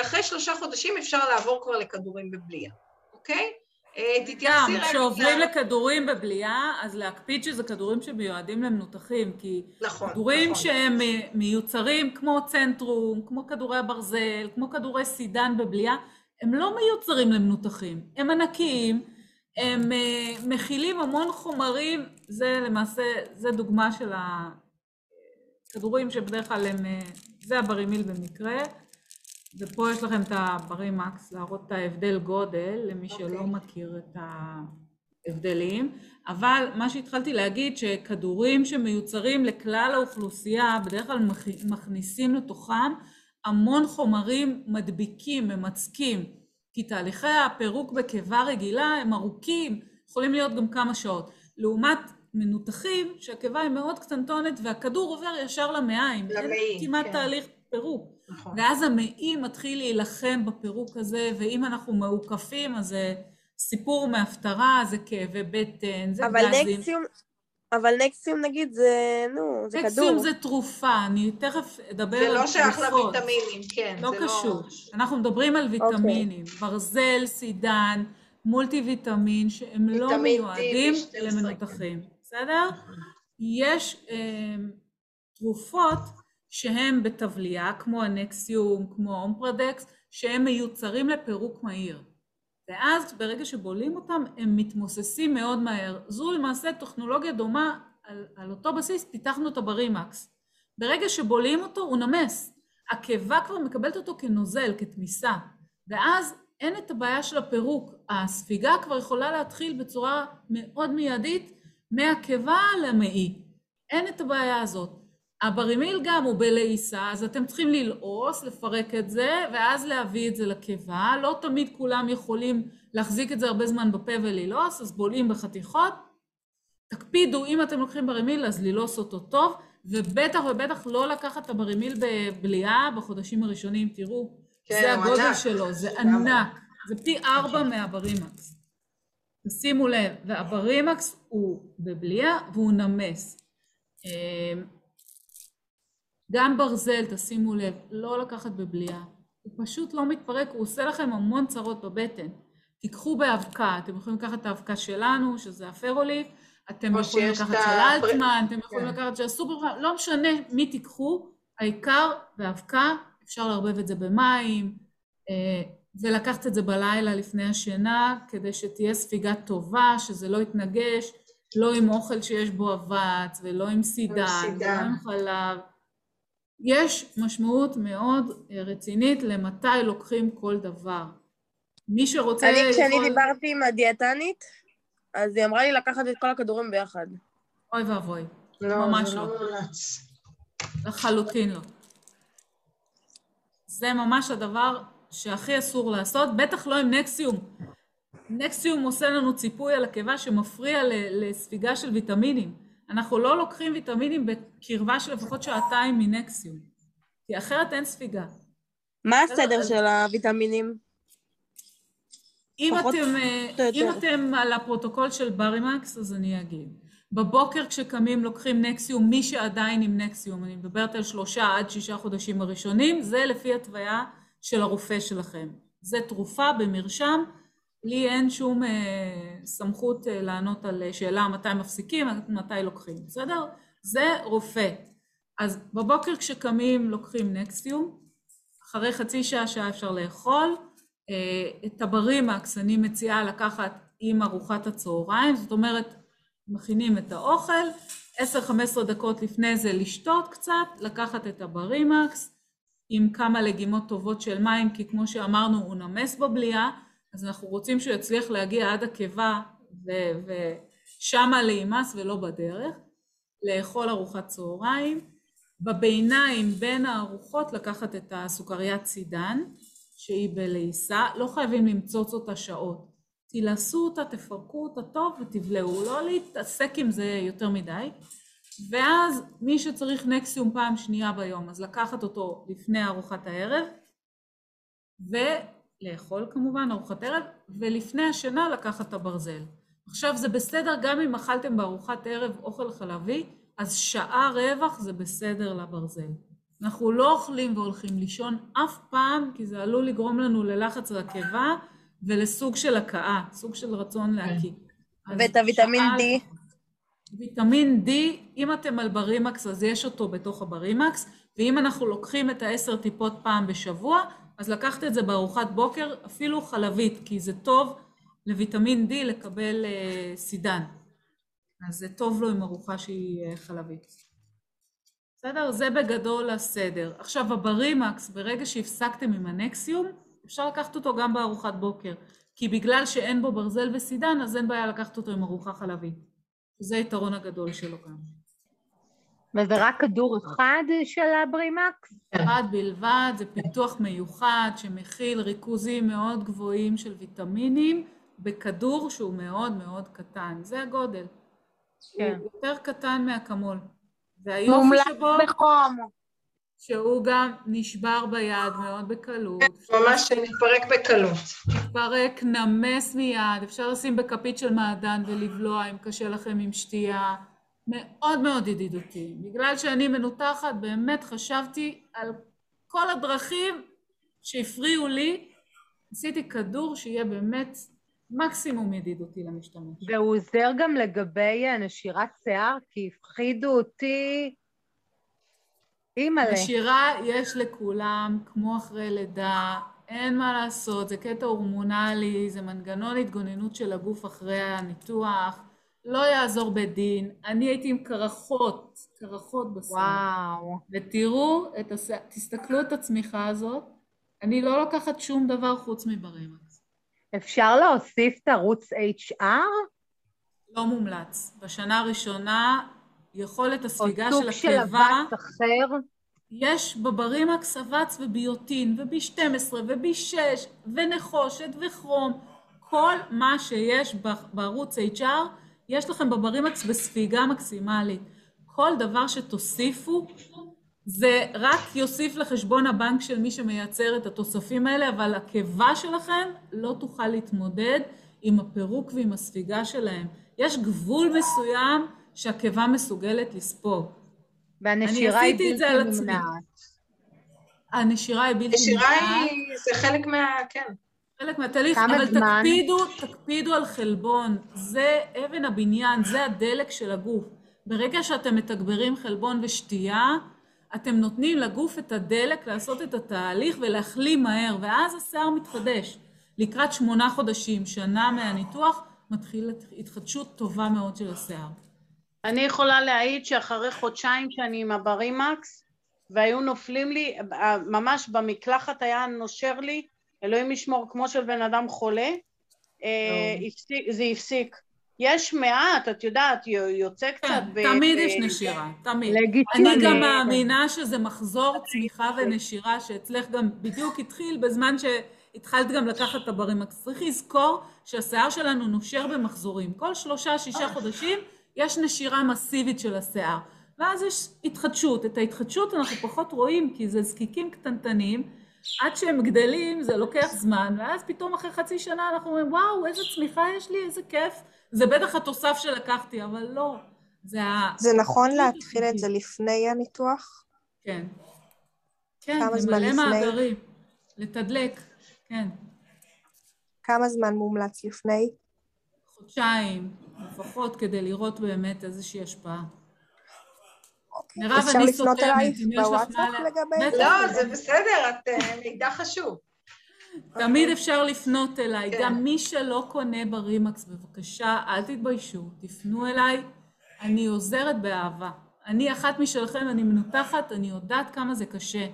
אחרי שלושה חודשים אפשר לעבור כבר לכדורים בבליעה, אוקיי? אה, גם. כשעוברים לכדורים בבליעה, אז להקפיד שזה כדורים שמיועדים למנותחים, כי נכון, כדורים נכון. שהם אה, מיוצרים כמו צנטרום, כמו כדורי הברזל, כמו כדורי סידן בבליעה, הם לא מיוצרים למנותחים, הם ענקיים, הם אה, מכילים המון חומרים, זה למעשה, זה דוגמה של הכדורים שבדרך כלל הם, זה הברימיל במקרה, ופה יש לכם את הברימקס, להראות את ההבדל גודל, למי שלא אוקיי. מכיר את ההבדלים, אבל מה שהתחלתי להגיד, שכדורים שמיוצרים לכלל האוכלוסייה, בדרך כלל מכ- מכניסים לתוכם המון חומרים מדביקים, ממצקים, כי תהליכי הפירוק בקיבה רגילה הם ארוכים, יכולים להיות גם כמה שעות. לעומת מנותחים, שהקיבה היא מאוד קטנטונת והכדור עובר ישר למעיים. למעי, אין כמעט כן. תהליך פירוק. נכון. ואז המעי מתחיל להילחם בפירוק הזה, ואם אנחנו מעוקפים, אז זה סיפור מהפטרה, זה כאבי בטן, זה אבל גזים. נקסיום, אבל נקסיום נגיד זה, נו, זה כדור. נקסיום זה תרופה, אני תכף אדבר זה על לא שייך תרופות. לוויטמינים, כן. לא זה קשור. אנחנו מדברים על אוקיי. ויטמינים. ברזל, סידן, מולטי ויטמין, שהם לא מיועדים B12. למנותחים. בסדר? יש אה, תרופות שהן בתבליעה, כמו הנקסיום, כמו אומפרדקס, שהם מיוצרים לפירוק מהיר. ואז ברגע שבולעים אותם, הם מתמוססים מאוד מהר. זו למעשה טכנולוגיה דומה, על, על אותו בסיס פיתחנו את הברימקס. ברגע שבולעים אותו, הוא נמס. הקיבה כבר מקבלת אותו כנוזל, כתמיסה. ואז אין את הבעיה של הפירוק. הספיגה כבר יכולה להתחיל בצורה מאוד מיידית מהקיבה למעי. אין את הבעיה הזאת. הברימיל גם הוא בלעיסה, אז אתם צריכים ללעוס, לפרק את זה, ואז להביא את זה לקיבה. לא תמיד כולם יכולים להחזיק את זה הרבה זמן בפה וללעוס, אז בולעים בחתיכות. תקפידו, אם אתם לוקחים ברימיל, אז ללעוס אותו טוב, ובטח ובטח לא לקחת את הברימיל בבליעה בחודשים הראשונים, תראו, כן, זה הגודל ענק. שלו, זה. ענק, זה פי ארבע מהברימקס. שימו לב, והברימקס הוא בבליעה והוא נמס. גם ברזל, תשימו לב, לא לקחת בבליעה. הוא פשוט לא מתפרק, הוא עושה לכם המון צרות בבטן. תיקחו באבקה, אתם יכולים לקחת את האבקה שלנו, שזה הפרוליף, אתם יכולים לקחת את של אלטמן, אתם יכולים כן. לקחת של הסופר, לא משנה מי תיקחו, העיקר באבקה, אפשר לערבב את זה במים, אה, ולקחת את זה בלילה לפני השינה, כדי שתהיה ספיגה טובה, שזה לא יתנגש, לא עם אוכל שיש בו אבץ, ולא עם סידן, ולא. עם חלב. יש משמעות מאוד אה, רצינית למתי לוקחים כל דבר. מי שרוצה אני, כשאני יכול- דיברתי עם הדיאטנית, אז היא אמרה לי לקחת את כל הכדורים ביחד. אוי ואבוי. לא, ממש לא. לא מומלץ. לחלוטין לא. זה ממש הדבר שהכי אסור לעשות, בטח לא עם נקסיום. נקסיום עושה לנו ציפוי על הקיבה שמפריע ל- לספיגה של ויטמינים. אנחנו לא לוקחים ויטמינים בקרבה של לפחות שעתיים מנקסיום, כי אחרת אין ספיגה. מה הסדר של הוויטמינים? אם אתם, אה, אם אתם על הפרוטוקול של ברימקס, אז אני אגיד. בבוקר כשקמים לוקחים נקסיום, מי שעדיין עם נקסיום, אני מדברת על שלושה עד שישה חודשים הראשונים, זה לפי התוויה של הרופא שלכם. זה תרופה במרשם, לי אין שום אה, סמכות אה, לענות על שאלה מתי מפסיקים, מתי לוקחים, בסדר? זה רופא. אז בבוקר כשקמים לוקחים נקסיום, אחרי חצי שעה, שעה אפשר לאכול. אה, את הברימקס אני מציעה לקחת עם ארוחת הצהריים, זאת אומרת, מכינים את האוכל, 10-15 דקות לפני זה לשתות קצת, לקחת את הברימקס עם כמה לגימות טובות של מים, כי כמו שאמרנו הוא נמס בבליעה, אז אנחנו רוצים שהוא יצליח להגיע עד הקיבה ושמה להימס ולא בדרך, לאכול ארוחת צהריים, בביניים בין הארוחות לקחת את הסוכריית סידן שהיא בלעיסה, לא חייבים למצוץ אותה שעות, תילעסו אותה, תפרקו אותה טוב ותבלעו, לא להתעסק עם זה יותר מדי. ואז מי שצריך נקסיום פעם שנייה ביום אז לקחת אותו לפני ארוחת הערב ולאכול כמובן ארוחת ערב ולפני השינה לקחת את הברזל. עכשיו זה בסדר גם אם אכלתם בארוחת ערב אוכל חלבי אז שעה רווח זה בסדר לברזל. אנחנו לא אוכלים והולכים לישון אף פעם, כי זה עלול לגרום לנו ללחץ רקבה ולסוג של הכאה, סוג של רצון להקיא. ואת הוויטמין D? ויטמין D, אם אתם על ברימקס אז יש אותו בתוך הברימקס, ואם אנחנו לוקחים את העשר טיפות פעם בשבוע, אז לקחת את זה בארוחת בוקר, אפילו חלבית, כי זה טוב לוויטמין D לקבל uh, סידן. אז זה טוב לו עם ארוחה שהיא uh, חלבית. בסדר? זה בגדול הסדר. עכשיו הברימקס, ברגע שהפסקתם עם הנקסיום, אפשר לקחת אותו גם בארוחת בוקר. כי בגלל שאין בו ברזל וסידן, אז אין בעיה לקחת אותו עם ארוחה חלבית. זה היתרון הגדול שלו גם. וזה רק כדור אחד של הברימקס? אחד בלבד, זה פיתוח מיוחד שמכיל ריכוזים מאוד גבוהים של ויטמינים בכדור שהוא מאוד מאוד קטן. זה הגודל. כן. הוא יותר קטן מהקמול. והיופי שבו... בחום. שהוא גם נשבר ביד מאוד בקלות. כן, ממש מתפרק בקלות. מתפרק, נמס מיד, אפשר לשים בכפית של מעדן ולבלוע אם קשה לכם עם שתייה. מאוד מאוד ידידותי. בגלל שאני מנותחת, באמת חשבתי על כל הדרכים שהפריעו לי. עשיתי כדור שיהיה באמת מקסימום ידידותי למשתמש. והוא עוזר גם לגבי נשירת שיער, כי הפחידו אותי אימא'לה. נשירה יש לכולם, כמו אחרי לידה, אין מה לעשות, זה קטע הורמונלי, זה מנגנון התגוננות של הגוף אחרי הניתוח, לא יעזור בדין. אני הייתי עם קרחות, קרחות בשיער. וואו. ותראו, את הס... תסתכלו את הצמיחה הזאת, אני לא לוקחת שום דבר חוץ מברימקס. אפשר להוסיף את ערוץ HR? לא מומלץ. בשנה הראשונה יכולת הספיגה של הקיבה... או סוג של אבץ אחר? יש בברימקס אבץ וביוטין וב-12 וב-6 ונחושת וכרום. כל מה שיש בערוץ HR יש לכם בברימקס בספיגה מקסימלית. כל דבר שתוסיפו זה רק יוסיף לחשבון הבנק של מי שמייצר את התוספים האלה, אבל הקיבה שלכם לא תוכל להתמודד עם הפירוק ועם הספיגה שלהם. יש גבול מסוים שהקיבה מסוגלת לספוג. והנשירה היא בלתי נמנעת. הנשירה היא בלתי נמנעת. הנשירה היא, זה חלק מה... כן. חלק מהתהליך, אבל זמן? תקפידו, תקפידו על חלבון. זה אבן הבניין, זה הדלק של הגוף. ברגע שאתם מתגברים חלבון ושתייה, אתם נותנים לגוף את הדלק לעשות את התהליך ולהחלים מהר, ואז השיער מתחדש. לקראת שמונה חודשים, שנה מהניתוח, מתחילה התחדשות טובה מאוד של השיער. אני יכולה להעיד שאחרי חודשיים שאני עם הברימקס, והיו נופלים לי, ממש במקלחת היה נושר לי, אלוהים ישמור, כמו של בן אדם חולה, אה, זה הפסיק. יש מעט, את יודעת, יוצא קצת... כן, תמיד יש נשירה, תמיד. אני גם מאמינה שזה מחזור צמיחה ונשירה, שאצלך גם בדיוק התחיל בזמן שהתחלת גם לקחת את הברימקס. צריך לזכור שהשיער שלנו נושר במחזורים. כל שלושה, שישה חודשים יש נשירה מסיבית של השיער. ואז יש התחדשות. את ההתחדשות אנחנו פחות רואים, כי זה זקיקים קטנטנים. עד שהם גדלים זה לוקח זמן, ואז פתאום אחרי חצי שנה אנחנו אומרים, וואו, איזה צמיחה יש לי, איזה כיף. זה בטח התוסף שלקחתי, אבל לא. זה ה... זה נכון להתחיל את זה לפני הניתוח? כן. כן, למלא מאגרים. לתדלק, כן. כמה זמן מומלץ לפני? חודשיים, לפחות, כדי לראות באמת איזושהי השפעה. אוקיי. מירב, אני סותמת, אם יש לך מה... לגבי... לא, זה בסדר, את אה, מידע חשוב. תמיד אפשר לפנות אליי. כן. גם מי שלא קונה ברימקס, בבקשה, אל תתביישו, תפנו אליי, אני עוזרת באהבה. אני אחת משלכם, אני מנותחת, אני יודעת כמה זה קשה.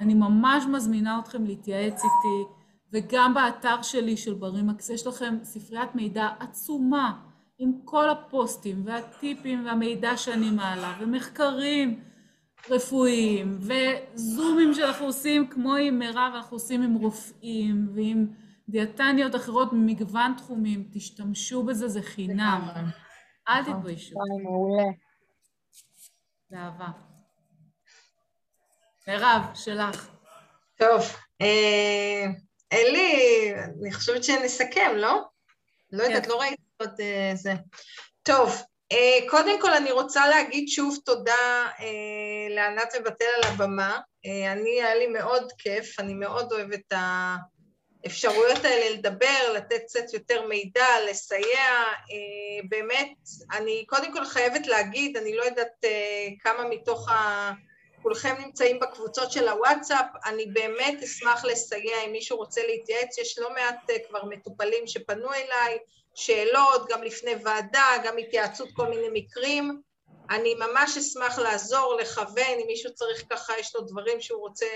אני ממש מזמינה אתכם להתייעץ איתי, וגם באתר שלי של ברימקס יש לכם ספריית מידע עצומה. עם כל הפוסטים והטיפים והמידע שאני מעלה, ומחקרים רפואיים, וזומים שאנחנו עושים כמו עם מירב, אנחנו עושים עם רופאים ועם דיאטניות אחרות ממגוון תחומים. תשתמשו בזה, זה חינם. אל תתביישו. מעולה. באהבה. מירב, שלך. טוב, אה, אלי, אני חושבת שנסכם, לא? לא יודעת, כן. לא ראיתי עוד אה, זה. טוב, אה, קודם כל אני רוצה להגיד שוב תודה אה, לענת ובתל על הבמה. אני, היה לי מאוד כיף, אני מאוד אוהבת את האפשרויות האלה לדבר, לתת קצת יותר מידע, לסייע. באמת, אני קודם כל חייבת להגיד, אני לא יודעת כמה מתוך ה... כולכם נמצאים בקבוצות של הוואטסאפ, אני באמת אשמח לסייע אם מישהו רוצה להתייעץ, יש לא מעט כבר מטופלים שפנו אליי, שאלות, גם לפני ועדה, גם התייעצות כל מיני מקרים. אני ממש אשמח לעזור, לכוון, אם מישהו צריך ככה, יש לו דברים שהוא רוצה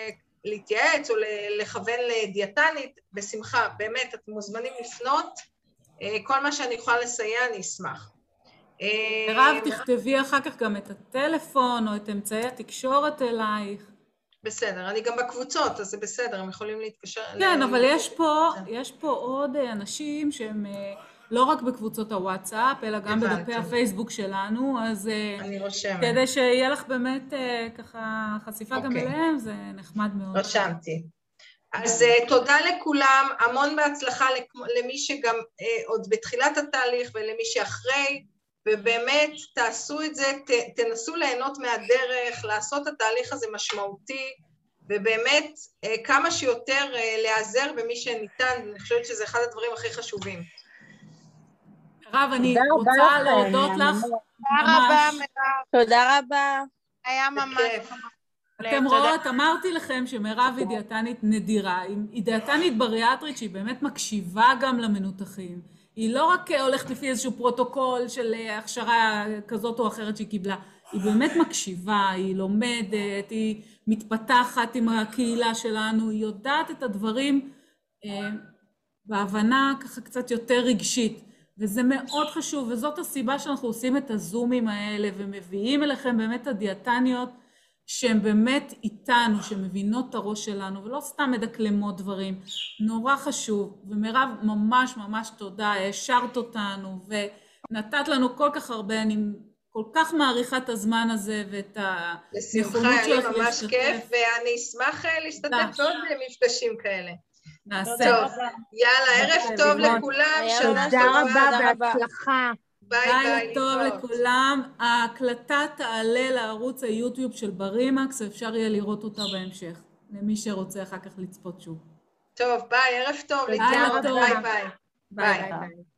להתייעץ או לכוון לדיאטנית, בשמחה, באמת, אתם מוזמנים לפנות. אה, כל מה שאני יכולה לסייע, אני אשמח. אה, מירב, תכתבי אחר כך גם את הטלפון או את אמצעי התקשורת אלייך. בסדר, אני גם בקבוצות, אז זה בסדר, הם יכולים להתקשר... כן, אבל יש פה, יש פה עוד אנשים שהם לא רק בקבוצות הוואטסאפ, אלא גם. בדפי הפייסבוק שלנו, אז... אה, אני רושמת. כדי שיהיה לך באמת אה, ככה חשיפה אוקיי. גם אליהם, זה נחמד מאוד. רשמתי. אז uh, תודה לכולם, המון בהצלחה למי שגם עוד בתחילת התהליך ולמי שאחרי, ובאמת תעשו את זה, ת, תנסו ליהנות מהדרך, לעשות את התהליך הזה משמעותי, ובאמת כמה שיותר להיעזר במי שניתן, אני חושבת שזה אחד הדברים הכי חשובים. מירב, אני רוצה להודות לך. תודה רבה, מירב. תודה רבה. היה ממש... אתם רואות, אמרתי לכם שמירב היא דיאטנית נדירה, היא דיאטנית בריאטרית שהיא באמת מקשיבה גם למנותחים. היא לא רק הולכת לפי איזשהו פרוטוקול של הכשרה כזאת או אחרת שהיא קיבלה, היא באמת מקשיבה, היא לומדת, היא מתפתחת עם הקהילה שלנו, היא יודעת את הדברים אה, בהבנה ככה קצת יותר רגשית. וזה מאוד חשוב, וזאת הסיבה שאנחנו עושים את הזומים האלה ומביאים אליכם באמת את הדיאטניות שהן באמת איתנו, שמבינות את הראש שלנו, ולא סתם מדקלמות דברים. נורא חשוב, ומירב, ממש ממש תודה, העשרת אותנו, ונתת לנו כל כך הרבה, אני כל כך מעריכה את הזמן הזה ואת הנכונות שלך להשתתף. בשמחה, היה לי ממש כיף, ואני אשמח אה, להשתתף בעוד מפגשים כאלה. נעשה. טוב, יאללה, ערב טוב לכולם, שנה טובה. תודה רבה, בהצלחה. ביי ביי. טוב לכולם. ההקלטה תעלה לערוץ היוטיוב של בריאמקס, ואפשר יהיה לראות אותה בהמשך, למי שרוצה אחר כך לצפות שוב. טוב, ביי, ערב טוב. ביי ביי. ביי ביי.